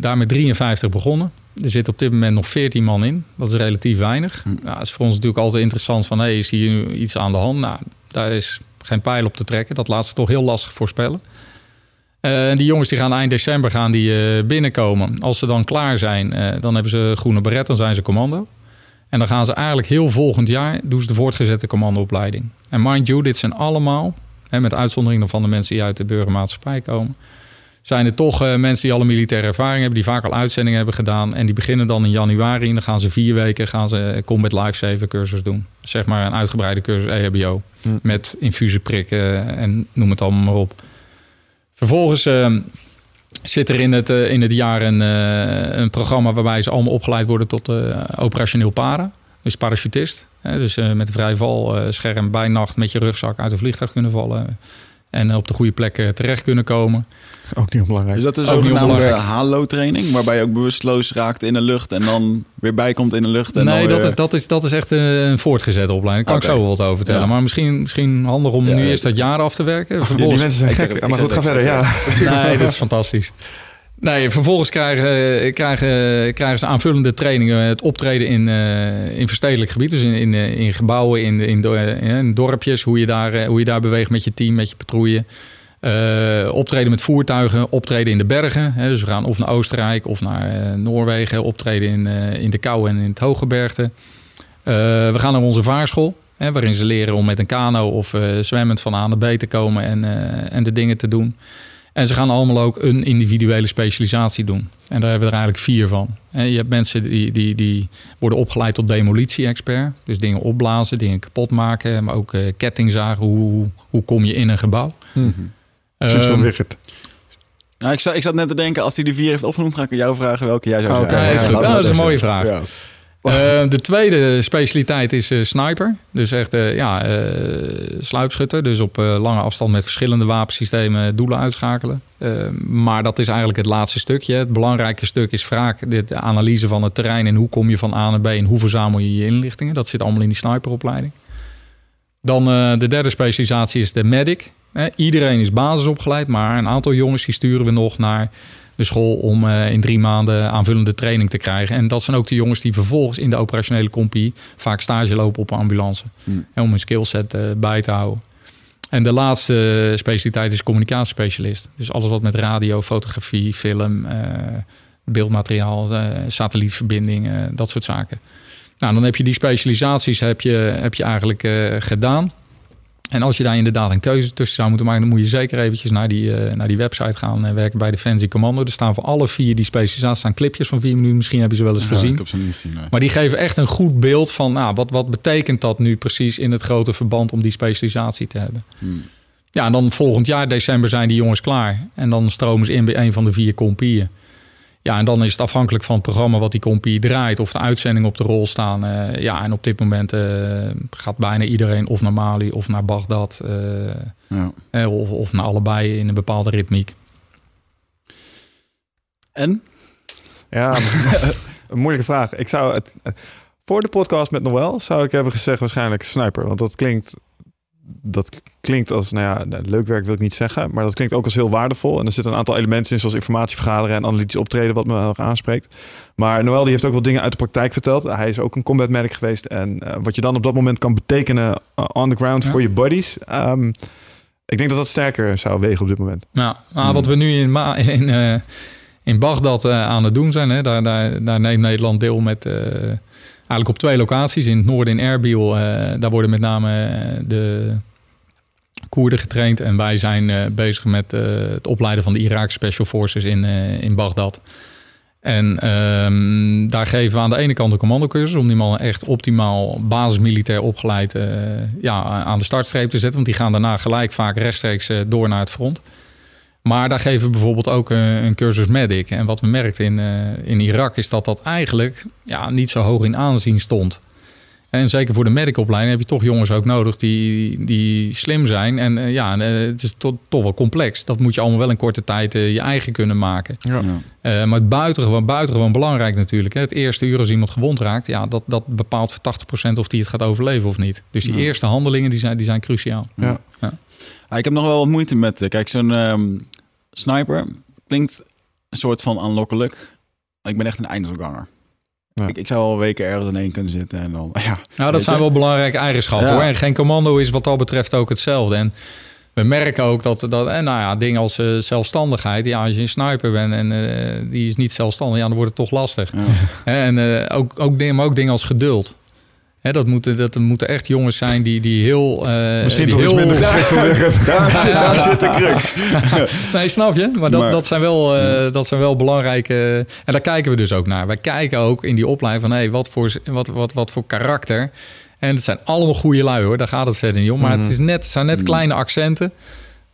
daar met 53 begonnen. Er zit op dit moment nog 14 man in. Dat is relatief weinig. Hm. Nou, dat is voor ons natuurlijk altijd interessant van... Hey, is hier nu iets aan de hand? Nou, daar is geen pijl op te trekken. Dat laat ze toch heel lastig voorspellen. En die jongens die gaan eind december gaan die, eh, binnenkomen. Als ze dan klaar zijn, eh, dan hebben ze groene beret, dan zijn ze commando. En dan gaan ze eigenlijk heel volgend jaar doen ze de voortgezette commandoopleiding. En mind you, dit zijn allemaal, hè, met uitzondering van de mensen die uit de burgermaatschappij komen, zijn er toch eh, mensen die alle militaire ervaring hebben, die vaak al uitzendingen hebben gedaan. En die beginnen dan in januari en dan gaan ze vier weken gaan ze eh, combat lifesaver cursus doen. Zeg maar een uitgebreide cursus EHBO. Hm. Met infusie prikken en noem het allemaal maar op. Vervolgens eh, zit er in het, eh, in het jaar een, een programma waarbij ze allemaal opgeleid worden tot operationeel para. Dus parachutist. Hè, dus met een vrij valscherm bij nacht met je rugzak uit een vliegtuig kunnen vallen. En op de goede plek terecht kunnen komen. Ook niet onbelangrijk. Dus dat is Ook een onbelangrijk. halo-training, waarbij je ook bewusteloos raakt in de lucht en dan weer bijkomt in de lucht. En nee, dan dat weer- is, dat, is, dat is echt een, een voortgezette opleiding. Daar kan ik zo wel wat over vertellen. Ja. Maar misschien, misschien handig om Ja, nu ja. eerst dat jaar af te werken. Ja, die Vervolgens, mensen zijn gek. maar goed, ga verder. Ja. Nee, dat is fantastisch. Nee, vervolgens krijgen, krijgen, krijgen ze aanvullende trainingen. Het optreden in, eh, in verstedelijk gebied. Dus in, in, eh, in gebouwen, in, in, eh, in dorpjes. Hoe je, daar, hoe je daar beweegt met je team, met je patrouille. Optreden met voertuigen, optreden in de bergen. Hè, dus we gaan of naar Oostenrijk of naar Noorwegen. Optreden in, in de kou en in het hooggebergte. We gaan naar onze vaarschool. Hè, waarin ze leren om met een kano of zwemmend van A naar B te komen en, en de dingen te doen. En ze gaan allemaal ook een individuele specialisatie doen. En daar hebben we er eigenlijk vier van. En je hebt mensen die, die, die worden opgeleid tot demolitie-expert. Dus dingen opblazen, dingen kapot maken. Maar ook eh, kettingzagen. Hoe, hoe kom je in een gebouw? Precies van. Nou, ik, zat, ik zat net te denken, als hij die vier heeft opgenoemd, ga ik aan jou vragen welke jij zou. Ja, we Nou, dat is een mooie vraag. Eh, de tweede specialiteit is eh, sniper. Dus echt eh, ja, sluipschutter. Dus op lange afstand met verschillende wapensystemen doelen uitschakelen. Maar dat is eigenlijk het laatste stukje. Het belangrijke stuk is vaak de analyse van het terrein. En hoe kom je van A naar B en hoe verzamel je je inlichtingen. Dat zit allemaal in die sniperopleiding. Dan de derde specialisatie is de medic. Iedereen is basisopgeleid, maar een aantal jongens die sturen we nog naar de school om eh, in drie maanden aanvullende training te krijgen. En dat zijn ook de jongens die vervolgens in de operationele compie vaak stage lopen op een ambulance. Hmm. En om hun skillset eh, bij te houden. En de laatste specialiteit is communicatiespecialist. Dus alles wat met radio, fotografie, film, eh, beeldmateriaal, satellietverbindingen, dat soort zaken. Nou, dan heb je die specialisaties heb je, heb je eigenlijk gedaan. En als je daar inderdaad een keuze tussen zou moeten maken, dan moet je zeker eventjes naar die, eh, naar die website gaan en werken bij Defensie Commando. Er staan voor alle vier die specialisaties staan clipjes van vier minuten. Misschien heb je ze wel eens Ja, gezien. ik heb ze niet gezien. nee. Maar die geven echt een goed beeld van nou, wat, wat betekent dat nu precies in het grote verband om die specialisatie te hebben. Hmm. Ja, en dan volgend jaar december zijn die jongens klaar. En dan stromen ze in bij een van de vier compieën. Ja, en dan is het afhankelijk van het programma wat die compie draait... of de uitzendingen op de rol staan. Eh, ja, en op dit moment eh, gaat bijna iedereen of naar Mali of naar Bagdad... eh, Ja. eh, of, of naar allebei in een bepaalde ritmiek. En? Ja, een moeilijke vraag. Ik zou het, voor de podcast met Noël zou ik hebben gezegd waarschijnlijk sniper. Want dat klinkt, dat klinkt als, nou ja, nou, leuk werk wil ik niet zeggen. Maar dat klinkt ook als heel waardevol. En er zitten een aantal elementen in zoals informatie vergaderen en analytisch optreden wat me heel erg aanspreekt. Maar Noël die heeft ook wel dingen uit de praktijk verteld. Hij is ook een combat medic geweest. En eh, wat je dan op dat moment kan betekenen uh, on the ground Ja. voor je buddies. Ehm, Ik denk dat dat sterker zou wegen op dit moment. Nou, maar wat we nu in, Ma- in, eh, in Bagdad eh, aan het doen zijn, hè, daar, daar, daar neemt Nederland deel met. Eigenlijk op twee locaties. In het noorden in Erbil, eh, daar worden met name eh, de Koerden getraind. En wij zijn eh, bezig met het opleiden van de Irak Special Forces in, in Bagdad. En ehm, daar geven we aan de ene kant een commandocursus om die mannen echt optimaal basismilitair opgeleid ja, aan de startstreep te zetten. Want die gaan daarna gelijk vaak rechtstreeks door naar het front. Maar daar geven we bijvoorbeeld ook een, een cursus medic. En wat we merkten in, eh, in Irak is dat dat eigenlijk ja, niet zo hoog in aanzien stond. En zeker voor de medicopleiding heb je toch jongens ook nodig die, die slim zijn. En eh, ja, eh, het is to- toch wel complex. Dat moet je allemaal wel in korte tijd je eigen kunnen maken. Ja. Ja. Eh, maar het buitengewoon, buitengewoon belangrijk natuurlijk. Hè. Het eerste uur als iemand gewond raakt, ja, dat, dat bepaalt voor 80% of die het gaat overleven of niet. Dus die Ja. eerste handelingen die zijn, die zijn cruciaal. Ah, ik heb nog wel wat moeite met, kijk, zo'n ehm, sniper klinkt een soort van aanlokkelijk. Ik ben echt een eindselganger. Ja. Ik, ik zou wel weken ergens in één kunnen zitten en dan, ja. Nou, dat zijn wel belangrijke eigenschappen Ja. hoor. En geen commando is wat dat betreft ook hetzelfde. En we merken ook dat, dat en nou ja, dingen als eh, zelfstandigheid. Ja, als je een sniper bent en eh, die is niet zelfstandig, ja, dan wordt het toch lastig. ja. En eh, ook, ook, maar ook dingen als geduld. Hè, dat, moeten, dat moeten echt jongens zijn die, die heel... eh, Misschien die toch heel- minder geschikt voor Wigert. Daar, daar zit de crux. Nee, snap je? Maar dat, Maar- dat, zijn, wel, eh, dat zijn wel belangrijke... En daar kijken we dus ook naar. Wij kijken ook in die opleiding van... Hey, wat, voor, wat, wat, wat voor karakter. En het zijn allemaal goede lui hoor. Daar gaat het verder niet om. Maar het, is net, het zijn net kleine accenten...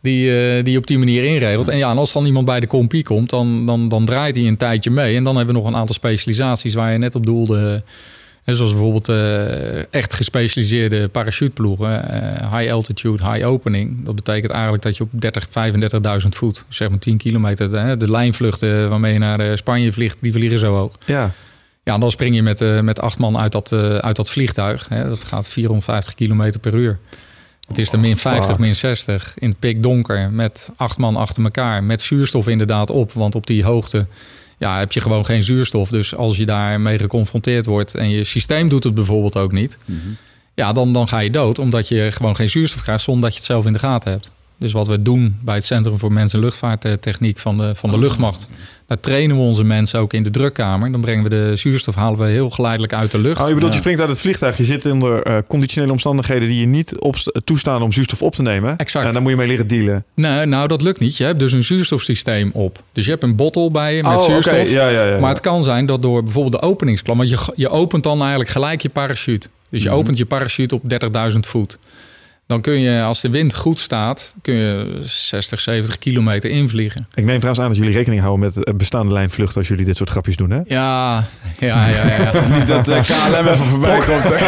Die, eh, die je op die manier inregelt. En ja, en als dan iemand bij de compie komt... Dan, dan, dan draait hij een tijdje mee. En dan hebben we nog een aantal specialisaties... waar je net op doelde... Hè, zoals bijvoorbeeld eh, echt gespecialiseerde parachuteploegen. eh, high altitude, high opening. Dat betekent eigenlijk dat je op 30, 35.000 voet, zeg maar 10 kilometer, hè, de lijnvluchten waarmee je naar eh, Spanje vliegt, die vliegen zo hoog. Ja, Ja, en dan spring je met, eh, met acht man uit dat, eh, uit dat vliegtuig. Hè. Dat gaat 450 kilometer per uur. Het is de min 50, fuck. min 60 in het pikdonker met acht man achter elkaar. Met zuurstof inderdaad op, want op die hoogte ja, heb je gewoon geen zuurstof. Dus als je daarmee geconfronteerd wordt en je systeem doet het bijvoorbeeld ook niet... Mhm. ja, dan, dan ga je dood omdat je gewoon geen zuurstof krijgt zonder dat je het zelf in de gaten hebt. Dus wat we doen bij het Centrum voor Mens- en Luchtvaarttechniek van de, van de luchtmacht... daar trainen we onze mensen ook in de drukkamer. Dan brengen we de zuurstof halen we heel geleidelijk uit de lucht. Oh, je bedoelt, Ja. je springt uit het vliegtuig. Je zit onder eh, conditionele omstandigheden die je niet op, toestaan om zuurstof op te nemen. Exact. En dan moet je mee leren dealen. Nee, nou, dat lukt niet. Je hebt dus een zuurstofsysteem op. Dus je hebt een bottle bij je met oh, zuurstof. Ja, ja, ja. Maar het kan zijn dat door bijvoorbeeld de openingsklap... want je, je opent dan eigenlijk gelijk je parachute. Dus je Mhm. opent je parachute op 30.000 voet. Dan kun je, als de wind goed staat... kun je 60, 70 kilometer invliegen. Ik neem trouwens aan dat jullie rekening houden met bestaande lijnvluchten als jullie dit soort grapjes doen, hè? Ja, ja, ja, ja. Niet dat eh, KLM even voorbij komt.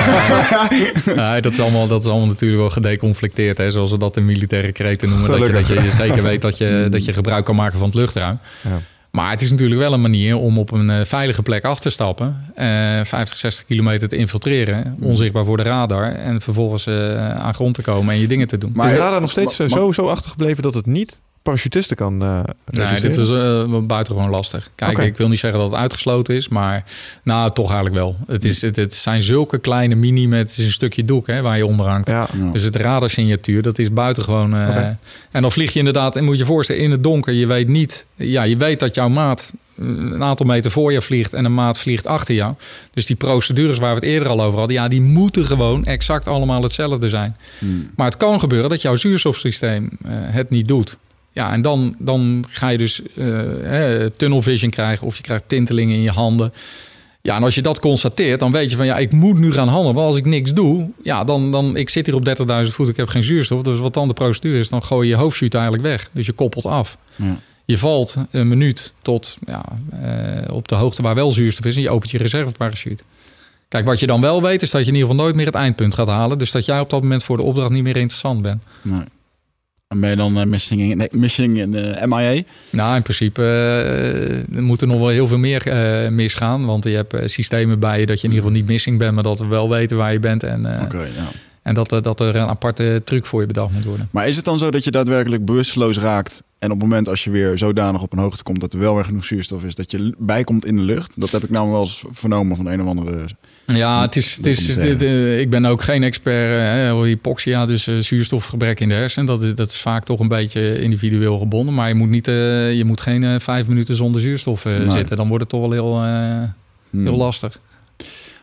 Nee, dat, is allemaal, dat is allemaal natuurlijk wel gedeconflicteerd. Hè, zoals we dat in militaire kreten noemen. Dat je, dat je zeker weet dat je, dat je gebruik kan maken van het luchtruim. Ja. Maar het is natuurlijk wel een manier om op een eh, veilige plek af te stappen. eh 50, 60 kilometer te infiltreren. Onzichtbaar voor de radar. En vervolgens eh, aan grond te komen en je dingen te doen. Maar- is de radar nog steeds maar- eh, zo, zo achtergebleven dat het niet parachutisten kan eh Nee, dit is uh, buitengewoon lastig. Kijk, ik wil niet zeggen dat het uitgesloten is, maar nou, toch eigenlijk wel. Het, is, het, het zijn zulke kleine mini met het is een stukje doek hè, waar je onder hangt. Ja. Dus het radarsignatuur, dat is buitengewoon... eh Oké. En dan vlieg je inderdaad, en moet je je voorstellen, in het donker. Je weet niet, ja, je weet dat jouw maat eh, een aantal meter voor je vliegt en een maat vliegt achter jou. Dus die procedures waar we het eerder al over hadden, ja, die moeten gewoon exact allemaal hetzelfde zijn. Hmm. Maar het kan gebeuren dat jouw zuurstofsysteem eh, het niet doet. Ja, en dan, dan ga je dus hè, tunnel vision krijgen of je krijgt tintelingen in je handen. Ja, en als je dat constateert, dan weet je van ja, ik moet nu gaan handelen. Want als ik niks doe, ja, dan, dan ik zit hier op 30.000 voet, ik heb geen zuurstof. Dus wat dan de procedure is, dan gooi je je hoofdshoot eigenlijk weg. Dus je koppelt af. Ja. Je valt een minuut tot ja, eh, op de hoogte waar wel zuurstof is en je opent je reserveparachute. Kijk, wat je dan wel weet, is dat je in ieder geval nooit meer het eindpunt gaat halen. Dus dat jij op dat moment voor de opdracht niet meer interessant bent. Nee. En ben je dan eh, missing in, nee, missing in eh, MIA? Nou, in principe eh, er moet er nog wel heel veel meer misgaan. Want je hebt systemen bij je dat je in ieder geval niet missing bent, maar dat we wel weten waar je bent. En, ja. en dat, er- dat er een aparte truc voor je bedacht moet worden. Maar is het dan zo dat je daadwerkelijk bewusteloos raakt En op het moment als je weer zodanig op een hoogte komt dat er wel weer genoeg zuurstof is, dat je bijkomt in de lucht. Dat heb ik nou wel eens vernomen van een of andere. Ja, het is, het is, dit, uh, ik ben ook geen expert uh, hypoxia, dus uh, zuurstofgebrek in de hersenen. Dat is, dat is vaak toch een beetje individueel gebonden. Maar je moet, niet, je moet geen vijf minuten zonder zuurstof nee. zitten. Dan wordt het toch wel heel, hmm. heel lastig.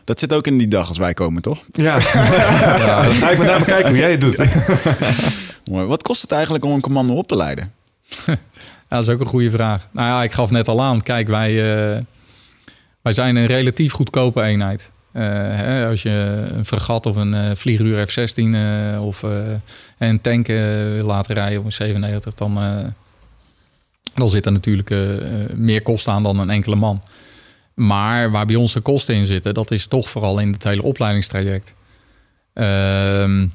Dat zit ook in die dag als wij komen, toch? Ja, ja dan ga ik kijken hoe jij het doet. Mooi. Wat kost het eigenlijk om een commando op te leiden? ja, dat is ook een goede vraag. Nou ja, ik gaf net al aan. Kijk, wij, uh, wij zijn een relatief goedkope eenheid. Uh, hè, als je een fregat of een uh, vlieguur F-16 of een tank wil laten rijden op een 97, dan, dan zit er natuurlijk meer kosten aan dan een enkele man. Maar waar bij ons de kosten in zitten, dat is toch vooral in het hele opleidingstraject. Ehm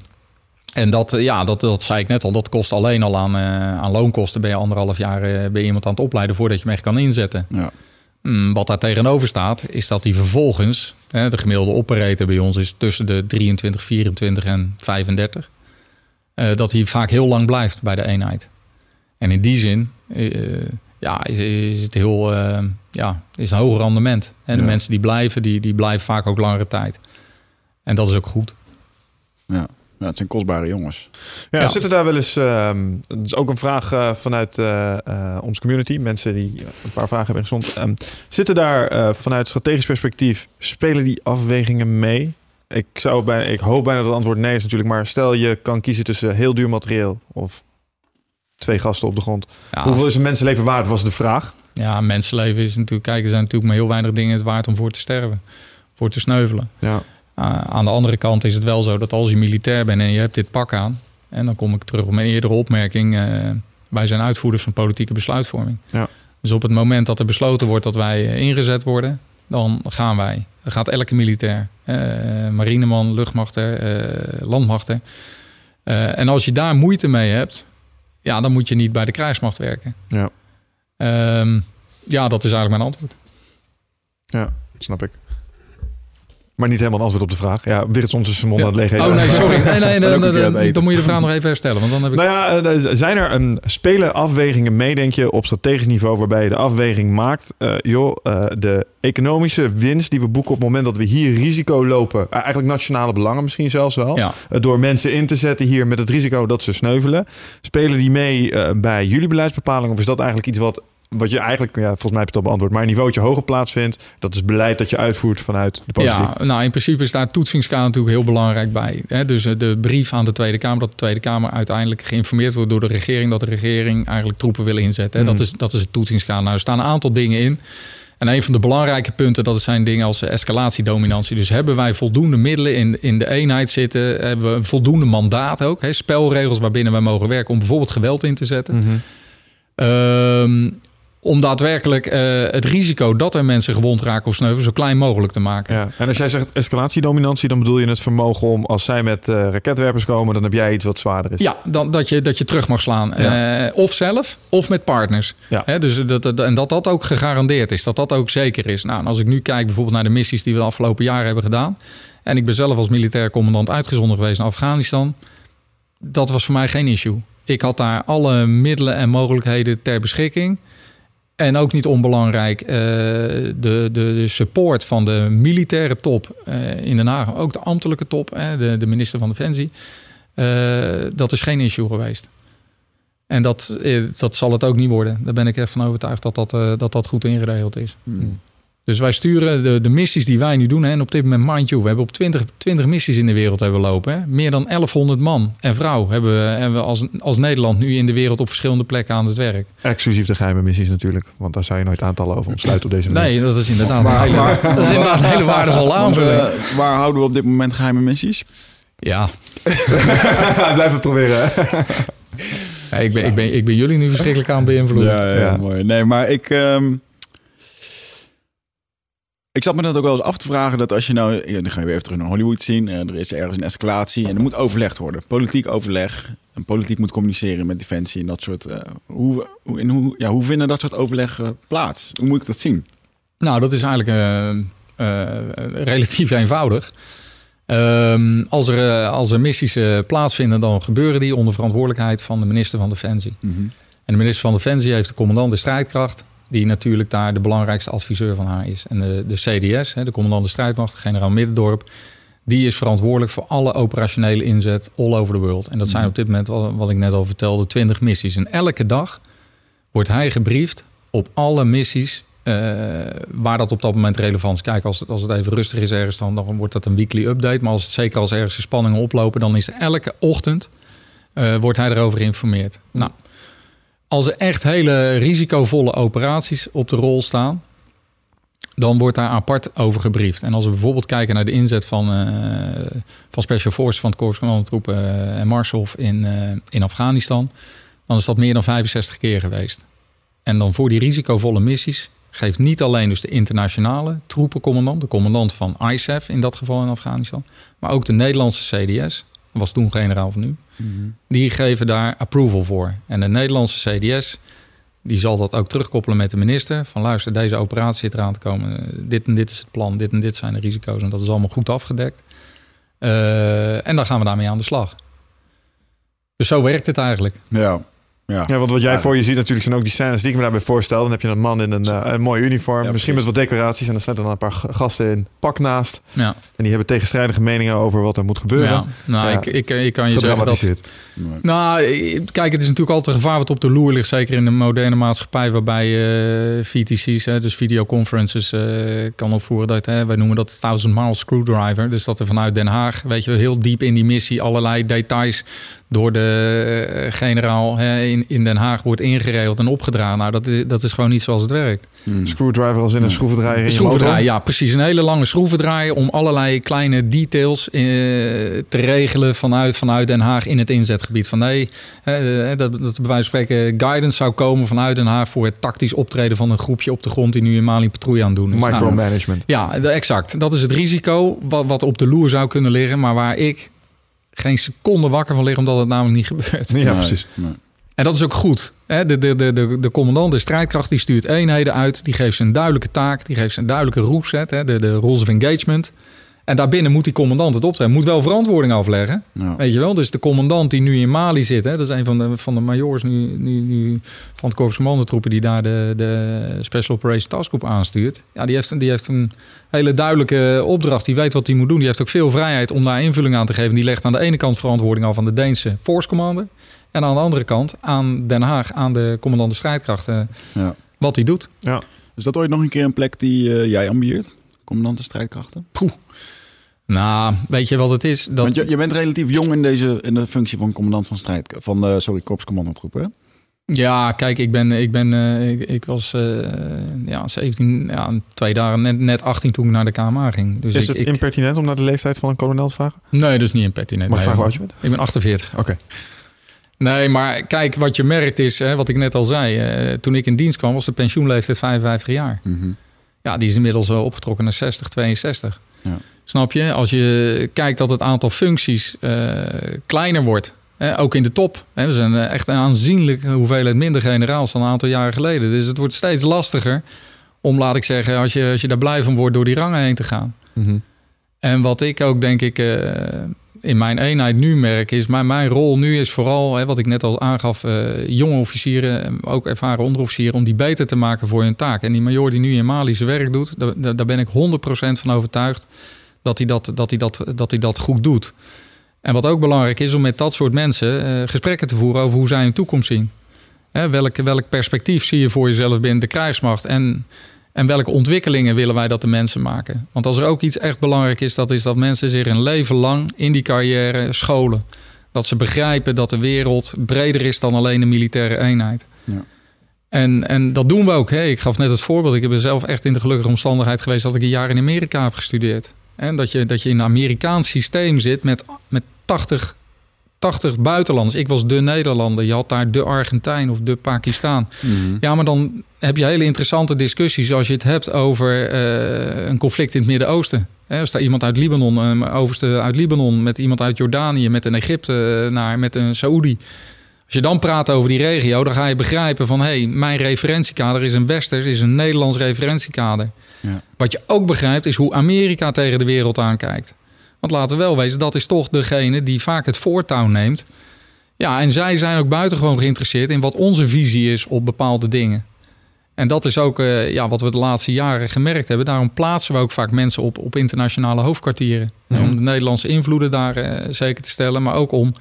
en dat, eh, ja, dat, dat zei ik net al, dat kost alleen al aan, uh, aan loonkosten. Ben je anderhalf jaar uh, ben je iemand aan het opleiden voordat je hem echt kan inzetten. Ja. Mm, wat daar tegenover staat, is dat hij vervolgens, de gemiddelde operator bij ons is tussen de 23, 24 en 35. Uh, dat hij vaak heel lang blijft bij de eenheid. En in die zin ja, is, is, het heel ja, is een hoger rendement. En de mensen die blijven, die, die blijven vaak ook langere tijd. En dat is ook goed. Ja. Ja, het zijn kostbare jongens. Ja, ja. zitten daar wel eens... Um, dat is ook een vraag uh, vanuit uh, uh, onze community. Mensen die een paar vragen hebben gezond. Um, zitten daar vanuit strategisch perspectief... spelen die afwegingen mee? Ik, zou bij, ik hoop bijna dat het antwoord nee is natuurlijk. Maar stel je kan kiezen tussen heel duur materieel... of twee gasten op de grond. Ja. Hoeveel is een mensenleven waard, was de vraag. Ja, mensenleven is natuurlijk... Kijk, er zijn natuurlijk maar heel weinig dingen het waard om voor te sterven. Voor te sneuvelen. Ja. Uh, aan de andere kant is het wel zo dat als je militair bent en je hebt dit pak aan, en dan kom ik terug op mijn eerdere opmerking, uh, wij zijn uitvoerders van politieke besluitvorming. Ja. Dus op het moment dat er besloten wordt dat wij uh, ingezet worden, dan gaan wij. Dan gaat elke militair, marineman, luchtmachter, landmachter. en als je daar moeite mee hebt, ja, dan moet je niet bij de krijgsmacht werken. Ja, um, ja dat is eigenlijk mijn antwoord. Ja, snap ik. Maar niet helemaal een antwoord op de vraag. Ja, soms is zijn mond aan het leeg Oh nee, sorry. Nee, nee, nee, dan, dan moet je de vraag nog even herstellen. Want dan heb ik... Nou ja, eh, zijn er een, spelen afwegingen mee, denk je, op strategisch niveau... waarbij je de afweging maakt... Uh, joh, uh, de economische winst die we boeken op het moment dat we hier risico lopen... eigenlijk nationale belangen misschien zelfs wel... Ja. door mensen in te zetten hier met het risico dat ze sneuvelen... spelen die mee bij jullie beleidsbepaling? Of is dat eigenlijk iets wat wat je eigenlijk, ja, volgens mij heb je het al beantwoord, maar een niveautje hoger plaatsvindt. Dat is beleid dat je uitvoert vanuit de politiek. Ja, nou in principe is daar toetsingskamer natuurlijk heel belangrijk bij. Hè? Dus eh, de brief aan de Tweede Kamer, dat de Tweede Kamer uiteindelijk geïnformeerd wordt door de regering, dat de regering eigenlijk troepen wil inzetten. Hè? Dat, hmm. is, dat is het toetsingskamer. Nou, er staan een aantal dingen in. En een van de belangrijke punten, dat zijn dingen als escalatiedominantie. Dus hebben wij voldoende middelen in, in de eenheid zitten? Hebben we een voldoende mandaat ook? Hè? Spelregels waarbinnen wij mogen werken om bijvoorbeeld geweld in te zetten. Mm om daadwerkelijk uh, het risico dat er mensen gewond raken of sneuvelen zo klein mogelijk te maken. Ja. En als jij zegt escalatiedominantie, dan bedoel je het vermogen om als zij met uh, raketwerpers komen, dan heb jij iets wat zwaarder is. Ja, dan, dat, je, dat je terug mag slaan. Ja. Uh, of zelf, of met partners. Ja. Hè, dus dat, dat, en dat dat ook gegarandeerd is, dat dat ook zeker is. Nou, als ik nu kijk bijvoorbeeld naar de missies die we de afgelopen jaren hebben gedaan. En ik ben zelf als militair commandant uitgezonden geweest naar Afghanistan. Dat was voor mij geen issue. Ik had daar alle middelen en mogelijkheden ter beschikking. En ook niet onbelangrijk, uh, de, de, de, support van de militaire top uh, in Den Haag, ook de ambtelijke top, de, de minister van Defensie, dat is geen issue geweest. En dat, dat zal het ook niet worden. Daar ben ik echt van overtuigd dat dat, dat, dat goed ingeregeld is. Hmm. Dus wij sturen de, de missies die wij nu doen. Hè, en op dit moment, mind you, we hebben op 20, 20 missies in de wereld hebben lopen. Hè. Meer dan 1100 man en vrouw hebben we, hebben we als, als Nederland nu in de wereld op verschillende plekken aan het werk. Exclusief de geheime missies natuurlijk. Want daar zou je nooit aantallen over ontsluiten op deze manier. Nee, dat is inderdaad, een, hele, dat is inderdaad een hele waardevolle aanvulling. Uh, waar houden we op dit moment geheime missies? Ja. Blijf het proberen. Ja, ik, ben, ik, ben, ik ben jullie nu verschrikkelijk aan beïnvloeden. Ja, ja, ja, mooi. Nee, maar ik... Um, ik zat me dat ook wel eens af te vragen dat als je nou, dan ga je weer even terug naar Hollywood zien, en er is ergens een escalatie en er moet overlegd worden. Politiek overleg. En politiek moet communiceren met defensie en dat soort. Uh, hoe, hoe, in hoe, ja, hoe vinden dat soort overleg plaats? Hoe moet ik dat zien? Nou, dat is eigenlijk uh, uh, relatief eenvoudig. Ehm, als, er, als er missies plaatsvinden, dan gebeuren die onder verantwoordelijkheid van de minister van Defensie. Mm En de minister van Defensie heeft de commandant de strijdkracht, die natuurlijk daar de belangrijkste adviseur van haar is. En de, de CDS, hè, de commandant de strijdmacht, generaal Middendorp, die is verantwoordelijk voor alle operationele inzet all over the world. En dat zijn op dit moment, wat wat ik net al vertelde, 20 missies. En elke dag wordt hij gebriefd op alle missies eh, waar dat op dat moment relevant is. Kijk, als het, als het even rustig is ergens, dan, dan wordt dat een weekly update. Maar als het, zeker als ergens de spanningen oplopen, dan is elke ochtend eh, wordt hij erover geïnformeerd. Nou, als er echt hele risicovolle operaties op de rol staan, dan wordt daar apart over gebriefd. En als we bijvoorbeeld kijken naar de inzet van, eh, van Special Forces van het Korps Commandotroepen eh, en Marshof in, eh, in Afghanistan, dan is dat meer dan 65 keer geweest. En dan voor die risicovolle missies geeft niet alleen dus de internationale troepencommandant, de commandant van ISAF in dat geval in Afghanistan, maar ook de Nederlandse CDS, was toen generaal van nu, die geven daar approval voor. En de Nederlandse CDS, die zal dat ook terugkoppelen met de minister. Van luister, deze operatie zit eraan te komen. Dit en dit is het plan, dit en dit zijn de risico's. En dat is allemaal goed afgedekt. Eh, en dan gaan we daarmee aan de slag. Dus zo werkt het eigenlijk. Ja. Ja. Ja, want wat jij Ja. voor je ziet natuurlijk zijn ook die scènes die ik me daarbij voorstel. Dan heb je een man in een, eh, een mooi uniform, Ja, misschien precies. met wat decoraties. En dan staan er dan een paar gasten in pak naast. Ja, En die hebben tegenstrijdige meningen over wat er moet gebeuren. ja. Nou, Ja. Ik, ik, ik kan je zeggen dat... Nou, eh, kijk, het is natuurlijk altijd een gevaar wat op de loer ligt. Zeker in de moderne maatschappij waarbij je VTC's, hè, dus videoconferences, eh kan opvoeren. Dat, hè, wij noemen dat 1000 mile screwdriver. Dus dat er vanuit Den Haag, weet je, heel diep in die missie allerlei details door de eh, generaal hè, in, in Den Haag wordt ingeregeld en opgedragen. Nou, dat is, dat is gewoon niet zoals het werkt. Hmm. Screwdriver als in een schroevendraaier in schroevendraaier, motor. ja, precies. Een hele lange schroevendraaier om allerlei kleine details eh, te regelen vanuit, vanuit Den Haag in het inzetgebied. Van nee, eh, dat, dat bij wijze van spreken guidance zou komen vanuit Den Haag voor het tactisch optreden van een groepje op de grond die nu in Mali patrouille aan het doen is. Nou, Micromanagement. ja, exact. Dat is het risico wat, wat op de loer zou kunnen liggen, maar waar ik geen seconde wakker van lig, omdat het namelijk niet gebeurt. Ja, Nee, precies. nee. En dat is ook goed. Hè? De, de, de, de, de commandant, de strijdkracht, die stuurt eenheden uit. Die geeft ze een duidelijke taak. Die geeft ze een duidelijke roepset. Hè? De, de rules of engagement. En daarbinnen moet die commandant het optreden. Moet wel verantwoording afleggen. Ja. Weet je wel? Dus de commandant die nu in Mali zit. Hè? Dat is een van de, van de majors nu, nu, nu van het Korps Commandotroepen... die daar de, de Special Operations Task Group aanstuurt. Ja, die heeft, een- die heeft een hele duidelijke opdracht. Die weet wat hij moet doen. Die heeft ook veel vrijheid om daar invulling aan te geven. Die legt aan de ene kant verantwoording af aan de Deense Force Commander... En aan de andere kant aan Den Haag, aan de commandant de strijdkrachten, Ja. wat hij doet. Is dat ooit nog een keer een plek die eh, jij ambieert? Commandant de strijdkrachten? Nou, weet je wat het is? Dat, Want je, je bent relatief jong in, deze, in de functie van commandant van strijd... Van, eh sorry, korpscommandotroepen, hè? Ja, kijk, ik ben, ik ben, eh, ik, ik was eh, ja, 17, ja, twee dagen, net, net 18 toen ik naar de KMA ging. Dus Is ik, het ik- impertinent om naar de leeftijd van een kolonel te vragen? Nee, dat is niet impertinent. Mag ik nee, vragen oud je bent? Ik ben 48. Oké. Nee, maar kijk, wat je merkt is, hè, wat ik net al zei. eh, toen ik in dienst kwam, was de pensioenleeftijd 55 jaar. Mhm. Ja, die is inmiddels opgetrokken naar 60, 62. Ja. Snap je? Als je kijkt dat het aantal functies eh, kleiner wordt. Ook in de top. Hè, er zijn eh, echt een aanzienlijke hoeveelheid minder generaals dan een aantal jaren geleden. Dus het wordt steeds lastiger om, laat ik zeggen, als je, als je daar blij van wordt, door die rangen heen te gaan. Mhm. En wat ik ook denk ik eh, in mijn eenheid nu merk, is mijn, mijn rol nu is vooral, hè, wat ik net al aangaf, jonge officieren, en ook ervaren onderofficieren, om die beter te maken voor hun taak. En die major die nu in Mali zijn werk doet, daar daar ben ik 100% van overtuigd dat hij dat, dat, hij dat, dat hij dat goed doet. En wat ook belangrijk is om met dat soort mensen eh, gesprekken te voeren over hoe zij hun toekomst zien. Hè, welk, welk perspectief zie je voor jezelf binnen de krijgsmacht? En, en welke ontwikkelingen willen wij dat de mensen maken? Want als er ook iets echt belangrijk is, dat is dat mensen zich een leven lang in die carrière scholen. Dat ze begrijpen dat de wereld breder is dan alleen een militaire eenheid. Ja. En, en dat doen we ook. Hè. Ik gaf net het voorbeeld. Ik ben zelf echt in de gelukkige omstandigheid geweest dat ik een jaar in Amerika heb gestudeerd. En dat je, dat je in een Amerikaans systeem zit met, met 80, 80 buitenlanders. Ik was de Nederlander. Je had daar de Argentijn of de Pakistaan. Mhm. Ja, maar dan heb je hele interessante discussies als je het hebt over eh, een conflict in het Midden-Oosten. Als daar iemand uit Libanon, een overste uit Libanon, met iemand uit Jordanië, met een Egyptenaar, met een Saoedi. Als je dan praat over die regio, dan ga je begrijpen van... hé, hey, mijn referentiekader is een westers, is een Nederlands referentiekader. Ja. Wat je ook begrijpt is hoe Amerika tegen de wereld aankijkt. Want laten we wel wezen, dat is toch degene die vaak het voortouw neemt... Ja, en zij zijn ook buitengewoon geïnteresseerd in wat onze visie is op bepaalde dingen. En dat is ook uh, ja, wat we de laatste jaren gemerkt hebben. Daarom plaatsen we ook vaak mensen op, op internationale hoofdkwartieren. Om de Nederlandse invloeden daar uh, zeker te stellen, maar ook om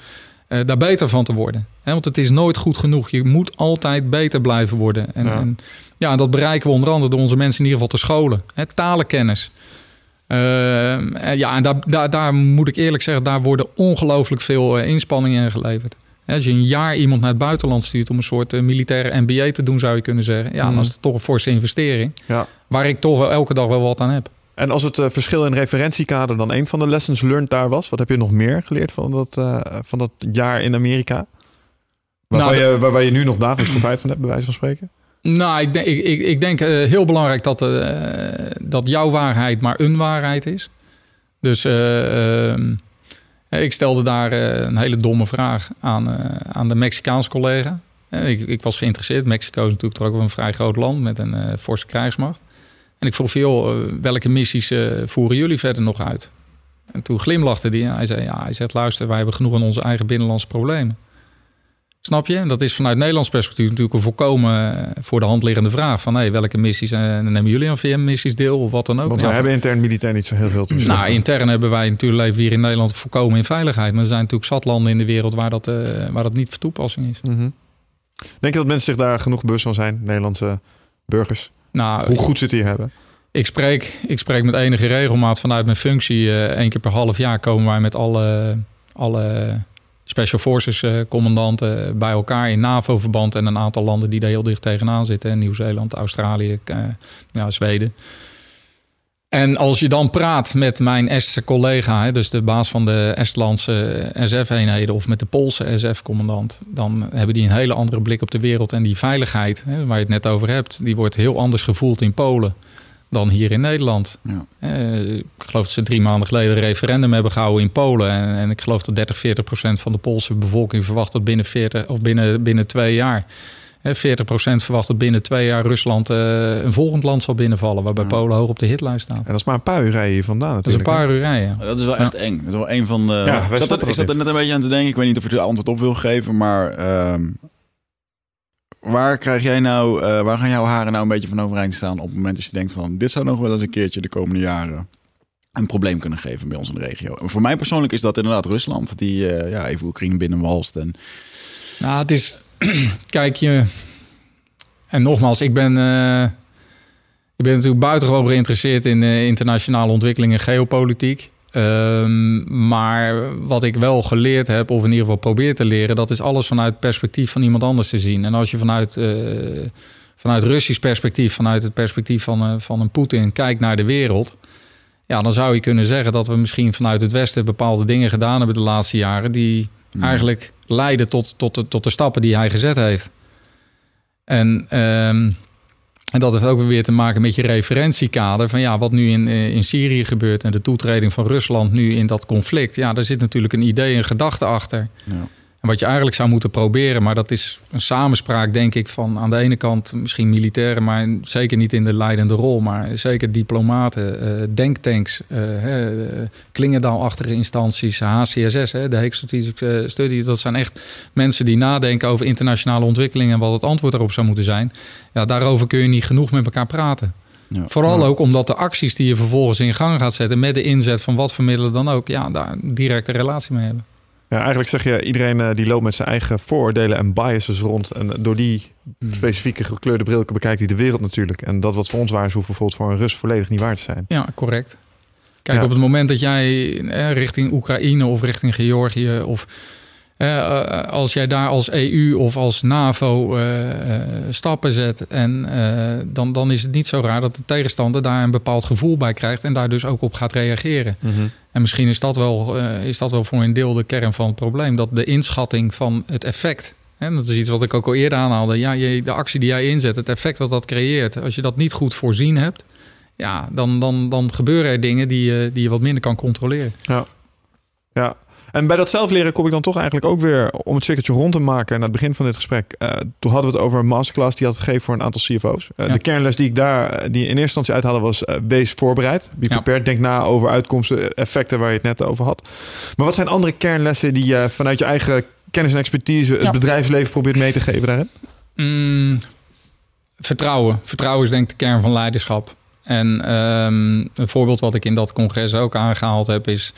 uh, daar beter van te worden. He, want het is nooit goed genoeg. Je moet altijd beter blijven worden. En Ja. en, ja, dat bereiken we onder andere door onze mensen in ieder geval te scholen. He, talenkennis. En ja, en daar, daar, daar moet ik eerlijk zeggen, daar worden ongelooflijk veel eh, inspanningen in geleverd. Hè, Als je een jaar iemand naar het buitenland stuurt om een soort eh, militaire MBA te doen, zou je kunnen zeggen. Ja, Mhm. dan is het toch een forse investering. Ja. Waar ik toch wel elke dag wel wat aan heb. En als het eh, verschil in referentiekader dan een van de lessons learned daar was, wat heb je nog meer geleerd van dat, eh, van dat jaar in Amerika? Waarvan Nou, je, waar, waar je nu nog dagelijks profijt van hebt, bij wijze van spreken? Nou, ik denk, ik, ik, ik denk eh, heel belangrijk dat, eh, dat jouw waarheid maar een waarheid is. Dus eh, ehm, ik stelde daar een hele domme vraag aan, aan de Mexicaanse collega. Ik, ik was geïnteresseerd. Mexico is natuurlijk toch ook een vrij groot land met een forse krijgsmacht. En ik vroeg eh, welke missies voeren jullie verder nog uit? En toen glimlachte hij en hij zei, ja, hij zegt, luister, wij hebben genoeg aan onze eigen binnenlandse problemen. Snap je? En dat is vanuit Nederlands perspectief natuurlijk een volkomen eh, voor de hand liggende vraag. Van hey, welke missies eh, nemen jullie aan VM-missies deel of wat dan ook? Want Ja, we hebben intern militair niet zo heel veel te nou, beslissen. intern hebben wij natuurlijk leven hier in Nederland volkomen in veiligheid. Maar er zijn natuurlijk zat landen in de wereld waar dat, eh, waar dat niet van toepassing is. Mhm. Denk je dat mensen zich daar genoeg bewust van zijn, Nederlandse burgers? Nou, Hoe goed ze het hier hebben? Ik spreek, ik spreek met enige regelmaat vanuit mijn functie. Eén keer per half jaar komen wij met alle, alle Special Forces eh, commandanten bij elkaar in NAVO-verband. En een aantal landen die daar heel dicht tegenaan zitten. Nieuw-Zeeland, Australië, eh, ja, Zweden. En als je dan praat met mijn Estse collega, dus de baas van de Estlandse SF-eenheden of met de Poolse SF-commandant, dan hebben die een hele andere blik op de wereld. En die veiligheid, waar je het net over hebt, die wordt heel anders gevoeld in Polen dan hier in Nederland. Ja. Eh, ik geloof dat ze drie maanden geleden een referendum hebben gehouden in Polen. En, en ik geloof dat 30, 40 procent van de Poolse bevolking verwacht dat binnen, 40, of binnen, binnen twee jaar. hè, 40 procent verwacht dat binnen twee jaar Rusland eh, een volgend land zal binnenvallen. Waarbij Ja. Polen hoog op de hitlijst staat. En dat is maar een paar uur rijden hier vandaan Dat is een natuurlijk. paar uur rijden. Dat is wel echt eng. Dat is wel een van de. ik zat, er, ik zat er net een beetje aan te denken. Ik weet niet of je er antwoord op wil geven, maar ehm, waar krijg jij nou, eh, waar gaan jouw haren nou een beetje van overeind staan op het moment dat je denkt van dit zou nog wel eens een keertje de komende jaren een probleem kunnen geven bij ons in de regio. En voor mij persoonlijk is dat inderdaad Rusland, die eh, ja, even Oekraïne binnenwalst. En Nou, het is. Kijk je. En nogmaals, ik ben. eh, ik ben natuurlijk buitengewoon geïnteresseerd in internationale ontwikkelingen en geopolitiek. Ehm, maar wat ik wel geleerd heb, of in ieder geval probeer te leren, dat is alles vanuit het perspectief van iemand anders te zien. En als je vanuit, eh, vanuit Russisch perspectief, vanuit het perspectief van, eh, van een Poetin kijkt naar de wereld. Ja, dan zou je kunnen zeggen dat we misschien vanuit het Westen bepaalde dingen gedaan hebben de laatste jaren. die eigenlijk leiden tot, tot, de, tot de stappen die hij gezet heeft. En, ehm, en dat heeft ook weer te maken met je referentiekader. Van ja, wat nu in, eh, in Syrië gebeurt en de toetreding van Rusland nu in dat conflict. Ja, daar zit natuurlijk een idee, een gedachte achter. ja. Wat je eigenlijk zou moeten proberen, maar dat is een samenspraak, denk ik, van aan de ene kant misschien militairen, maar zeker niet in de leidende rol, maar zeker diplomaten, eh, denktanks, eh, hè, eh, Klingendaalachtige instanties, HCSS, hè, de Hague Strategic Study. Dat zijn echt mensen die nadenken over internationale ontwikkelingen en wat het antwoord daarop zou moeten zijn. Ja, daarover kun je niet genoeg met elkaar praten. Ja. Vooral Ja. ook omdat de acties die je vervolgens in gang gaat zetten met de inzet van wat voor middelen dan ook, ja, daar een directe relatie mee hebben. Ja, eigenlijk zeg je, iedereen eh, die loopt met zijn eigen vooroordelen en biases rond. En door die specifieke gekleurde bril bekijkt hij de wereld natuurlijk. En dat wat voor ons waar is, hoeft bijvoorbeeld voor een Rus volledig niet waar te zijn. Ja, correct. Kijk, Ja. op het moment dat jij eh, richting Oekraïne of richting Georgië of eh, eh, als jij daar als EU of als NAVO eh, stappen zet, en dan, dan is het niet zo raar dat de tegenstander daar een bepaald gevoel bij krijgt en daar dus ook op gaat reageren. En misschien is dat wel, is dat wel voor een deel de kern van het probleem. Dat de inschatting van het effect. Hè, dat is iets wat ik ook al eerder aanhaalde. Ja, je, de actie die jij inzet, het effect wat dat creëert. Als je dat niet goed voorzien hebt. Ja, dan, dan, dan gebeuren er dingen die, je- die je wat minder kan controleren. Ja. En bij dat zelfleren kom ik dan toch eigenlijk ook weer om het cirkeltje rond te maken. En aan het begin van dit gesprek, eh, toen hadden we het over een masterclass die had gegeven voor een aantal CFO's. Eh, Ja. De kernles die ik daar, eh, die in eerste instantie uithaalde, was wees voorbereid. Be Ja. prepared. Denk na over uitkomsten, effecten waar je het net over had. Maar wat zijn andere kernlessen die je vanuit je eigen kennis en expertise het Ja. bedrijfsleven probeert mee te geven daarin? Mm, vertrouwen. Vertrouwen is denk ik de kern van leiderschap. En ehm, een voorbeeld wat ik in dat congres ook aangehaald heb is...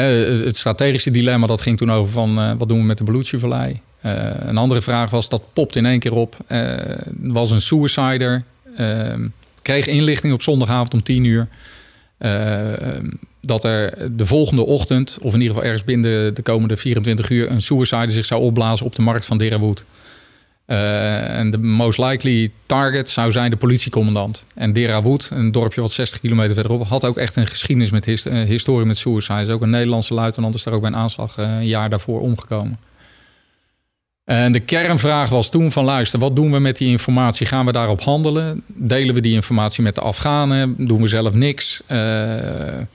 het strategische dilemma, dat ging toen over van... eh, wat doen we met de Belucci-vallei? Eh, een andere vraag was, dat popt in één keer op. Eh, was een suicider. ehm, kreeg inlichting op zondagavond om 10 uur. eh, dat er de volgende ochtend, of in ieder geval ergens binnen de komende 24 uur... een suicider zich zou opblazen op de markt van Derawood. Eh, en de most likely target zou zijn de politiecommandant. En Derawood, een dorpje wat 60 kilometer verderop, had ook echt een geschiedenis met eh, historie met suicides. Ook een Nederlandse luitenant is daar ook bij een aanslag eh, een jaar daarvoor omgekomen. En de kernvraag was toen van luister, wat doen we met die informatie? Gaan we daarop handelen? Delen we die informatie met de Afghanen? Doen we zelf niks? Nou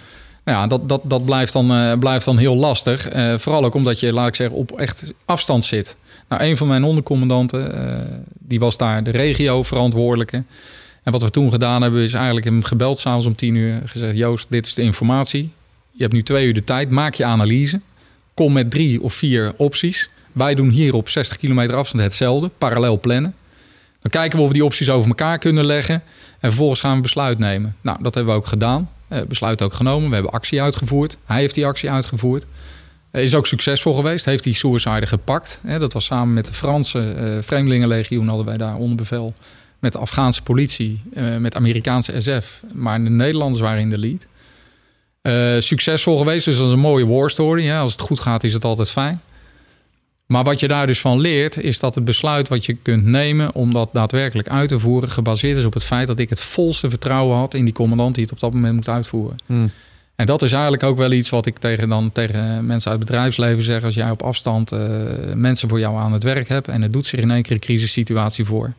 ja, dat, dat, dat blijft, dan, blijft dan heel lastig. Vooral ook omdat je, laat ik zeggen, op echt afstand zit. Nou, een van mijn ondercommandanten, eh, die was daar de regio-verantwoordelijke. En wat we toen gedaan hebben, is eigenlijk hem gebeld s'avonds om tien uur. Gezegd, Joost, dit is de informatie. Je hebt nu twee uur de tijd, maak je analyse. Kom met drie of vier opties. Wij doen hier op 60 kilometer afstand hetzelfde, parallel plannen. Dan kijken we of we die opties over elkaar kunnen leggen. En vervolgens gaan we besluit nemen. Nou, dat hebben we ook gedaan. Eh, besluit ook genomen. We hebben actie uitgevoerd. Hij heeft die actie uitgevoerd. Is ook succesvol geweest. Heeft die suicider gepakt. Dat was samen met de Franse eh Vreemdelingenlegioen hadden wij daar onder bevel. Met de Afghaanse politie, eh, met Amerikaanse SF. Maar de Nederlanders waren in de lead. Eh, succesvol geweest, dus dat is een mooie war story. Als het goed gaat, is het altijd fijn. Maar wat je daar dus van leert, is dat het besluit wat je kunt nemen om dat daadwerkelijk uit te voeren, gebaseerd is op het feit dat ik het volste vertrouwen had in die commandant die het op dat moment moet uitvoeren. Hmm. En dat is eigenlijk ook wel iets wat ik tegen, dan, tegen mensen uit het bedrijfsleven zeg. Als jij op afstand eh, mensen voor jou aan het werk hebt en er doet zich in één keer een crisissituatie voor.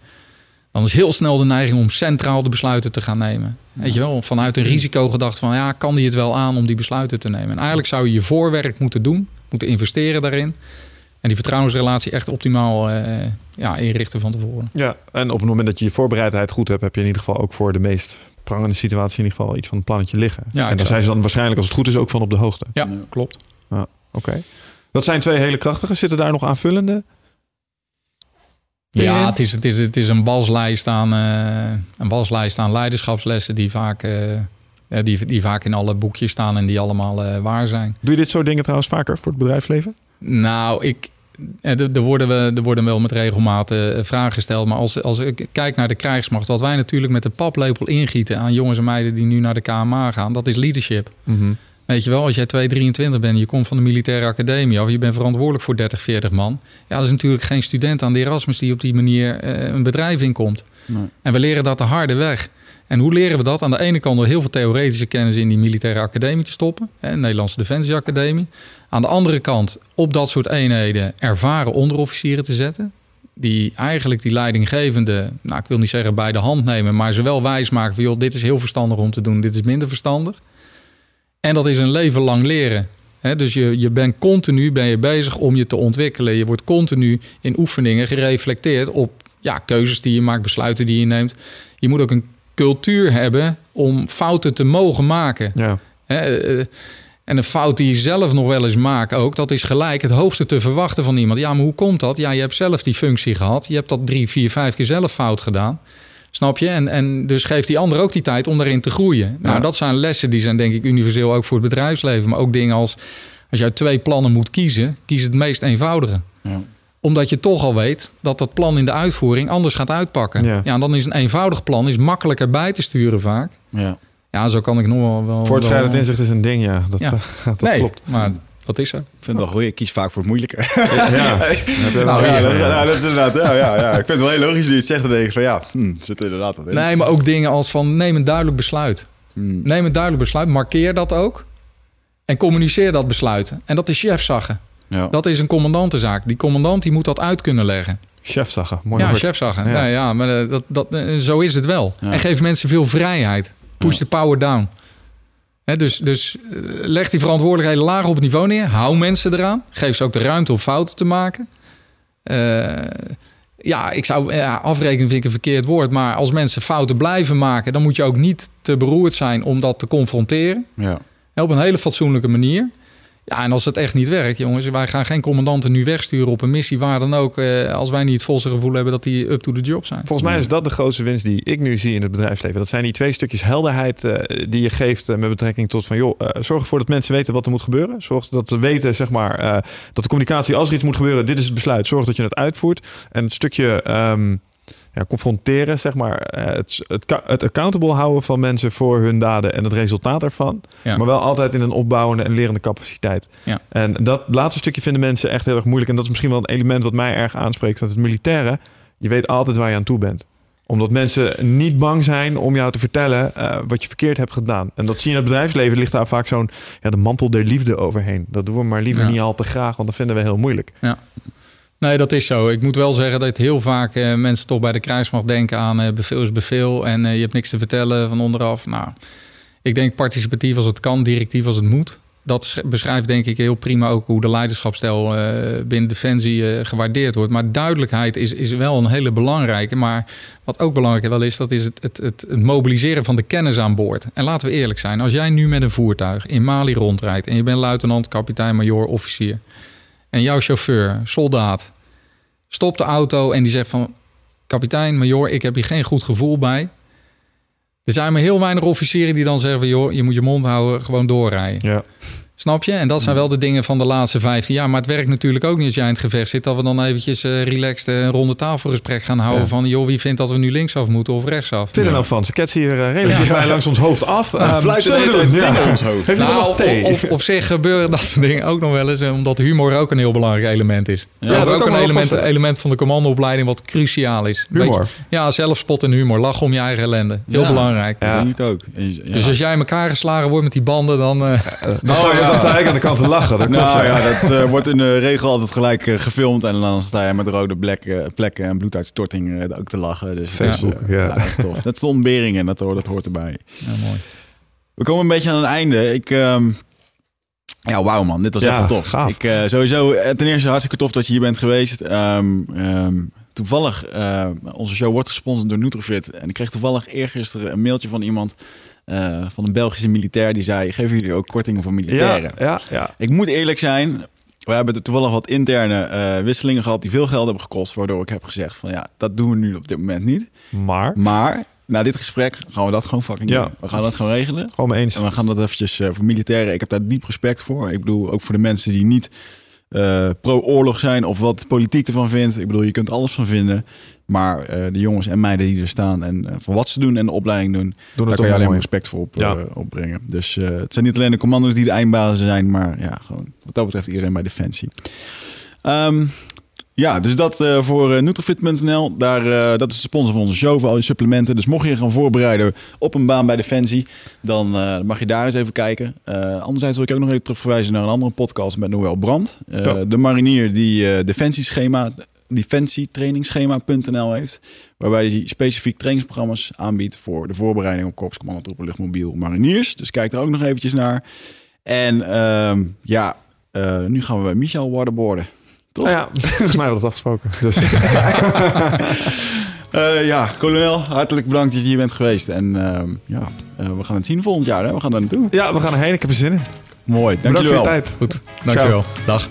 Dan is heel snel de neiging om centraal de besluiten te gaan nemen. Weet je wel, vanuit een risicogedachte van ja, kan die het wel aan om die besluiten te nemen. En eigenlijk zou je je voorwerk moeten doen, moeten investeren daarin. En die vertrouwensrelatie echt optimaal eh, ja, inrichten van tevoren. Ja, en op het moment dat je je voorbereidheid goed hebt, heb je in ieder geval ook voor de meest prangende situatie in ieder geval iets van een plannetje liggen. Ja, en daar exact. zijn ze dan waarschijnlijk, als het goed is, ook van op de hoogte. Ja, Ja. klopt. Oké. Dat zijn twee hele krachtige. Zitten daar nog aanvullende? Ja, het is, het is, het is een waslijst aan, eh, een waslijst aan leiderschapslessen die vaak, eh, ja, die, die vaak in alle boekjes staan en die allemaal eh, waar zijn. Doe je dit soort dingen trouwens vaker voor het bedrijfsleven? Nou, ik, eh, er, er worden we, er worden wel met regelmaat eh, vragen gesteld. Maar als, als ik kijk naar de krijgsmacht, wat wij natuurlijk met de paplepel ingieten aan jongens en meiden die nu naar de KMA gaan, dat is leadership. Weet je wel, als jij 223 bent en je komt van de militaire academie of je bent verantwoordelijk voor 30, 40 man. Ja, dat is natuurlijk geen student aan de Erasmus die op die manier eh, een bedrijf inkomt. Nee. En we leren dat de harde weg. En hoe leren we dat? Aan de ene kant door heel veel theoretische kennis in die militaire academie te stoppen. Hè, Nederlandse Defensie Academie. Aan de andere kant op dat soort eenheden ervaren onderofficieren te zetten. Die eigenlijk die leidinggevende, nou ik wil niet zeggen bij de hand nemen, maar ze wel wijs maken van joh, dit is heel verstandig om te doen, dit is minder verstandig. En dat is een leven lang leren. Hè, dus je, je bent continu ben je bezig om je te ontwikkelen. Je wordt continu in oefeningen gereflecteerd op ja, keuzes die je maakt, besluiten die je neemt. Je moet ook een cultuur hebben om fouten te mogen maken. Ja. Hè, eh, en een fout die je zelf nog wel eens maakt ook, dat is gelijk het hoogste te verwachten van iemand. Ja, maar hoe komt dat? Ja, je hebt zelf die functie gehad. Je hebt dat drie, vier, vijf keer zelf fout gedaan. Snap je? En, en dus geeft die ander ook die tijd om daarin te groeien. Nou, Ja. dat zijn lessen die zijn denk ik universeel ook voor het bedrijfsleven. Maar ook dingen als, als je uit twee plannen moet kiezen, kies het meest eenvoudige Ja. omdat je toch al weet dat dat plan in de uitvoering anders gaat uitpakken. Ja. Ja, en dan is een eenvoudig plan is makkelijker bij te sturen vaak. Ja. Ja, voortschrijdend nog wel... wel, wel Voortschrijdend wel- inzicht is een ding, ja. Dat, Ja. dat nee, klopt. maar dat is zo. Ik vind het wel goed. Ik kies vaak voor het moeilijke. Ja. Nou, ja, dat, van, ja, dat is inderdaad. Ja, ja, ja. Ik vind het wel heel logisch dat je het zegt. Dan denk ik van ja, hm, zit er inderdaad wat in. Nee, maar ook dingen als van neem een duidelijk besluit. Hm. Neem een duidelijk besluit, markeer dat ook. En communiceer dat besluit. En dat is chefzaggen. Ja. Dat is een commandantenzaak. Die commandant die moet dat uit kunnen leggen. Chefzaggen. Mooi ja, woord. chefzaggen. Ja. Ja. ja, maar eh, dat, dat, eh, zo is het wel. Ja. En geef mensen veel vrijheid. Push the power down. Dus dus eh, leg die verantwoordelijkheden laag op het niveau neer. Hou mensen eraan. Geef ze ook de ruimte om fouten te maken. Eh, ja, ik zou ja, afrekenen vind ik een verkeerd woord. Maar als mensen fouten blijven maken, dan moet je ook niet te beroerd zijn om dat te confronteren. Ja. Op een hele fatsoenlijke manier. Ja, en als het echt niet werkt, jongens, wij gaan geen commandanten nu wegsturen op een missie waar dan ook, eh, als wij niet het volste gevoel hebben dat die up to the job zijn. Volgens mij is dat de grootste winst die ik nu zie in het bedrijfsleven. Dat zijn die twee stukjes helderheid eh, die je geeft eh, met betrekking tot van... joh, eh, zorg ervoor dat mensen weten wat er moet gebeuren. Zorg dat ze weten, zeg maar, eh, dat de communicatie als er iets moet gebeuren... dit is het besluit, zorg dat je het uitvoert. En het stukje ehm, ja, confronteren, zeg maar, eh, het, het, het accountable houden van mensen voor hun daden... en het resultaat ervan. Ja. Maar wel altijd in een opbouwende en lerende capaciteit. Ja. En dat laatste stukje vinden mensen echt heel erg moeilijk. En dat is misschien wel een element wat mij erg aanspreekt. Dat het militaire, je weet altijd waar je aan toe bent omdat mensen niet bang zijn om jou te vertellen eh, wat je verkeerd hebt gedaan. En dat zie je in het bedrijfsleven. Ligt daar vaak zo'n ja, de mantel der liefde overheen. Dat doen we maar liever Ja. niet al te graag, want dat vinden we heel moeilijk. Nee, dat is zo. Ik moet wel zeggen dat heel vaak eh, mensen toch bij de krijgsmacht denken aan bevel is bevel en eh, je hebt niks te vertellen van onderaf. Nou, ik denk participatief als het kan, directief als het moet. Dat sch- beschrijft denk ik heel prima ook hoe de leiderschapsstijl eh, binnen Defensie gewaardeerd wordt. Maar duidelijkheid is, is wel een hele belangrijke. Maar wat ook belangrijk wel is, dat is het, het, het, het mobiliseren van de kennis aan boord. En laten we eerlijk zijn, als jij nu met een voertuig in Mali rondrijdt en je bent luitenant, kapitein, majoor, officier. En jouw chauffeur, soldaat, stopt de auto en die zegt van... kapitein, major, ik heb hier geen goed gevoel bij. Er zijn maar heel weinig officieren die dan zeggen van... joh, je moet je mond houden, gewoon doorrijden. Ja. Snap je? En dat zijn wel de dingen van de laatste 15 jaar. Maar het werkt natuurlijk ook niet als jij in het gevecht zit... dat we dan eventjes eh, relaxed een ronde tafelgesprek gaan houden... Ja. van joh, wie vindt dat we nu linksaf moeten of rechtsaf? Vind je er nou van? Ze ketsen hier eh, redelijk Ja. langs ons hoofd af. Ehm, fluiten we de hele doen? Ja. dingen in ons hoofd. Heeft Nou, thee? op, op, op zich gebeuren dat soort dingen ook nog wel eens... eh, omdat humor ook een heel belangrijk element is. Ja, Ja, dat ook een element, element van de commandoopleiding wat cruciaal is. Humor. Beetje- ja, zelfspot en humor. Lach om je eigen ellende. Heel Ja. belangrijk. Dat Ja. denk ik ook. Dus als jij in elkaar geslagen wordt met die banden, dan... eh, Dan je, dan sta ik aan de kant te lachen. Dat klopt. Nou ja. ja, dat eh, wordt in de regel altijd gelijk eh, gefilmd. En dan sta je met rode plekken, plekken en bloeduitstorting eh, ook te lachen. Dus dat is, Facebook, ja. dat is tof. Dat is de ontbering en dat, hoort- dat hoort erbij. mooi. We komen een beetje aan het einde. Ik, ehm, ja, wauw man, dit was Ja, echt tof. gaaf. Ik, sowieso, ten eerste hartstikke tof dat je hier bent geweest. Ehm, ehm, toevallig, onze show wordt gesponsord door Nutrifit. En ik kreeg toevallig eergisteren een mailtje van iemand, eh, van een Belgische militair, die zei, geven jullie ook kortingen voor militairen? ja, ja. Ik moet eerlijk zijn, we hebben toevallig wat interne eh, wisselingen gehad die veel geld hebben gekost. Waardoor ik heb gezegd van ja, dat doen we nu op dit moment niet. Maar, Maar na dit gesprek gaan we dat gewoon fucking Ja. doen. We gaan dat gewoon regelen. gewoon eens. En we gaan dat eventjes eh, voor militairen. Ik heb daar diep respect voor. Ik bedoel, ook voor de mensen die niet eh, pro-oorlog zijn of wat politiek ervan vindt. Ik bedoel, je kunt alles van vinden. Maar eh, de jongens en meiden die er staan en eh, van wat ze doen en de opleiding doen, Doen daar kan je alleen maar mooi. respect voor op, Ja. eh, opbrengen. Dus eh, het zijn niet alleen de commando's die de eindbazen zijn, maar ja, gewoon wat dat betreft iedereen bij Defensie. Ehm, ja, dus dat eh, voor Nutrifit.nl. Daar, eh, dat is de sponsor van onze show voor al je supplementen. Dus mocht je je gaan voorbereiden op een baan bij Defensie, dan eh, mag je daar eens even kijken. Eh anderzijds wil ik ook nog even terugverwijzen naar een andere podcast met Noël Brand. Eh, Ja. De marinier die eh defensieschema, defensietrainingsschema.nl heeft. Waarbij hij specifiek trainingsprogramma's aanbiedt voor de voorbereiding op Korps Commando Troepen Luchtmobiel Mariniers. Dus kijk er ook nog eventjes naar. En ehm, ja, eh, nu gaan we bij Michel waterboarden. Toch? Nou ja, volgens mij was dat afgesproken. Dus, Eh, ja, kolonel, hartelijk bedankt dat je hier bent geweest. En ehm, ja, eh, we gaan het zien volgend jaar. Hè? We gaan daar naartoe. ja, we gaan erheen. Ik heb er zin in. Mooi, dank Bedankt jullie voor wel. je tijd. Goed, dankjewel. Dag.